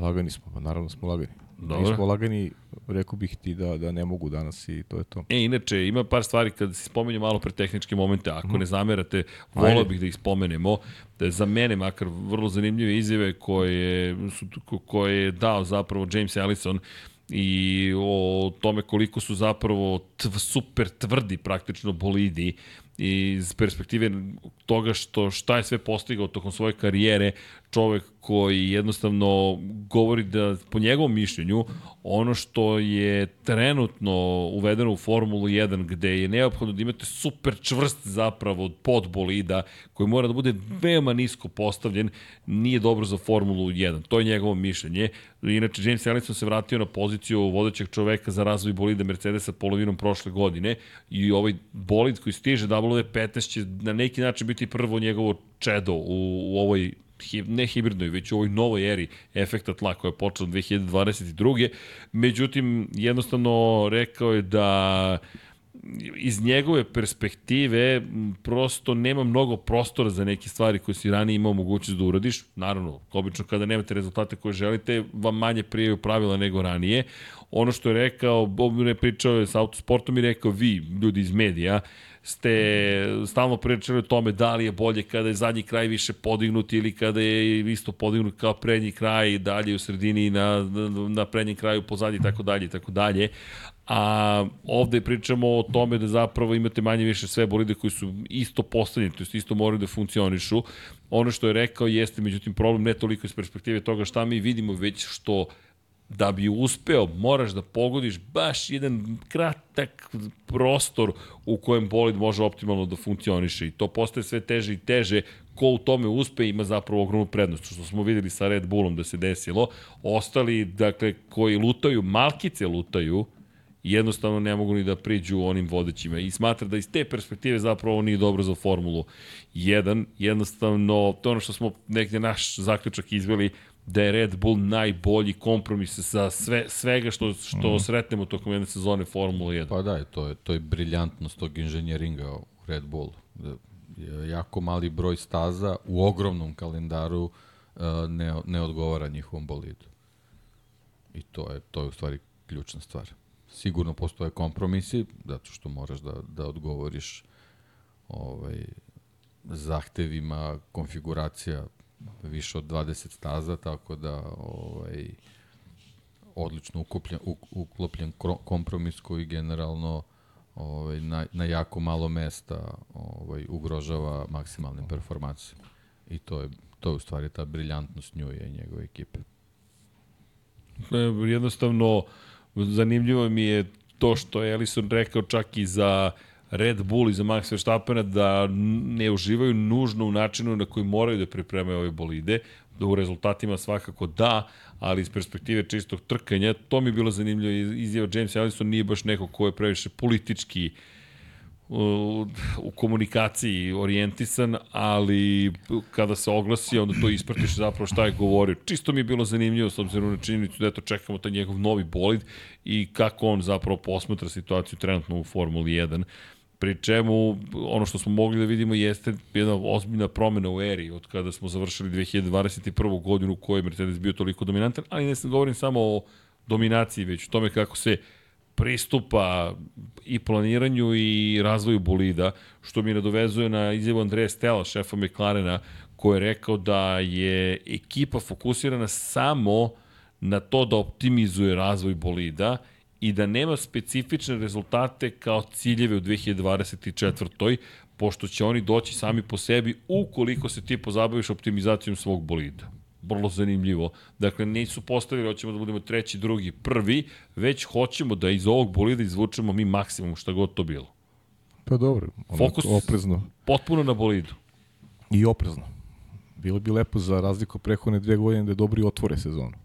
Lagani smo, pa naravno smo lagani. Dobro. Nismo lagani, rekao bih ti da, da ne mogu danas i to je to. E, inače, ima par stvari kad se spomenje malo pre tehničke momente, ako ne zamerate, volao Ajde. bih da ih spomenemo, da za mene makar vrlo zanimljive izjave koje, su, ko- koje je dao zapravo James Ellison i o tome koliko su zapravo tv, super tvrdi praktično bolidi iz perspektive toga što šta je sve postigao tokom svoje karijere, čovek koji jednostavno govori da po njegovom mišljenju ono što je trenutno uvedeno u Formulu 1 gde je neophodno da imate super čvrst zapravo pod bolida koji mora da bude veoma nisko postavljen nije dobro za Formulu 1. To je njegovo mišljenje. Inače, James Ellison se vratio na poziciju vodećeg čoveka za razvoj bolida Mercedesa polovinom prošle godine i ovaj bolid koji stiže W15 će na neki način biti prvo njegovo čedo u, u ovoj ne hibridnoj, već u ovoj novoj eri efekta tla koja je počela 2022. Međutim, jednostavno rekao je da iz njegove perspektive prosto nema mnogo prostora za neke stvari koje si ranije imao mogućnost da uradiš. Naravno, obično kada nemate rezultate koje želite, vam manje prijaju pravila nego ranije. Ono što je rekao, Bob je pričao je sa autosportom i rekao vi, ljudi iz medija, ste stalno pričali o tome da li je bolje kada je zadnji kraj više podignut ili kada je isto podignut kao prednji kraj i dalje u sredini na, na prednjem kraju pozadnji i tako dalje i tako dalje. A ovde pričamo o tome da zapravo imate manje više sve bolide koji su isto postavljeni, to jest isto moraju da funkcionišu. Ono što je rekao jeste, međutim, problem ne toliko iz perspektive toga šta mi vidimo, već što da bi uspeo, moraš da pogodiš baš jedan kratak prostor u kojem bolid može optimalno da funkcioniše i to postaje sve teže i teže ko u tome uspe ima zapravo ogromnu prednost, što smo videli sa Red Bullom da se desilo. Ostali, dakle, koji lutaju, malkice lutaju, jednostavno ne mogu ni da priđu onim vodećima i smatra da iz te perspektive zapravo nije dobro za Formulu 1. Jednostavno, to ono što smo negde naš zaključak izveli, da je Red Bull najbolji kompromis sa sve, svega što, što sretnemo tokom jedne sezone Formula 1. Pa da, to je, to je briljantnost tog inženjeringa u Red Bullu. Jako mali broj staza u ogromnom kalendaru uh, ne, ne odgovara njihovom bolidu. I to je, to je u stvari ključna stvar. Sigurno postoje kompromisi, zato što moraš da, da odgovoriš ovaj, zahtevima konfiguracija više od 20 staza, tako da ovaj, odlično ukupljen, uk, uklopljen kompromis koji generalno ovaj, na, na jako malo mesta ovaj, ugrožava maksimalne performanse. I to je, to je u stvari ta briljantnost Njuja i njegove ekipe. Jednostavno zanimljivo mi je to što je Ellison rekao čak i za Red Bull i za Max Verstappena da ne uživaju nužno u načinu na koji moraju da pripremaju ove bolide, da u rezultatima svakako da, ali iz perspektive čistog trkanja, to mi je bilo zanimljivo, izjava James Ellison nije baš neko ko je previše politički u, u komunikaciji orijentisan, ali kada se oglasi, onda to ispratiš zapravo šta je govorio. Čisto mi je bilo zanimljivo s obzirom na činjenicu da eto čekamo taj njegov novi bolid i kako on zapravo posmatra situaciju trenutno u Formuli 1 pri čemu ono što smo mogli da vidimo jeste jedna ozbiljna promena u eri od kada smo završili 2021. godinu u kojoj Mercedes bio toliko dominantan, ali ne sam govorim samo o dominaciji, već o tome kako se pristupa i planiranju i razvoju bolida, što mi nadovezuje na izjavu Andreja Stella, šefa McLarena, koji je rekao da je ekipa fokusirana samo na to da optimizuje razvoj bolida i da nema specifične rezultate kao ciljeve u 2024. pošto će oni doći sami po sebi ukoliko se ti pozabaviš optimizacijom svog bolida vrlo zanimljivo. Dakle, nisu postavili, hoćemo da budemo treći, drugi, prvi, već hoćemo da iz ovog bolida izvučemo mi maksimum, šta god to bilo. Pa dobro, Fokus oprezno. potpuno na bolidu. I oprezno. Bilo bi lepo za razliku prehodne dve godine da dobri otvore sezonu.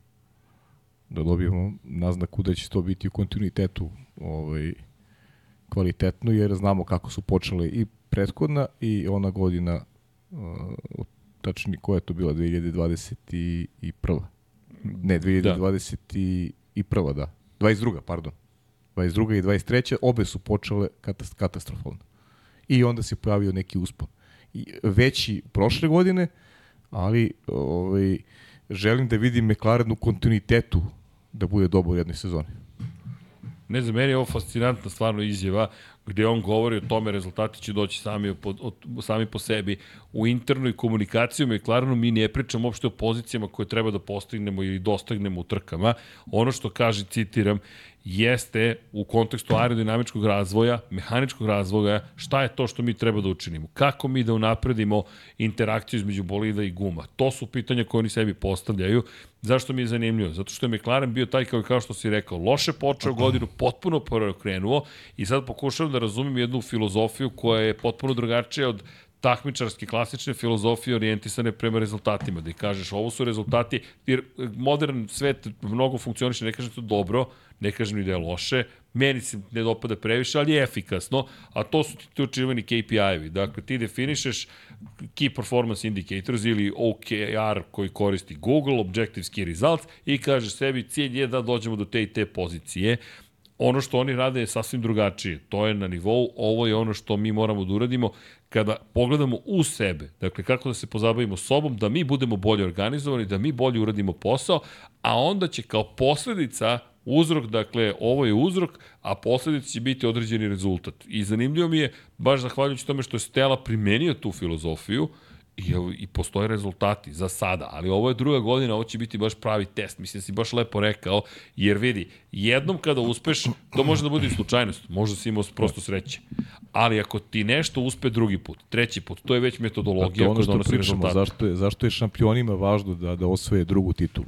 Da dobijemo naznaku da će to biti u kontinuitetu ovaj, kvalitetno, jer znamo kako su počele i prethodna i ona godina uh, tačni koja je to bila 2021. Ne, 2021. Da. da. 22. pardon. 22. i 23. obe su počele katastrofalno. I onda se pojavio neki uspon. I veći prošle godine, ali ovaj, želim da vidim McLaren u kontinuitetu da bude dobar u jednoj sezoni. Ne znam, meni je ovo fascinantna stvarno izjava gde on govori o tome rezultati će doći sami, po, od, sami po sebi. U internoj komunikaciji u McLarenu mi ne pričamo uopšte o pozicijama koje treba da postignemo ili dostagnemo u trkama. Ono što kaže, citiram, jeste u kontekstu aerodinamičkog razvoja, mehaničkog razvoja, šta je to što mi treba da učinimo? Kako mi da unapredimo interakciju između bolida i guma? To su pitanja koje oni sebi postavljaju. Zašto mi je zanimljivo? Zato što je McLaren bio taj, kao, kao što si rekao, loše počeo godinu, potpuno preokrenuo i sad pokušavam da razumim jednu filozofiju koja je potpuno drugačija od takmičarske klasične filozofije orijentisane prema rezultatima, da kažeš ovo su rezultati, jer modern svet mnogo funkcioniše, ne kažem to dobro, ne kažem ni da je loše, meni se ne dopada previše, ali je efikasno, a to su ti očivani KPI-evi. Dakle, ti definišeš Key Performance Indicators ili OKR koji koristi Google, Objective Key Results, i kažeš sebi cilj je da dođemo do te i te pozicije. Ono što oni rade je sasvim drugačije. To je na nivou, ovo je ono što mi moramo da uradimo kada pogledamo u sebe, dakle kako da se pozabavimo sobom, da mi budemo bolje organizovani, da mi bolje uradimo posao, a onda će kao posledica uzrok, dakle, ovo je uzrok, a posledica će biti određeni rezultat. I zanimljivo mi je, baš zahvaljujući tome što je Stella primenio tu filozofiju, uh, I, I postoje rezultati za sada, ali ovo je druga godina, ovo će biti baš pravi test. Mislim da si baš lepo rekao, jer vidi, jednom kada uspeš, to može da bude i slučajnost, možda si imao prosto sreće. Ali ako ti nešto uspe drugi put, treći put, to je već metodologija koja donosi rezultate. Zašto je, zašto je šampionima važno da, da osvoje drugu titulu?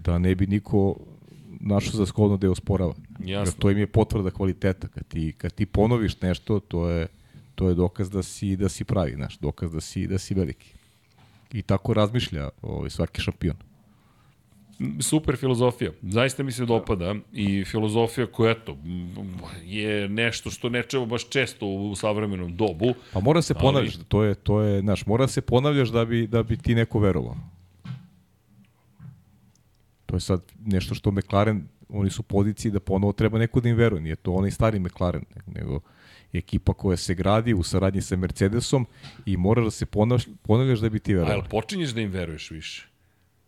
Da ne bi niko našo za skodno da je osporava. Jasno. Jer to im je potvrda kvaliteta. Kad ti, kad ti ponoviš nešto, to je to je dokaz da si da si pravi, znaš, dokaz da si da si veliki. I tako razmišlja ovaj svaki šampion. Super filozofija. Zaista mi se dopada i filozofija koja eto je nešto što ne čemo baš često u savremenom dobu. Pa mora se ponavljaš, ali... to je to je, znaš, mora se ponavljaš da bi da bi ti neko verovao. To je sad nešto što McLaren, oni su u poziciji da ponovo treba neko da im veruje, nije to onaj stari McLaren, nego ekipa koja se gradi u saradnji sa Mercedesom i mora da se ponavljaš da bi ti verovao. A jel počinješ da im veruješ više?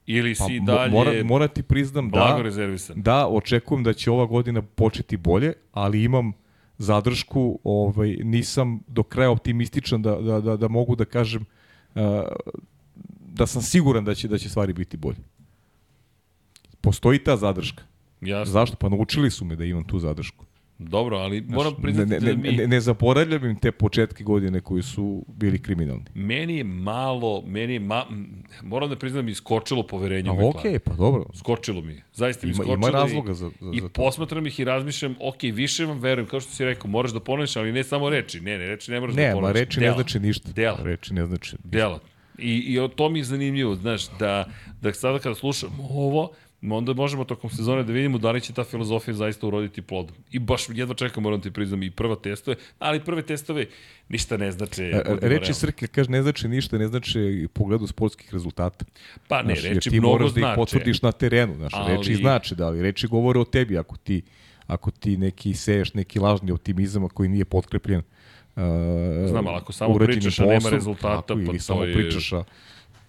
Ili pa, si pa, dalje mora, mora ti priznam da, rezervisan. da očekujem da će ova godina početi bolje, ali imam zadršku, ovaj, nisam do kraja optimističan da, da, da, da mogu da kažem uh, da sam siguran da će, da će stvari biti bolje. Postoji ta zadrška. Jasno. Zašto? Pa naučili su me da imam tu zadršku. Dobro, ali moram priznati ne, ne, da mi... Ne, ne zaboravljam im te početke godine koji su bili kriminalni. Meni je malo, meni je ma, moram da priznam mi skočilo poverenje u McLaren. Okej, okay, pa dobro. Skočilo mi. Zaista mi ima, skočilo. Ima razloga za, za, i, za I posmatram ih i razmišljam, ok, više vam verujem, kao što si rekao, moraš da ponoviš, ali ne samo reči. Ne, ne, reči ne moraš ne, da ponoviš. Ne, ma reči Dela. ne znači ništa. Dela. Reči ne znači ništa. Dela. I, I to mi je zanimljivo, znaš, da, da sada kada slušam ovo, onda možemo tokom sezone da vidimo da li će ta filozofija zaista uroditi plodom. I baš jedva čekam, moram ti priznam, i prva testove, ali prve testove ništa ne znači. Reči Srke, kaže, ne znači ništa, ne znači pogledu sportskih rezultata. Pa ne, znaš, reči mnogo znače. Ti moraš da ih potvrdiš na terenu, znaš, ali... reči znači, da, ali reči govore o tebi, ako ti, ako ti neki seješ neki lažni optimizam koji nije potkrepljen Uh, Znam, ali ako samo pričaš, a nema rezultata, tako, pa ili to samo je... pričaš, a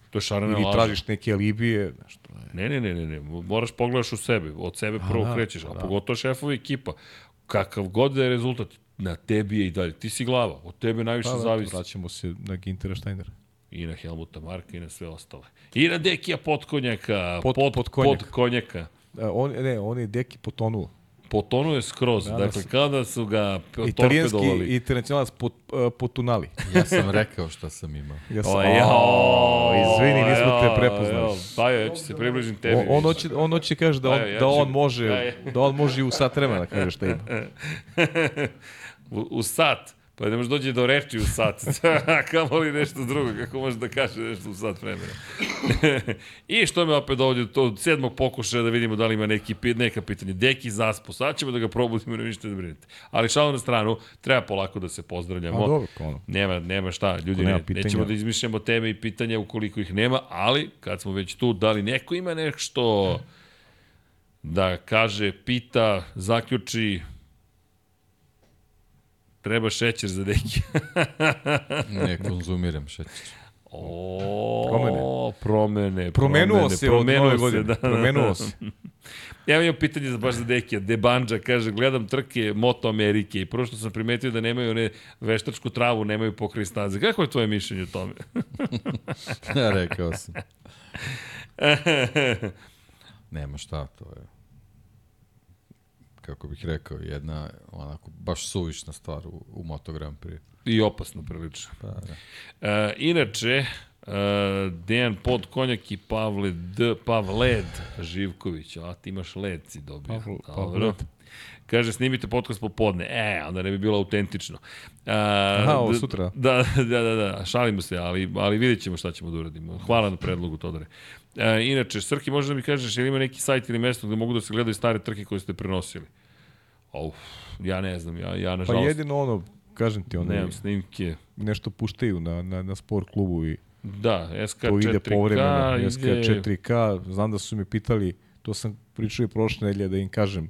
To je šarena Ili laža. tražiš neke alibije, znaš, to je. Ne, ne, ne, ne, ne, moraš pogledaš u sebe, od sebe prvo da, krećeš, a da. pogotovo šefovi ekipa. Kakav god da je rezultat, na tebi je i dalje. Ti si glava, od tebe najviše Pa, da, zavisi. vraćamo se na Gintera Steinera. I na Helmuta Marka i na sve ostale. I na Dekija Potkonjaka, Pot- pod, Potkonjak. Potkonjaka. A, on, ne, on je deki potonuo. Potonuje skroz. Da, da, dakle, kada su ga Italijanski torpedovali. internacionalac pot, uh, potunali. Ja sam rekao šta sam imao. Ja sam, O, o, jao, izvini, nismo te prepoznali. Pa ja ću se približim tebi. On, on, hoće, on hoće kaže da on, Pa, ja da on može, ja. da on može i u sat vremena kaže šta ima. u, u sat. Pa ne može dođe do reči u sat. Kamo li nešto drugo, kako može da kaže nešto u sat vremena. I što me opet dovodi do tog sedmog pokušaja da vidimo da li ima neki, neka pitanja. Deki zaspo, sad ćemo da ga probudimo, ne ništa da brinete. Ali šalu na stranu, treba polako da se pozdravljamo. A dobro, ono. Nema, nema šta, ljudi, nema ne, nećemo da izmišljamo teme i pitanja ukoliko ih nema, ali kad smo već tu, da li neko ima nešto da kaže, pita, zaključi, treba šećer za deki. Ne konzumiram šećer. O, Promene. promene. Promenuo promene, se od promenuo nove se, godine. Da, Promenuo se. Ja imam pitanje za baš za Dekija. Debanđa kaže, gledam trke Moto Amerike i prvo što sam primetio da nemaju one veštačku travu, nemaju pokraj staze. Kako je tvoje mišljenje o tome? Ja rekao sam. Nema šta, to je kako bih rekao, jedna onako baš suvišna stvar u, u Moto Grand Prix. I opasno prilično. Pa, da. E, inače, e, Dejan Pod Konjak i Pavle D. Pavled Živković. A ti imaš led si dobio. Pavl- Dobro. Pavled. Kaže, snimite podcast popodne. E, onda ne bi bilo autentično. E, Aha, ovo d- sutra. Da, da, da, da, šalimo se, ali, ali vidjet ćemo šta ćemo da uradimo. Hvala na predlogu, Todore. E, inače, Srki, možda mi kažeš, je li ima neki sajt ili mesto gde mogu da se gledaju stare trke koje ste prenosili? Uf, ja ne znam, ja, ja Pa nažalost jedino ono, kažem ti, ono, nemam snimke. nešto puštaju na, na, na sport klubu i Da, SK4K to ide povremeno. ide... SK4K, znam da su mi pitali, to sam pričao i prošle nedelje da im kažem,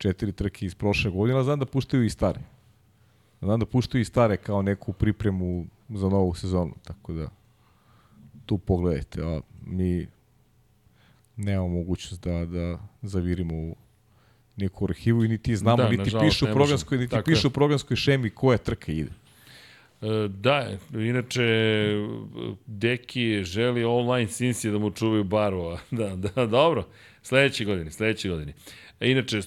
četiri trke iz prošle godine, ali znam da puštaju i stare. Znam da puštaju i stare kao neku pripremu za novu sezonu, tako da tu pogledajte, a mi nemamo mogućnost da, da zavirimo u neku arhivu i niti znamo, Da, niti nažalost, piše u programskoj, niti Tako piše je. u programskoj šemi koja trka ide. E, Da, inače, Deki želi online Sinsi da mu čuvaju baru. Da, da, dobro. Sledeće godine, sledeće godine. E, inače, e,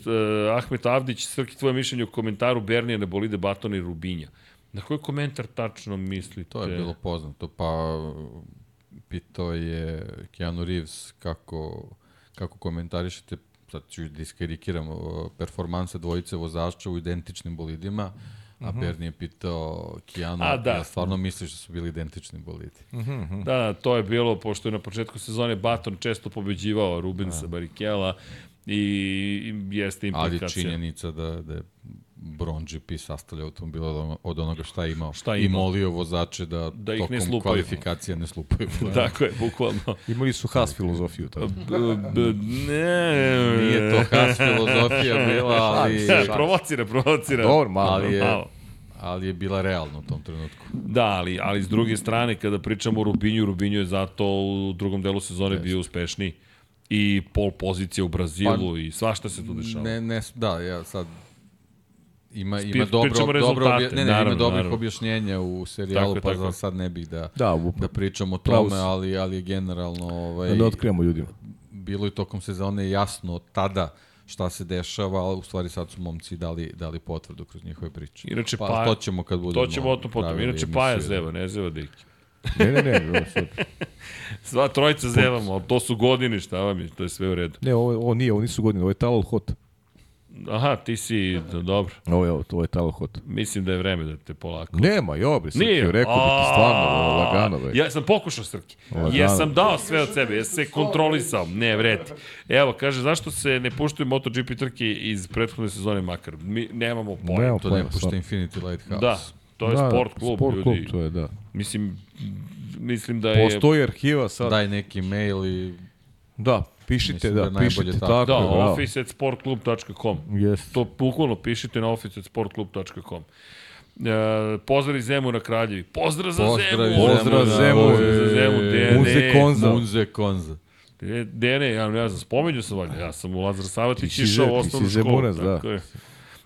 Ahmet Avdić, Srki, tvoje mišljenje u komentaru Bernija na bolide Batona i Rubinja. Na koji komentar tačno mislite? To je bilo poznato, pa pitao je Keanu Reeves kako, kako komentarišete, sad ću da iskarikiram, o, performanse dvojice vozača u identičnim bolidima, a Bernie je pitao Keanu, A, da. ja stvarno misliš da su bili identični bolidi. Da, da, to je bilo, pošto je na početku sezone Baton često pobeđivao Rubensa Barikela i jeste Ali implikacija. činjenica da, da je Bron GP sastavlja automobil od ono- od onoga šta je imao. Šta je I molio vozače da, Da ih ne slupaju. kvalifikacija ne slupaju. Tako je, bukvalno. Imali su Haas filozofiju. Tada. B, b, ne, Nije to Haas filozofija bila, ali, provocira, provocira. Dobro, malo. ali, je, Malo. ali je bila realna u tom trenutku. Da, ali, ali s druge strane, kada pričamo o Rubinju, Rubinju je zato u drugom delu sezone bio uspešniji. I pol pozicija u Brazilu i svašta se tu dešava. Ne, ne, da, ja sad ima, Spi- ima dobro, dobro obje, ne, ne, naravno, ima dobrih naravno. objašnjenja u serijalu, Tako je, pa tako je. za sad ne bih da, Da, upravo. da pričam o tome, si. ali, ali je generalno ovaj, Da ne otkrijemo ljudima. bilo i tokom sezone jasno tada šta se dešava, ali u stvari sad su momci dali, dali potvrdu kroz njihove priče. Inače, pa, pa- to ćemo kad budemo To ćemo o tom potom. Inače, emisiju, Paja da. zeva, ne zeva Deki. Ne, ne, ne, ovo sad. Sva trojica zevamo, ali to su godine, šta vam je, to je sve u redu. Ne, ovo, ovo nije, ovo nisu godine, ovo je Talal Hot. Aha, ti si, dobro. Ovo je, ovo, to je Talal Hot. Mislim da je vreme da te polako. Nema, jo, bre, Srki, rekao bi ti stvarno, lagano, bre. Ja sam pokušao Srki. Lagano. Ja sam dao sve od sebe, ja sam se kontrolisao. Ne, vreti. Evo, kaže, zašto se ne puštaju MotoGP trke iz prethodne sezone makar? Mi nemamo pojma. Nemamo To pojma, ne pušta. Infinity Lighthouse. Da, to je Da, sport klub, sport ljudi. klub, to je, da. Mislim, mislim da je... Postoji arhiva sad. Daj neki mail i Da, pišite, Mislim da da, pišite tako. tako. Da, je, bravo. office at sportclub.com. Yes. To bukvalno pišite na office at sportclub.com. Uh, pozdrav iz Zemuna Kraljevi. Pozdrav za Pozdrav iz Zemun! Pozdrav Zemuna. Zemun. Pozdrav za. Dene. Muze Konza. Munze Konza. E, Dene, ja ne znam, spomenju sam valjda, ja sam u Lazar Savatić išao u ti osnovnu si školu. Zemunac, da. je.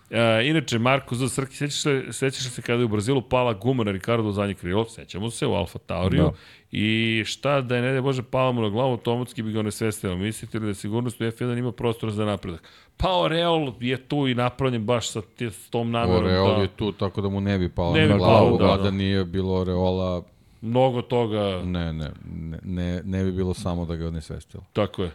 E, inače, Marko za Srki, sećaš se, sećaš se kada je u Brazilu pala guma na Ricardo u zadnje krilo, sećamo se u Alfa Tauriju, Da. i šta da je, ne da Bože, pala mu na glavu, automatski bi ga onesvestilo. Mislite li da sigurnost u F1 ima prostora za napredak? Pa Oreol je tu i napravljen baš sa, s tom namerom. Oreol da, je tu, tako da mu ne bi palo Ne na glavu, da, da, da. da nije bilo Oreola, Mnogo toga, ne, ne, ne, ne, ne bi bilo samo da ga onesvestilo. Tako je.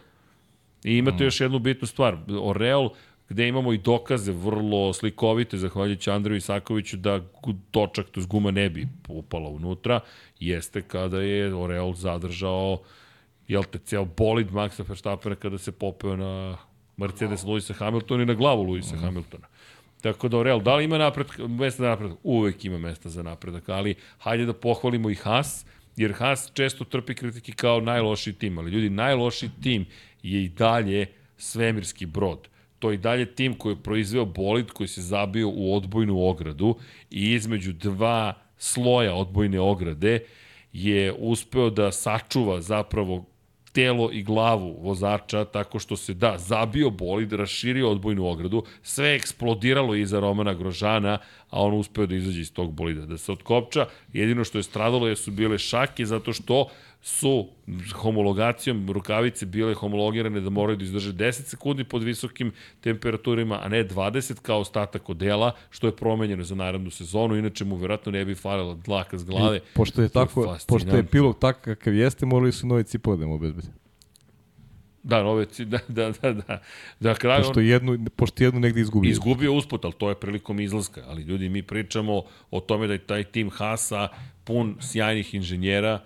I imate Mm. još jednu bitnu stvar. Oreol, gde imamo i dokaze vrlo slikovite, zahvaljujući Andreju Isakoviću, da točak, to guma ne bi upala unutra, jeste kada je Oreol zadržao jel te, ceo bolid Maxa Verstappena kada se popeo na Mercedes Luisa Hamiltona i na glavu Luisa Hamiltona. Tako da, Oreal, da li ima napredak, mesta za napredak? Uvek ima mesta za napredak, ali hajde da pohvalimo i Haas, jer Haas često trpi kritike kao najlošiji tim, ali ljudi, najlošiji tim je i dalje svemirski brod. To je i dalje tim koji je proizveo bolid koji se zabio u odbojnu ogradu i između dva sloja odbojne ograde je uspeo da sačuva zapravo telo i glavu vozača tako što se, da, zabio bolid, raširio odbojnu ogradu, sve je eksplodiralo iza Romana Grožana, a on uspeo da izađe iz tog bolida, da se otkopča. Jedino što je stradalo je su bile šake zato što su homologacijom rukavice bile homologirane da moraju da izdrže 10 sekundi pod visokim temperaturima, a ne 20 kao ostatak odela, što je promenjeno za narednu sezonu, inače mu verovatno ne bi falila dlaka s glave. I pošto je To je tako, pošto je pilot takav kakav jeste, morali su novi cipove da mu obezbede. Da, nove, da, da, da, da. Da, kraju on Pošto jednu, pošto jednu negde izgubio. izgubio usput, ali to je prilikom izlaska. Ali ljudi, mi pričamo o tome da je taj tim Hasa pun sjajnih inženjera,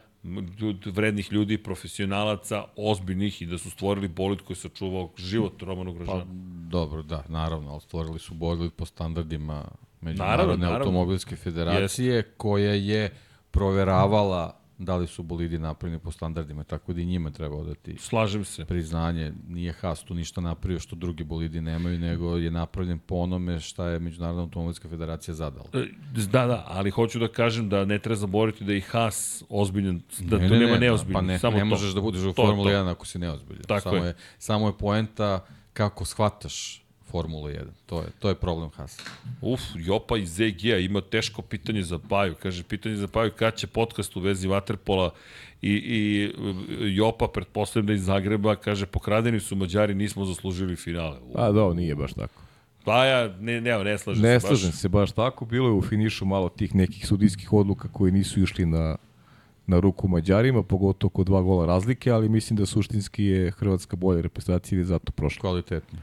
vrednih ljudi, profesionalaca, ozbiljnih i da su stvorili bolid koji je sačuvao život Romanu Grožanu. Pa, dobro, da, naravno, ali stvorili su bolid po standardima Naravno, Međunarodne naravno. automobilske federacije, koja je proveravala da li su bolidi napravljeni po standardima, tako da i njima treba odati Slažem se. priznanje. Nije Haas tu ništa napravio što drugi bolidi nemaju, nego je napravljen po onome šta je Međunarodna automobilska federacija zadala. E, Da, da, ali hoću da kažem da ne treba zaboraviti da je i Haas ozbiljan, da ne, tu nema neozbiljan. Pa ne, samo ne to. možeš da budeš u To, Formuli to. 1 ako si neozbiljan. Tako samo je. je. Samo je poenta kako shvataš Formulu 1. To je, to je problem Haasa. Uf, Jopa iz ZG-a ima teško pitanje za Paju. Kaže, pitanje za Paju kad će podcast u vezi Waterpola i, i e, Jopa, pretpostavljam da iz Zagreba, kaže, pokradeni su Mađari, nismo zaslužili finale. U, A da, nije baš tako. Paja, ne, ne, ne slažem Ne se slažem baš. se baš tako. Bilo je u finišu malo tih nekih sudijskih odluka koji nisu išli na, na ruku Mađarima, pogotovo kod dva gola razlike, ali mislim da suštinski je Hrvatska bolja reprezentacija i zato prošla. Kvalitetno.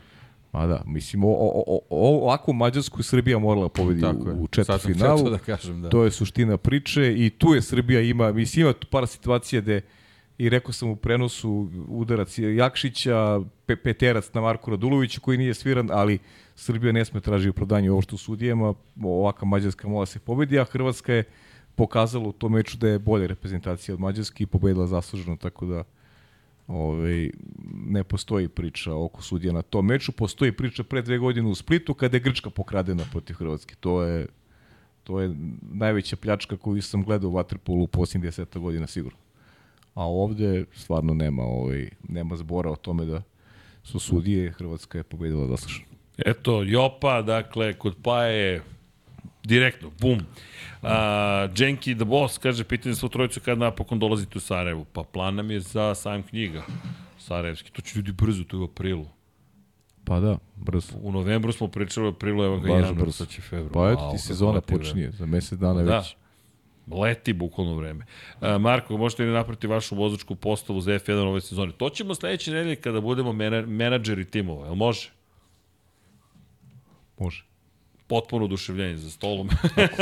Ma da, mislim, o, o, o, o, ovakvu Mađarsku Srbija morala pobedi Tako u sam četvrtfinalu. da kažem, da. To je suština priče i tu je Srbija ima, mislim ima tu par situacija gde i rekao sam u prenosu udarac Jakšića, pe, peterac na Marku Raduloviću koji nije sviran, ali Srbija ne sme traži opravdanje ovo što u sudijama, ovaka Mađarska mora se pobedi, a Hrvatska je pokazala u tom meču da je bolja reprezentacija od Mađarske i pobedila zasluženo, tako da ovaj, ne postoji priča oko sudija na tom meču. Postoji priča pre dve godine u Splitu kada je Grčka pokradena protiv Hrvatske. To je, to je najveća pljačka koju sam gledao u Waterpolu u posljednjih deseta godina sigurno. A ovde stvarno nema, ovaj, nema zbora o tome da su sudije, Hrvatska je pobedila zasluženo. Eto, Jopa, dakle, kod Paje, direktno, bum. A, Jenki the Boss kaže, pitanje svu trojicu kad napokon dolazite u Sarajevu. Pa plan nam je za sajam knjiga. Sarajevski, to će ljudi brzo, to je u aprilu. Pa da, brzo. U novembru smo pričali o aprilu, evo ga januar, brzo. sad će februar. Pa eto ti sezona počinje, za mesec dana Da. već. Leti bukvalno vreme. A, Marko, možete li napraviti vašu vozačku postavu za F1 ove sezone? To ćemo sledeće nedelje kada budemo mena, menadžeri timova, jel može? Može. Potpuno oduševljenje za stolom.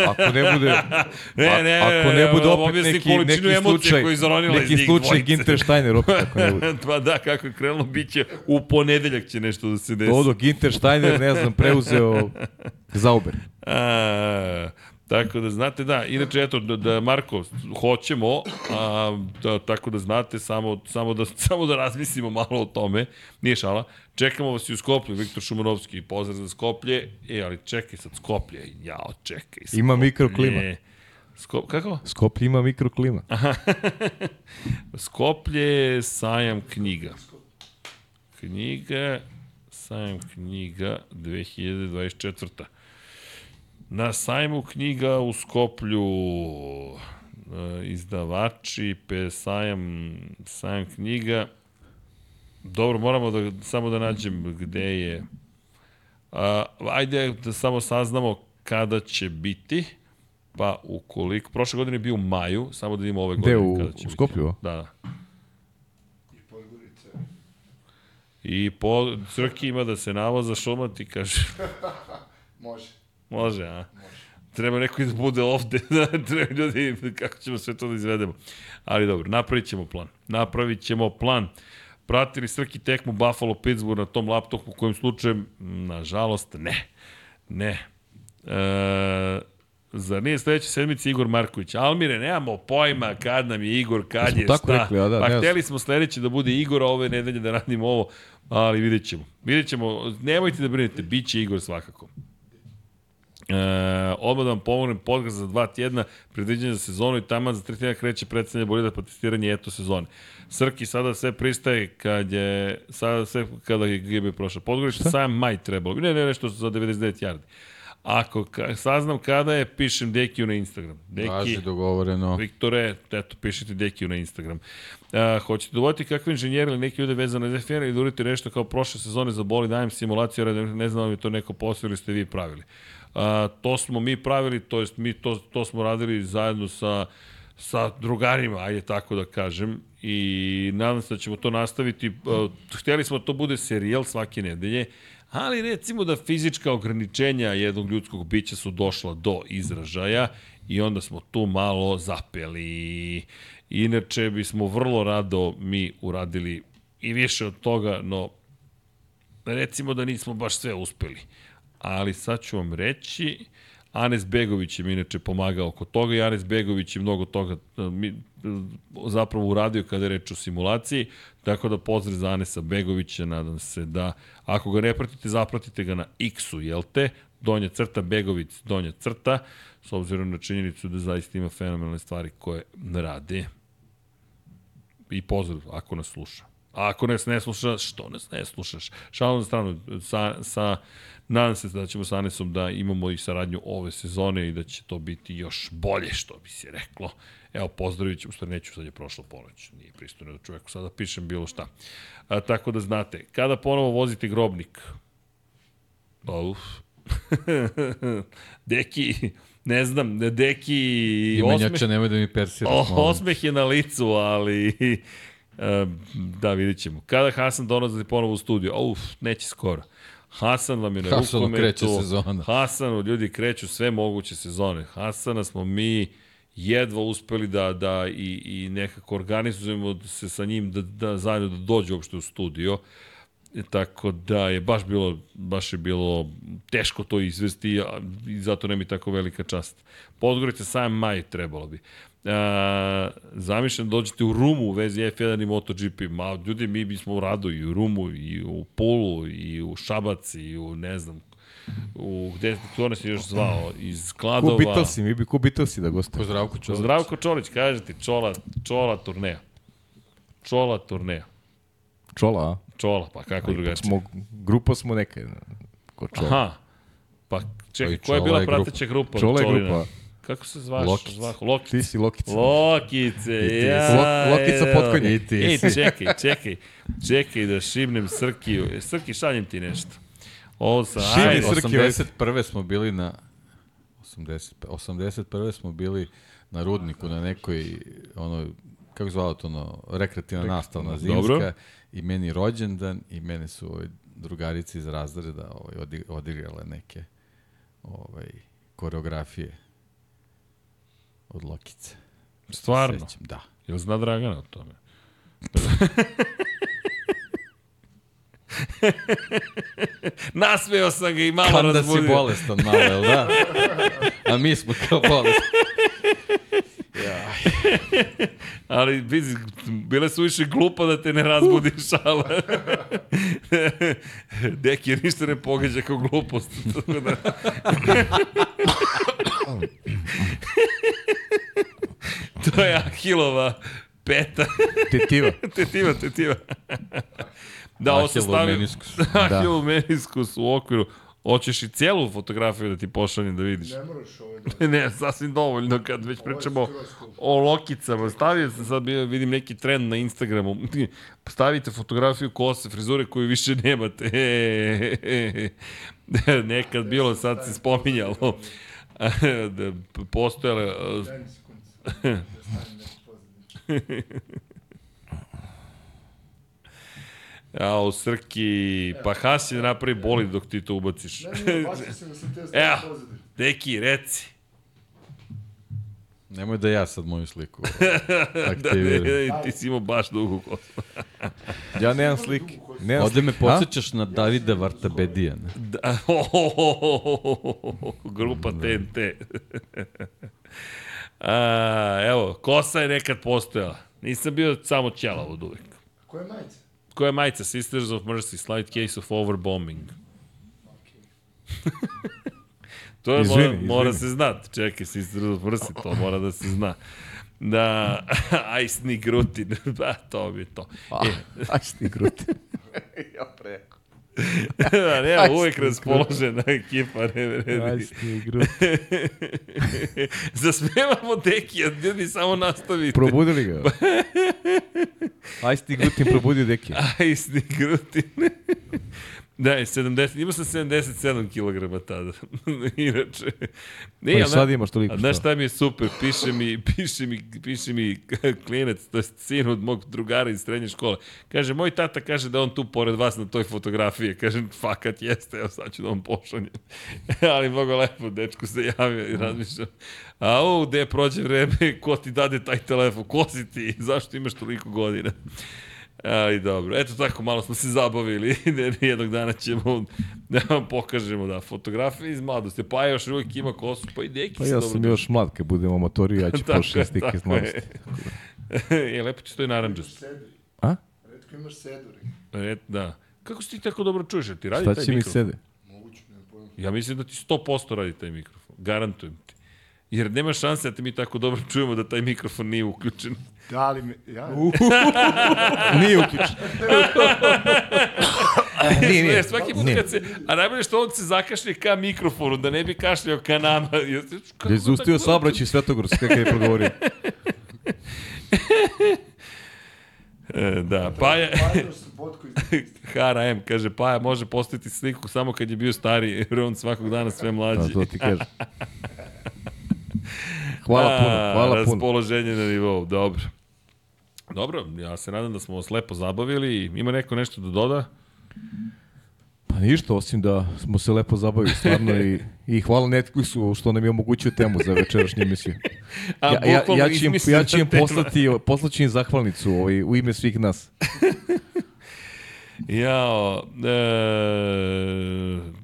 Ako ne bude, Ne, a- ne, ako ne bude opet neki, neki slučaj, iz neki slučaj. Ginter Steiner opet ako ne bude. pa da, kako je krenulo, bit će u ponedeljak će nešto da se desi. Dodo Ginter Steiner, ne znam, preuzeo Zauber. A, Tako da znate, da, inače eto, da, da Marko, hoćemo, a, da, tako da znate, samo, samo, da, samo da razmislimo malo o tome, nije šala, čekamo vas i u Skoplju, Viktor Šumanovski, pozdrav za Skoplje, e, ali čekaj sad Skoplje, jao, čekaj. Skoplje. Ima mikroklima. Skop, kako? Skoplje ima mikroklima. Skoplje, sajam knjiga. Knjiga, sajam knjiga 2024. Na sajmu knjiga u Skoplju e, izdavači, pe sajam, sajam knjiga. Dobro, moramo da, samo da nađem gde je. A, ajde da samo saznamo kada će biti. Pa ukoliko, prošle godine je bio u maju, samo da vidimo ove Gde, godine u, kada će u Skoplju? biti. Da, da. I po, Crki ima da se navoza šumati, kaže, Može. Može, a? Treba neko i da bude ovde, da treba ljudi, kako ćemo sve to da izvedemo. Ali dobro, napravit ćemo plan. Napravit ćemo plan. Pratili Srki tekmu Buffalo Pittsburgh na tom laptopu, u kojem slučajem, nažalost, ne. Ne. E, Zar nije sledeće sedmice Igor Marković? Almire, nemamo pojma kad nam je Igor, kad Smo je tako šta. rekli, a da, pa ne hteli smo sledeće da bude Igor, a ove nedelje da radimo ovo, ali vidjet ćemo. Vidjet ćemo, nemojte da brinete, bit će Igor svakako. E, odmah da vam pomognem podcast za dva tjedna, predviđenje za sezonu i tamo za tri tjedna kreće predstavljanje bolida pa testiranje eto sezone. Srki sada sve pristaje kad je, sada sve kada je GB prošao. Podgorište sam maj trebalo. Ne, ne, nešto za 99 yardi. Ako ka, saznam kada je, pišem Dekiju na Instagram. Deki, Važi dogovoreno. Viktore, eto, pišite Dekiju na Instagram. Uh, hoćete da vodite kakve inženjeri ili neki ljude vezano za FR ili da uradite nešto kao prošle sezone za boli, dajem simulaciju, ne znam da mi to neko posao ili ste vi pravili. Uh, to smo mi pravili, to jest mi to, to smo radili zajedno sa sa drugarima, ajde tako da kažem, i nadam se da ćemo to nastaviti. Uh, hteli smo da to bude serijal svake nedelje, ali recimo da fizička ograničenja jednog ljudskog bića su došla do izražaja i onda smo tu malo zapeli. Inače bismo vrlo rado mi uradili i više od toga, no recimo da nismo baš sve uspeli. Ali sad ću vam reći, Anes Begović je mi inače pomagao oko toga i Anes Begović je mnogo toga e, mi, e, zapravo uradio kada je reč o simulaciji, tako da pozdrav za Anesa Begovića, nadam se da ako ga ne pratite, zapratite ga na X-u, jel te? Donja crta, Begović, donja crta, s obzirom na činjenicu da zaista ima fenomenalne stvari koje rade. I pozdrav ako nas sluša. A ako nas ne slušaš, što nas ne slušaš? Šalom na stranu, sa, sa, nadam se da ćemo sa Anesom da imamo i saradnju ove sezone i da će to biti još bolje, što bi se reklo. Evo, pozdravit ću, stvari neću, sad je prošlo ponoć, nije pristojno da čoveku sada pišem bilo šta. A, tako da znate, kada ponovo vozite grobnik, uf, Deki, ne znam, Deki... Imenjača nemoj da mi persiraš. O, osmeh je na licu, ali... e, da, vidjet ćemo. Kada Hasan dolazi ponovo u studio? Uf, neće skoro. Hasan vam je na Hasanu rukometu. kreće sezona. Hasanu, ljudi kreću sve moguće sezone. Hasana smo mi jedva uspeli da, da i, i nekako organizujemo se sa njim da, da zajedno da dođe uopšte u studio. E, tako da je baš bilo, baš je bilo teško to izvesti a, i zato nema i tako velika čast. Podgorica sam maj trebalo bi. A, zamišljam da dođete u Rumu u vezi F1 i MotoGP. Ma, ljudi, mi bismo rado i u Rumu, i u Pulu, i u Šabac, i u, ne znam, u, gde, ko nas je još zvao, iz Kladova. Ko Beatlesi, mi bi ko Beatlesi da gostuje. Pozdravko Čolić. Zdravko Čolić, kažete, čola, čola turneja. Čola turneja. Čola, a? Čola, pa kako Ipak drugačije. Smo, grupa smo neka. Ko čola. Aha. Pa čekaj, i koja je bila je grupa. prateća grupa? Čola je Čolina? Kako se zvaš? Lokic. Zvaho? Lokic. Ti si Lokica. Lokice, ti. ja. Lok- Lokica evo. potkonje. I ti Ej, čekaj, čekaj. Čekaj da šibnem Srkiju. E, Srki, šaljem ti nešto. Ovo sa... Šibni ajde. Srki, 81. smo bili na 80, 81. smo bili na Rudniku na nekoj ono kako zvalo to ono rekreativna nastavna zimska Dobro. i meni rođendan i mene su ovaj, drugarice iz razreda ovaj, odi- odigrale neke ovaj, koreografije od Lokice. Stvarno? Sećam, da. Jel zna Dragana o tome? Nasmeo sam ga i malo Kao da si razbudio. bolestan malo, jel da? A mi smo kao bolestan. Ali, vizi, bile su više glupa da te ne razbudi šala. Deki je ništa ne pogađa kao glupost. Tako da... to je Ahilova peta. Tetiva. tetiva, tetiva. da, ovo se stavi... meniskus. Ahilov meniskus u okviru. Hoćeš i cijelu fotografiju da ti pošaljem da vidiš. Ne moraš ovaj da... ne, sasvim dovoljno kad već pričamo o lokicama. Stavio sam sad, vidim neki trend na Instagramu. Stavite fotografiju kose, frizure koju više nemate. Nekad bilo, sad se spominjalo. da postojale... Daj mi sekundu. Da stavim neku pozadinu. A, u Srki, pa Hasin napravi boli dok ti to ubaciš. Ne, ne, baš sam da sam te Evo. stavio. Deki, reci. Nemoj da ja sad moju sliku Da, ne, aktiviram. ne, ti si imao baš dugu kosu. Ja nemam slike. Nemam Ovde me podsjećaš na Davida Vartabedija. ne? Da, grupa TNT. A, evo, kosa je nekad postojala. Nisam bio samo ćelav od uvek. Koje majice? Koja je majica? Sisters of Mercy, slight case of overbombing. to je, Izvini, mora, mora izvini. se znati. Čekaj, Sisters of Mercy, to mora da se zna. Da, Ice Grutin, da, to je to. E, Aj, sti gruti. ja preko. Да, не, увек на екипа, не вреди. Засмевамо Декија, ljudi само наставите. Пробудили го. Ајсти Грутин пробуди Декија. Ајсти Грутин. Da, je 70, imao sam 77 kg tada. Inače. Ne, Pa i sad imaš toliko A znaš šta. mi je super? Piše mi, piše mi, piše mi klinac, to je sin od mog drugara iz srednje škole. Kaže, moj tata kaže da on tu pored vas na toj fotografiji. Kažem, fakat jeste, evo sad ću da vam pošaljem. Ali mnogo lepo, dečko se javio i razmišljam. A u, gde prođe vreme, ko ti dade taj telefon, ko si ti, zašto imaš toliko godina? Ali dobro, eto tako malo smo se zabavili, jednog dana ćemo da vam pokažemo da fotografije iz mladosti, pa još uvijek ima kosu, pa i neki Pa se ja dobro sam još mlad, kad budemo amatori, ja ću pošli slike iz mladosti. je. e, lepo ti stoji Imaš naranđast. A? Redko imaš seduri. E, da. Kako si ti tako dobro čuješ? Ti radi Šta taj će mi mikrofon? sede? Moguće, nema pojma. Ja mislim da ti 100% radi taj mikrofon. Garantujem ti. Jer nema šanse da te mi tako dobro čujemo da taj mikrofon nije uključen. Da li me... Ja, Nije uključen. nije, nije. Svaki put kad se... A najbolje što on se zakašlje ka mikrofonu, da ne bi kašljao ka nama. Kako Da je zustio tako- saobraćaj Svetogorsk, kada je progovorio. E, da, pa je... Pajdoš sa potku iz... Hara M kaže, Paja može postaviti sliku samo kad je bio stari, jer on svakog dana sve Da, mlađi. to ti kaže. Hvala puno, hvala puno. Raspoloženje na nivou, dobro. Dobro, ja se nadam da smo vas lepo zabavili. Ima neko nešto da doda? Pa ništa, osim da smo se lepo zabavili, stvarno, i, i hvala Netflixu što nam je omogućio temu za večerašnju emisiju. A, Ja, ja, ja, ću im, ja ću im poslati, poslaću im zahvalnicu ovaj, u ime svih nas. Jao, e,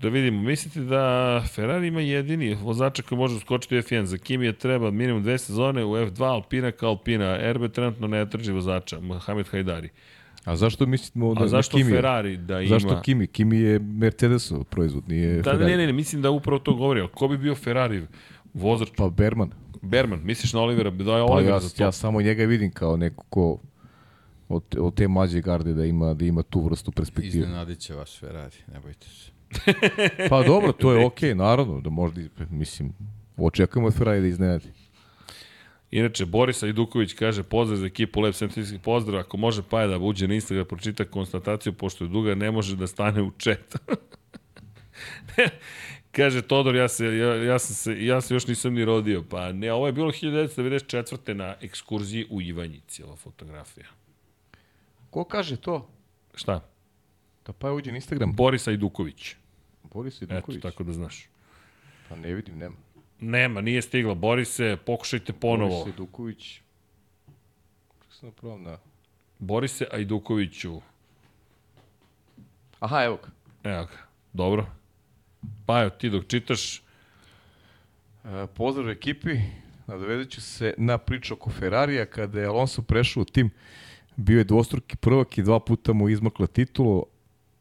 da vidimo, mislite da Ferrari ima jedini vozača koji može uskočiti u F1, za Kimi je treba minimum dve sezone u F2 Alpina kao Alpina, RB trenutno ne traži vozača, Mohamed Hajdari. A zašto mislimo da A zašto Kimi? Ferrari da ima... Zašto Kimi? Kimi je Mercedesov proizvod, nije Da, Ferrari. ne, ne, ne, mislim da upravo to govori. ali Ko bi bio Ferrari vozač? Pa Berman. Berman, misliš na Olivera? Da je Pa Oliver ja, za to. ja samo njega vidim kao neko ko od, od te mlađe garde da ima, da ima tu vrstu perspektive. Iznenadit će vas Ferrari, ne bojte se. Pa dobro, to je okej, naravno, da možda, mislim, očekujemo od Ferrari da iznenadi. Inače, Boris Ajduković kaže pozdrav za ekipu Lep Sentinski pozdrav. Ako može Paja da uđe na Instagram, pročita konstataciju, pošto je duga, ne može da stane u chat. kaže Todor, ja se, ja, ja, sam se, ja se još nisam ni rodio. Pa ne, ovo je bilo 1994. na ekskurziji u Ivanjici, ova fotografija. Ko kaže to? Šta? Da pa uđe na Instagram. Boris Ajduković. Boris Eto, Iduković. tako da znaš. Pa ne vidim, nema. Nema, nije stigla. Borise, pokušajte ponovo. Boris Iduković. Kako sam napravo na... Borise Ajdukoviću. Aha, evo ga. Evo ga, dobro. Pa evo, ti dok čitaš, E, pozdrav ekipi, nadovezat ću se na priču oko Ferrarija, kada je Alonso prešao u tim, bio je dvostruki prvak i dva puta mu izmakla titulu,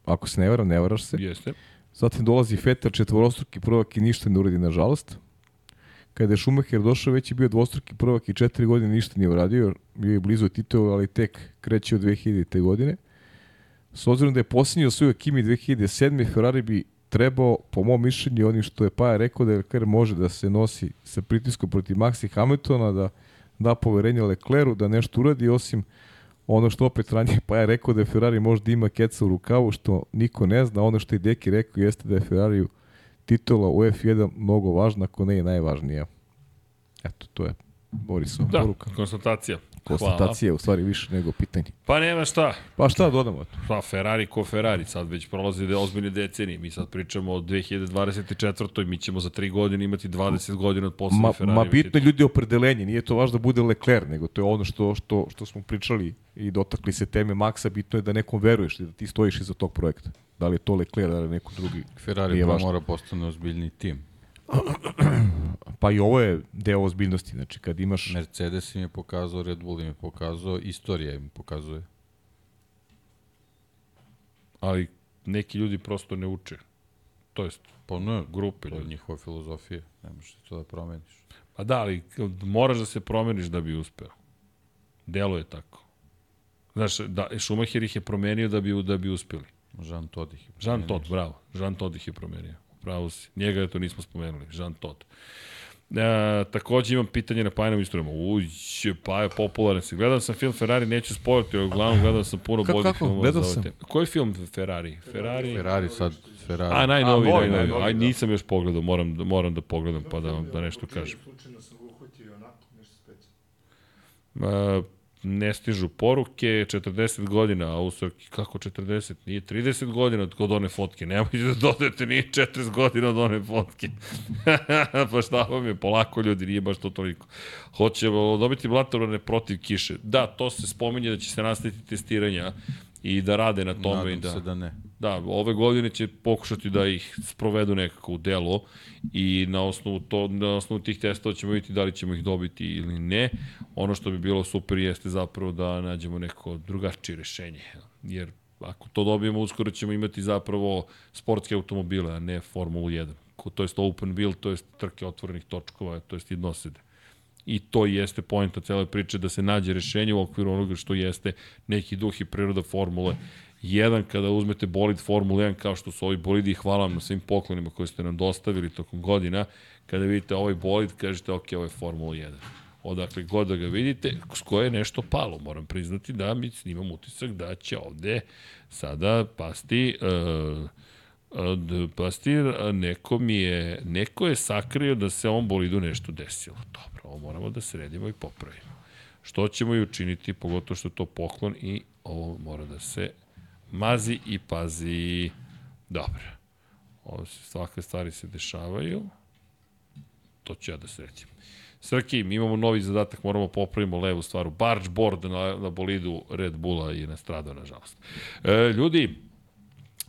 ako se ne varam, ne varaš se. jeste. Zatim dolazi Vettel, četvorostruki prvak i ništa ne uradi, nažalost. Kada je Schumacher došao, već je bio dvostruki prvak i četiri godine ništa nije uradio, bio je blizu titula, ali tek kreće od 2000. godine. S obzirom da je posljednji osvojio Kimi 2007. Ferrari bi trebao, po mom mišljenju, onim što je Paja rekao da Leclerc može da se nosi sa pritiskom protiv Maxi Hamiltona, da da poverenje Leclercu, da nešto uradi, osim ono što opet ranije Paja rekao da je Ferrari možda ima keca u rukavu, što niko ne zna, ono što je Deki rekao jeste da je Ferrari titula u F1 mnogo važna, ako ne i najvažnija. Eto, to je Borisova Da, poruka. konstatacija. Hvala. Konstatacija je u stvari više nego pitanje. Pa nema šta. Pa šta dodamo? Pa Ferrari ko Ferrari, sad već prolazi da ozbiljne decenije. Mi sad pričamo o 2024. Mi ćemo za 3 godine imati 20 godina od posle Ma, Ferrari. ma bitno je ljudi opredelenje, nije to važno da bude Leclerc, nego to je ono što, što, što smo pričali i dotakli se teme Maxa, bitno je da nekom veruješ i da ti stojiš iza tog projekta. Da li je to Leclerc, da li je neko drugi. Ferrari pa mora postane ozbiljni tim. Pa i ovo je deo ozbiljnosti, znači kad imaš... Mercedes im je pokazao, Red Bull im je pokazao, istorija im pokazuje. Ali neki ljudi prosto ne uče. To jest, Pa ne, grupe ljudi. njihova filozofija. Ne možeš to da promeniš. Pa da, ali moraš da se promeniš da bi uspeo. Delo je tako. Znaš, da, Schumacher ih je promenio da bi, da bi uspeli. Jean Todt ih je Jean promenio. Todt, bravo. Jean Todt ih je promenio. Pravo si. Njega je to nismo spomenuli. Jean Todt. E, takođe imam pitanje na Pajnom istorijama. Uj, pa je popularan si. Gledao sam film Ferrari, neću spojati, ali uglavnom gledao sam puno Kako, boljih kako? filmova. Gledao sam. teme. Koji film Ferrari? Ferrari? Ferrari sad, Ferrari. A, najnoviji, A, novi, najnoviji. Aj, da. nisam još pogledao, moram, da- moram da pogledam pa da, da nešto kažem. Slučajno sam ga uhvatio onako, nešto specijalno. Ne stižu poruke, 40 godina, a u Srki, kako 40? Nije 30 godina od one fotke, nemojte da dodajete, nije 40 godina od one fotke. pa šta vam je, polako ljudi, nije baš to toliko. Hoćemo dobiti blatorane protiv kiše. Da, to se spominje da će se nastaviti testiranja i da rade na tome. Nadam i da, se da ne. Da, ove godine će pokušati da ih sprovedu nekako u delo i na osnovu, to, na osnovu tih testova ćemo vidjeti da li ćemo ih dobiti ili ne. Ono što bi bilo super jeste zapravo da nađemo neko drugačije rešenje. Jer ako to dobijemo, uskoro ćemo imati zapravo sportske automobile, a ne Formulu 1. Ko- To jest open wheel, to jest trke otvorenih točkova, to jest jednosede. I to jeste pojenta cele priče, da se nađe rešenje u okviru onoga što jeste neki duh i priroda Formule 1, kada uzmete bolid Formule 1 kao što su ovi bolidi, i hvala vam na svim poklonima koje ste nam dostavili tokom godina, kada vidite ovaj bolid, kažete, ok, ovo je Formula 1 odakle god da ga vidite, s koje je nešto palo. Moram priznati da mi snimam utisak da će ovde sada pasti uh, pastir, neko mi je, neko je sakrio da se ovom bolidu nešto desilo. Dobro, ovo moramo da sredimo i popravimo. Što ćemo i učiniti, pogotovo što je to poklon i ovo mora da se mazi i pazi. Dobro. Ovo se, svake stvari se dešavaju. To ću ja da sredim. Srki, mi imamo novi zadatak, moramo popravimo levu stvaru. Barge board na, na bolidu Red Bulla je nastradao, nažalost. E, ljudi,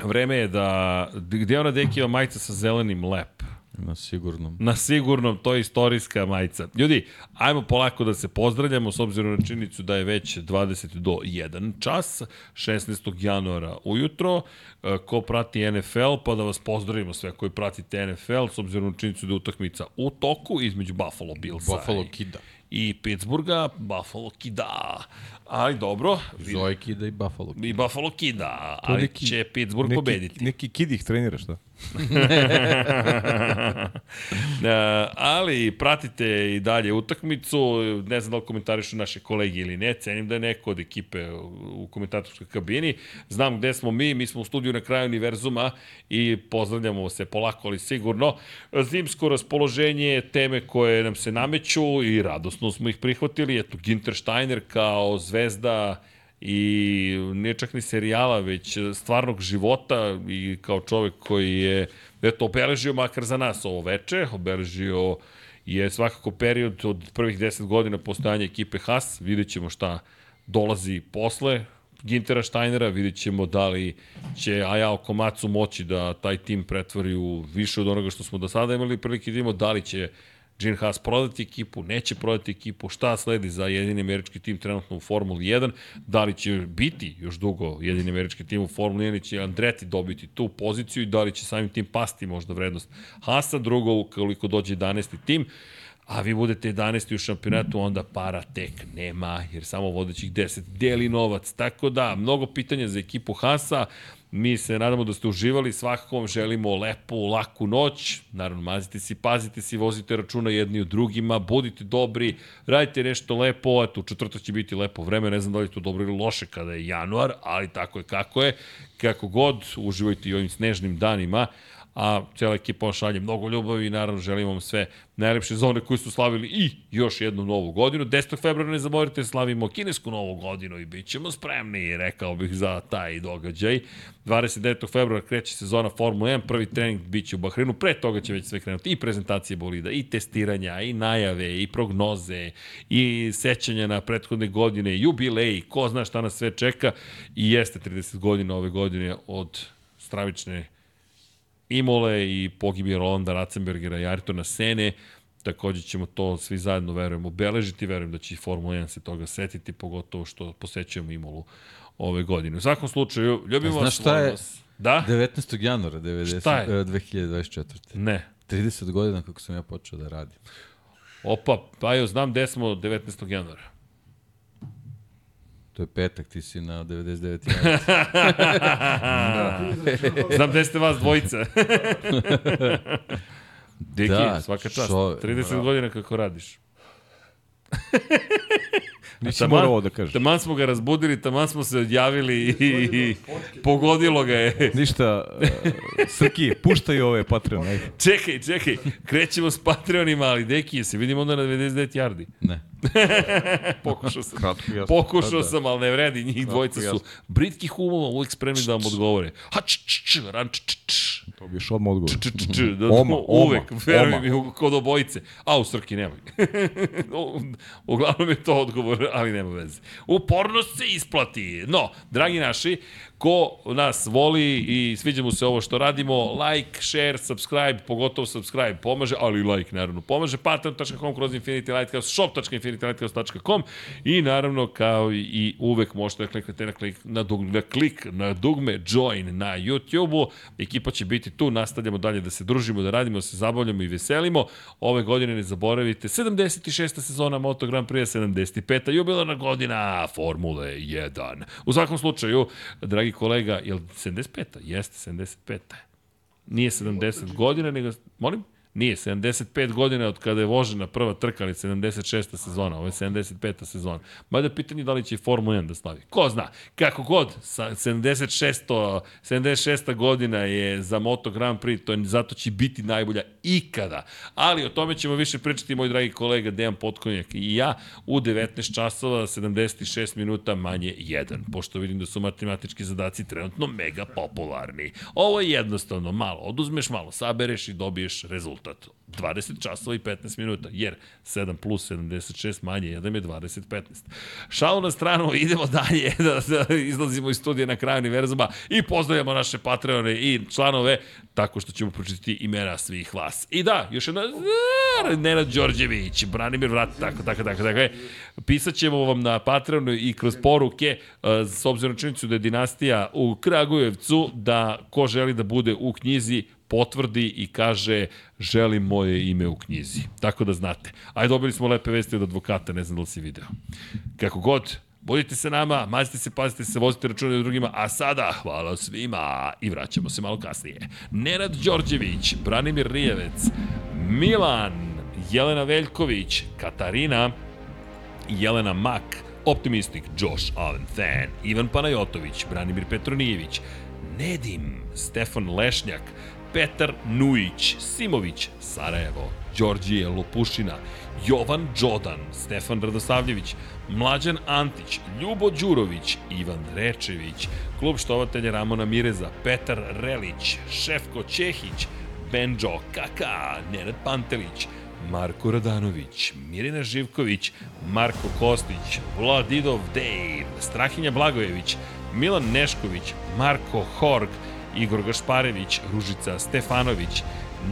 vreme je da... Gde je ona dekija majica sa zelenim lep? Na sigurnom. Na sigurnom, to je istorijska majica. Ljudi, ajmo polako da se pozdravljamo s obzirom na činjenicu da je već 20 do 1 čas, 16. januara ujutro. E, Ko prati NFL, pa da vas pozdravimo sve koji pratite NFL, s obzirom na činjenicu da je utakmica u toku između Buffalo Billsa Buffalo i, Kida. i Pittsburgha. Buffalo kida. Ali dobro, Zoe Kida i Buffalo Kida. i Buffalo kida, ali neki- će Pittsburgh neki, pobediti. Neki kid ih trenira, šta? Ali pratite i dalje utakmicu, ne znam da li komentarišu naše kolege ili ne, cenim da je neko od ekipe u komentatorskoj kabini, znam gde smo mi, mi smo u studiju na kraju univerzuma i pozdravljamo se polako ali sigurno. Zimsko raspoloženje, teme koje nam se nameću i radosno smo ih prihvatili, eto Ginter Steiner kao zvezda i nije čak ni serijala, već stvarnog života i kao čovek koji je eto, obeležio makar za nas ovo veče, obeležio je svakako period od prvih 10 godina postojanja ekipe Haas, vidjet ćemo šta dolazi posle, Gintera Steinera, vidjet ćemo da li će Ajao Komatsu moći da taj tim pretvori u više od onoga što smo do sada imali prilike da vidimo, da li će Gene Haas prodati ekipu, neće prodati ekipu, šta sledi za jedini američki tim trenutno u Formuli 1, da li će biti još dugo jedini američki tim u Formuli 1 ili će Andretti dobiti tu poziciju i da li će samim tim pasti možda vrednost Haasa, drugo koliko dođe 11. tim, a vi budete 11. u šampionatu, onda para tek nema, jer samo vodećih 10 deli novac. Tako da, mnogo pitanja za ekipu Hasa, Mi se nadamo da ste uživali, svakako vam želimo lepu, laku noć. Naravno, mazite se, pazite se, vozite računa jedni u drugima, budite dobri, radite nešto lepo, eto, u četvrtak će biti lepo vreme, ne znam da li je to dobro ili loše kada je januar, ali tako je kako je. Kako god, uživajte i ovim snežnim danima a cijela ekipa vam šalje mnogo ljubavi i naravno želim vam sve najlepše za one koji su slavili i još jednu novu godinu. 10. februara ne zaboravite, slavimo kinesku novu godinu i bit ćemo spremni, rekao bih, za taj događaj. 29. februara kreće sezona Formula 1, prvi trening bit će u Bahreinu, pre toga će već sve krenuti i prezentacije bolida, i testiranja, i najave, i prognoze, i sećanja na prethodne godine, jubileji, ko zna šta nas sve čeka i jeste 30 godina ove godine od stravične Imole i pogibije Rolanda Ratzenbergera i Ayrtona Sene. Takođe ćemo to svi zajedno, verujem, obeležiti. Verujem da će i Formula 1 se toga setiti, pogotovo što posećujemo Imolu ove godine. U svakom slučaju, ljubimo vas. Znaš šta je vas. Da? 19. januara 90, Šta je? e, 2024. Ne. 30 godina kako sam ja počeo da radim. Opa, pa jo, znam gde smo 19. januara. To je petak, ti si na 99. januara. Znam gde ste vas dvojica. Deki, Da, svaka čast. čo- 30 godina kako radiš. Nisi Taman- morao ovo da kažeš. Taman smo ga razbudili, taman smo se odjavili i, i pogodilo ga je. Ništa, uh, Srki, puštaj ove Patreon, ajde. Čekaj, čekaj, krećemo s Patreonima, ali deki, se vidimo onda na 99 yardi. ne. Pokušao sam. Kratko, jasno. Pokušao Da, da. sam, ali ne vredi, njih dvojica su britkih umova, uvijek spremni da vam odgovore. Ha, č, č, č, ran, č, č, č. To bi još odmah odgovor. Č, č, č, da, Oma, uvek, oma, veruj mi, kod obojice. A, u Srki, nemoj. Uglavnom je to odgovor, ali nema veze. Upornost se isplati. No, dragi naši, ko nas voli i sviđa mu se ovo što radimo, like, share, subscribe, pogotovo subscribe pomaže, ali like naravno pomaže, patreon.com kroz Infinity Lighthouse, shop.infinitylighthouse.com i naravno kao i uvek možete da kliknete na, klik, na, dug, na klik na dugme join na YouTube-u. Ekipa će biti tu, nastavljamo dalje da se družimo, da radimo, da se zabavljamo i veselimo. Ove godine ne zaboravite, 76. sezona Moto Grand Prix, 75. jubilarna godina Formule 1. U svakom slučaju, dragi kolega, je li 75. Jeste 75. Nije 70 godina, nego, molim? Nije, 75 godina od kada je vožena prva trka, ali 76. sezona, ovo je 75. sezona. Mada pitanje je da li će i Formula 1 da slavi. Ko zna, kako god, sa 76. 76. godina je za Moto Grand Prix, to je, zato će biti najbolja ikada. Ali o tome ćemo više pričati, moj dragi kolega Dejan Potkonjak i ja, u 19 časova, 76 minuta manje 1, pošto vidim da su matematički zadaci trenutno mega popularni. Ovo je jednostavno, malo, oduzmeš malo, sabereš i dobiješ rezultat. 20 časova i 15 minuta, jer 7 plus 76 manje 1 je 20 15. Šalu na stranu, idemo dalje da, da izlazimo iz studija na kraju univerzuma i pozdravljamo naše Patreone i članove tako što ćemo pročitati imena svih vas. I da, još jedna Nenad Đorđević, Branimir Vrat, tako, tako, tako, tako. Pisat ćemo vam na Patreonu i kroz poruke, uh, s obzirom činjenicu da je dinastija u Kragujevcu, da ko želi da bude u knjizi, potvrdi i kaže želim moje ime u knjizi. Tako da znate. Ajde, dobili smo lepe vesti od advokata, ne znam da li si video. Kako god, budite se nama, mazite se, pazite se, vozite račune od drugima, a sada hvala svima i vraćamo se malo kasnije. Nenad Đorđević, Branimir Rijevec, Milan, Jelena Veljković, Katarina, Jelena Mak, Optimistik, Josh Allen Fan, Ivan Panajotović, Branimir Petronijević, Nedim, Stefan Lešnjak, Petar Nujić, Simović, Sarajevo, Đorđije Lopušina, Jovan Đodan, Stefan Radosavljević, Mlađan Antić, Ljubo Đurović, Ivan Rečević, klub štovatelja Ramona Mireza, Petar Relić, Šefko Čehić, Benđo Kaka, Nenad Pantelić, Marko Radanović, Mirina Živković, Marko Kostić, Vladidov Dejv, Strahinja Blagojević, Milan Nešković, Marko Horg, Igor Gašparević, Ružica Stefanović,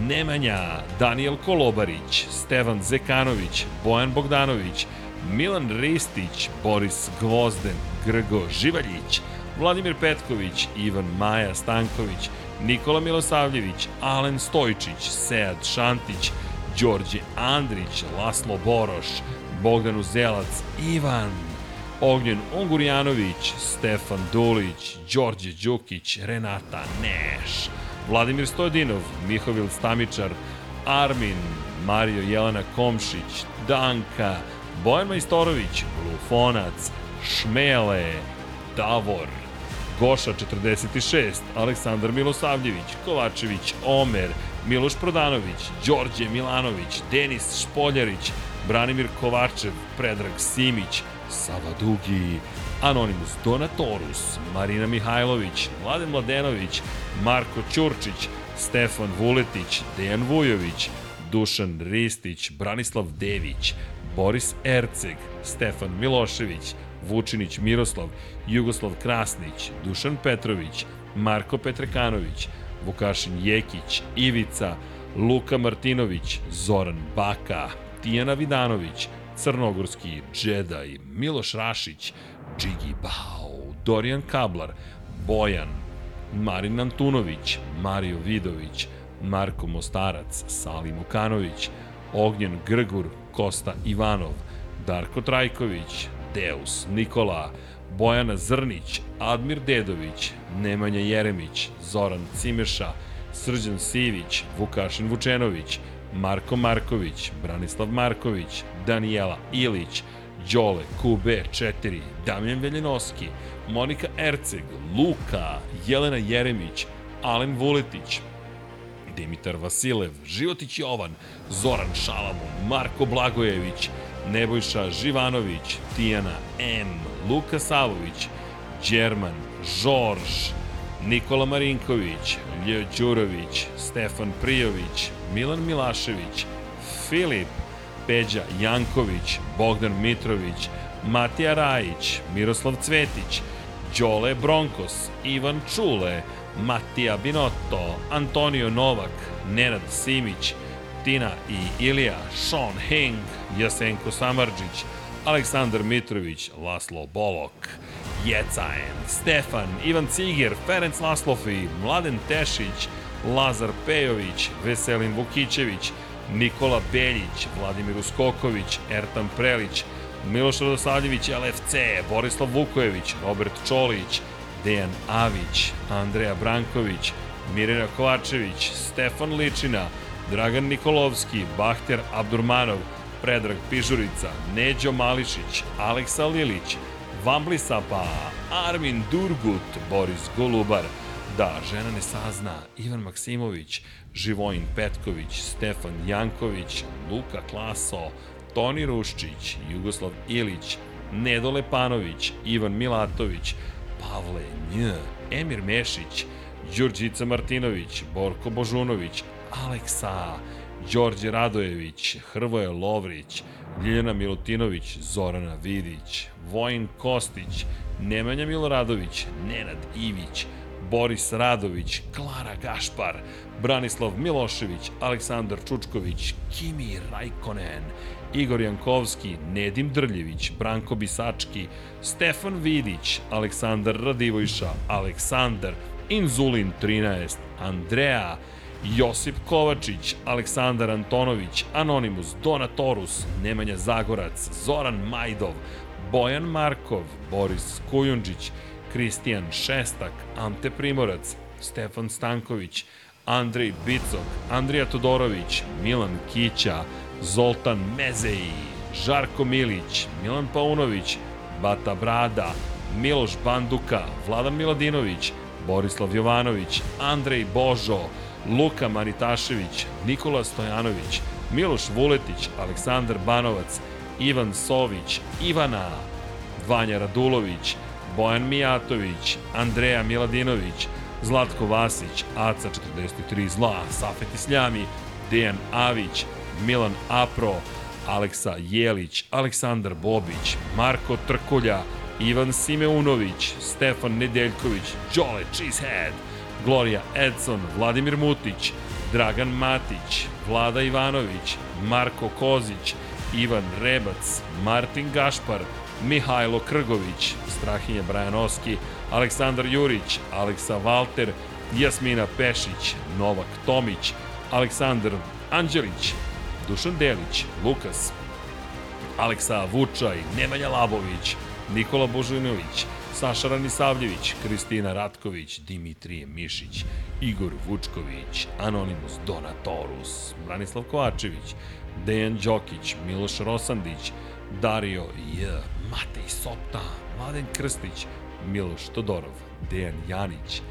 Nemanja, Daniel Kolobarić, Stevan Zekanović, Bojan Bogdanović, Milan Ristić, Boris Gvozden, Grgo Živaljić, Vladimir Petković, Ivan Maja Stanković, Nikola Milosavljević, Alen Stojčić, Sead Šantić, Đorđe Andrić, Laslo Boroš, Bogdan Uzelac, Ivan, Ognjen Ongurjanović, Stefan Dulić, Đorđe Đukić, Renata Neš, Vladimir Stojadinov, Mihovil Stamičar, Armin, Mario Jelena Komšić, Danka, Bojan Majstorović, Lufonac, Šmele, Davor, Goša 46, Aleksandar Milosavljević, Kovačević, Omer, Miloš Prodanović, Đorđe Milanović, Denis Špoljarić, Branimir Kovačev, Predrag Simić, Sava Dugi, Anonimus Donatorus, Marina Mihajlović, Mladen Mladenović, Marko Ćurčić, Stefan Vuletić, Dejan Vujović, Dušan Ristić, Branislav Dević, Boris Erceg, Stefan Milošević, Vučinić Miroslav, Jugoslav Krasnić, Dušan Petrović, Marko Petrekanović, Vukašin Jekić, Ivica, Luka Martinović, Zoran Baka, Tijana Vidanović, Crnogorski Džedaj, Miloš Rašić, Džigi Bao, Dorijan Kablar, Bojan, Marin Antunović, Mario Vidović, Marko Mostarac, Salim Okanović, Ognjen Grgur, Kosta Ivanov, Darko Trajković, Deus, Nikola, Bojana Zrnić, Admir Dedović, Nemanja Jeremić, Zoran Cimeša, Srđan Sivić, Vukašin Vučenović, Marko Marković, Branislav Marković, Danijela Ilić, Đole, QB4, Damjan Veljenoski, Monika Erceg, Luka, Jelena Jeremić, Alen Vuletić, Dimitar Vasilev, Životić Jovan, Zoran Šalamun, Marko Blagojević, Nebojša Živanović, Tijana M, Luka Savović, Đerman, Žorž, Nikola Marinković, Ljo Đurović, Stefan Prijović, Milan Milašević, Filip, Peđa Janković, Bogdan Mitrović, Matija Rajić, Miroslav Cvetić, Đole Bronkos, Ivan Čule, Matija Binotto, Antonio Novak, Nenad Simić, Tina i Ilija, Sean Hing, Jasenko Samarđić, Aleksandar Mitrović, Laslo Bolok, Jecajen, Stefan, Ivan Ciger, Ferenc Laslofi, Mladen Tešić, Lazar Pejović, Veselin Vukićević, Nikola Beljić, Vladimir Uskoković, Ertan Prelić, Miloš Radosavljević, LFC, Borislav Vukojević, Robert Čolić, Dejan Avić, Andreja Branković, Mirina Kovačević, Stefan Ličina, Dragan Nikolovski, Bahter Abdurmanov, Predrag Pižurica, Neđo Mališić, Aleksa Lilić, Vambli Sapa, Armin Durgut, Boris Golubar, Da, žena ne sazna, Ivan Maksimović, Živojin Petković, Stefan Janković, Luka Klaso, Toni Ruščić, Jugoslav Ilić, Nedo Lepanović, Ivan Milatović, Pavle Nj, Emir Mešić, Đurđica Martinović, Borko Božunović, Aleksa, Đorđe Radojević, Hrvoje Lovrić, Ljiljana Milutinović, Zorana Vidić, Vojin Kostić, Nemanja Miloradović, Nenad Ivić, Boris Radović, Klara Gašpar, Branislav Milošević, Aleksandar Čučković, Kimi Rajkonen, Igor Jankovski, Nedim Drljević, Branko Bisački, Stefan Vidić, Aleksandar Radivojša, Aleksandar, Inzulin 13, Andreja, Josip Kovačić, Aleksandar Antonović, Anonimus, Donatorus, Nemanja Zagorac, Zoran Majdov, Bojan Markov, Boris Kujundžić, Kristijan Šestak, Ante Primorac, Stefan Stanković, Andrej Bicok, Andrija Todorović, Milan Kića, Zoltan Mezeji, Žarko Milić, Milan Paunović, Bata Brada, Miloš Banduka, Vladan Miladinović, Borislav Jovanović, Andrej Božo, Luka Manitašević, Nikola Stojanović, Miloš Vuletić, Aleksandar Banovac, Ivan Sović, Ivana, Vanja Radulović, Bojan Mijatović, Andreja Miladinović, Zlatko Vasić, Aca 43 Zla, Safet Isljami, Dejan Avić, Milan Apro, Aleksa Jelić, Aleksandar Bobić, Marko Trkulja, Ivan Simeunović, Stefan Nedeljković, Đole Cheesehead, Gloria Edson, Vladimir Mutić, Dragan Matić, Vlada Ivanović, Marko Kozić, Ivan Rebac, Martin Gašpar, Mihajlo Krgović, Strahinja Brajanoski, Aleksandar Jurić, Aleksa Valter, Jasmina Pešić, Novak Tomić, Aleksandar Anđelić, Dušan Delić, Lukas, Aleksa Vučaj, Nemanja Labović, Nikola Božinović, Saša Ranisavljević, Kristina Ratković, Dimitrije Mišić, Igor Vučković, Anonimus Donatorus, Branislav Kovačević, Dejan Đokić, Miloš Rosandić, Dario J, Matej Sopta, Mladen Krstić, Miloš Todorov, Dejan Janić,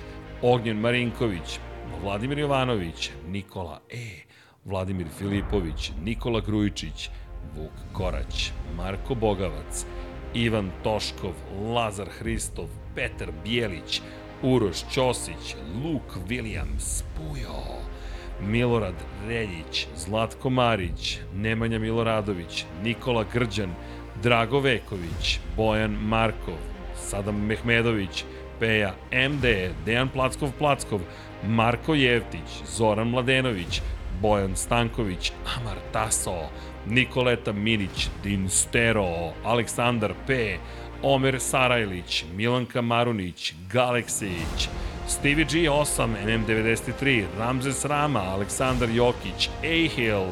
Ognjen Marinković, Vladimir Jovanović, Nikola E, Vladimir Filipović, Nikola Grujičić, Vuk Korać, Marko Bogavac, Ivan Toškov, Lazar Hristov, Petar Bijelić, Uroš Ćosić, Luk Williams, Pujo, Milorad Reljić, Zlatko Marić, Nemanja Miloradović, Nikola Grđan, Drago Veković, Bojan Markov, Sadam Mehmedović, Peja MD, Dejan Plackov-Plackov, Marko Jevtić, Zoran Mladenović, Bojan Stanković, Amar Taso, Nikoleta Minić, Dinstero, Aleksandar P, Omer Sarajlić, Milanka Marunić, Galeksić, Stevie G8, MM93, Ramzes Rama, Aleksandar Jokić, Ehil,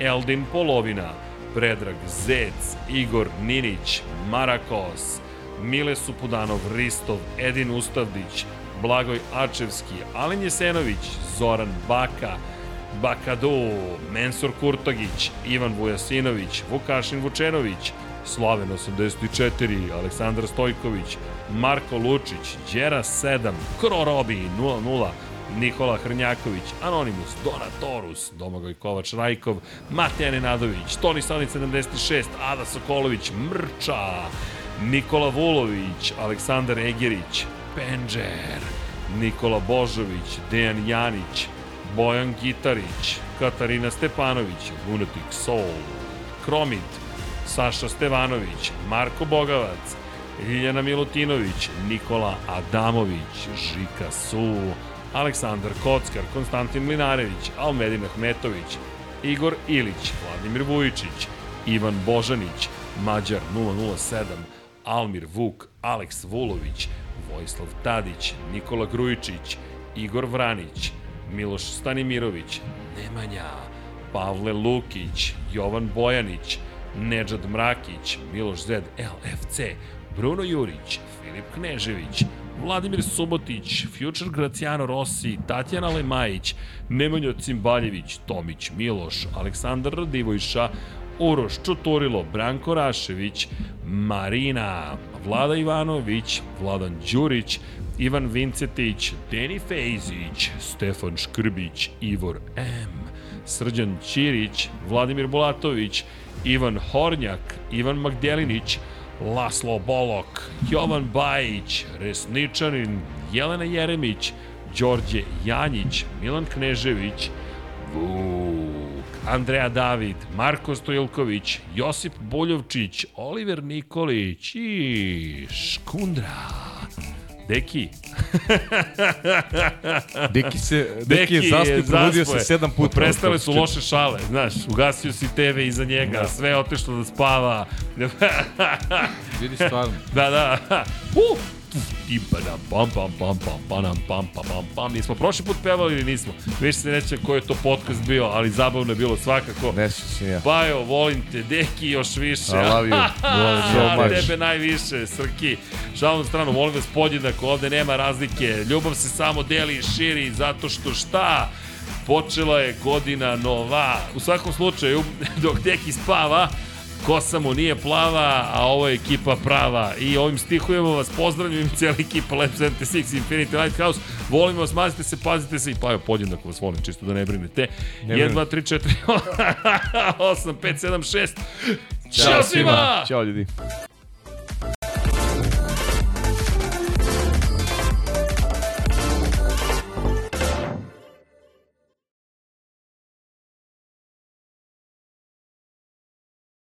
Eldin Polovina, Predrag Zec, Igor Ninić, Marakos, Mile Supudanov, Ristov, Edin Ustavdić, Blagoj Ačevski, Alen Jesenović, Zoran Baka, Bakadu, Mensur Kurtagić, Ivan Vujasinović, Vukašin Vučenović, Slaven 84, Aleksandar Stojković, Marko Lučić, Đera 7, Krorobi 00, Nikola Hrnjaković, Anonimus, Donatorus, Domagoj Kovač Rajkov, Mateja Nenadović, Toni Sonic 76, Ada Sokolović, Mrča, Nikola Vulović, Aleksandar Egerić, Penđer, Nikola Božović, Dejan Janić, Bojan Gitarić, Katarina Stepanović, Lunatic Soul, Kromit, Saša Stevanović, Marko Bogavac, Ljiljana Milutinović, Nikola Adamović, Žika Su, Aleksandar Kockar, Konstantin Mlinarević, Almedin Ahmetović, Igor Ilić, Vladimir Vujičić, Ivan Božanić, Mađar 007, Almir Vuk, Aleks Vulović, Vojislav Tadić, Nikola Grujičić, Igor Vranić, Miloš Stanimirović, Nemanja, Pavle Lukić, Jovan Bojanić, Nedžad Mrakić, Miloš Zed, LFC, Bruno Jurić, Filip Knežević, Vladimir Subotić, Future Graciano Rossi, Tatjana Lemajić, Nemanja Cimbaljević, Tomić Miloš, Aleksandar Radivojša, Uroš Čuturilo, Branko Rašević, Marina, Vlada Ivanović, Vladan Đurić, Ivan Vincetić, Deni Fejzić, Stefan Škrbić, Ivor M, Srđan Ćirić, Vladimir Bulatović, Ivan Hornjak, Ivan Magdelinić, Laslo Bolok, Jovan Bajić, Resničanin, Jelena Jeremić, Đorđe Janjić, Milan Knežević, Vuk, Andreja David, Marko Stojilković, Josip Boljovčić, Oliver Nikolić i Škundra. Deki. Deki se Deki, je zaspo probudio se sedam puta. Prestale su loše šale, znaš, ugasio si TV iza njega, da. sve je otišlo da spava. Vidi stvarno. da, da. Uh, i pa da pam pam pam pam pam pam pam pam pam Nismo prošli put pevali ili nismo? Više se neće koji je to podcast bio, ali zabavno je bilo svakako. Ne se ja. Bajo, volim te, Deki još više. I love you. Volim so much. Tebe najviše, Srki. Šalom stranu, molim vas podjednako, ovde nema razlike. Ljubav se samo deli i širi zato što šta? Počela je godina nova. U svakom slučaju, dok Deki spava, kosa mu nije plava, a ovo je ekipa prava. I ovim stihujemo vas, pozdravljam cijela ekipa Lab 76 Infinity Lighthouse. Volimo vas, mazite se, pazite se i pa evo podjednako vas volim, čisto da ne brinete. 1, 2, 3, 4, 8, 5, 7, 6. Ćao svima! Ćao ljudi.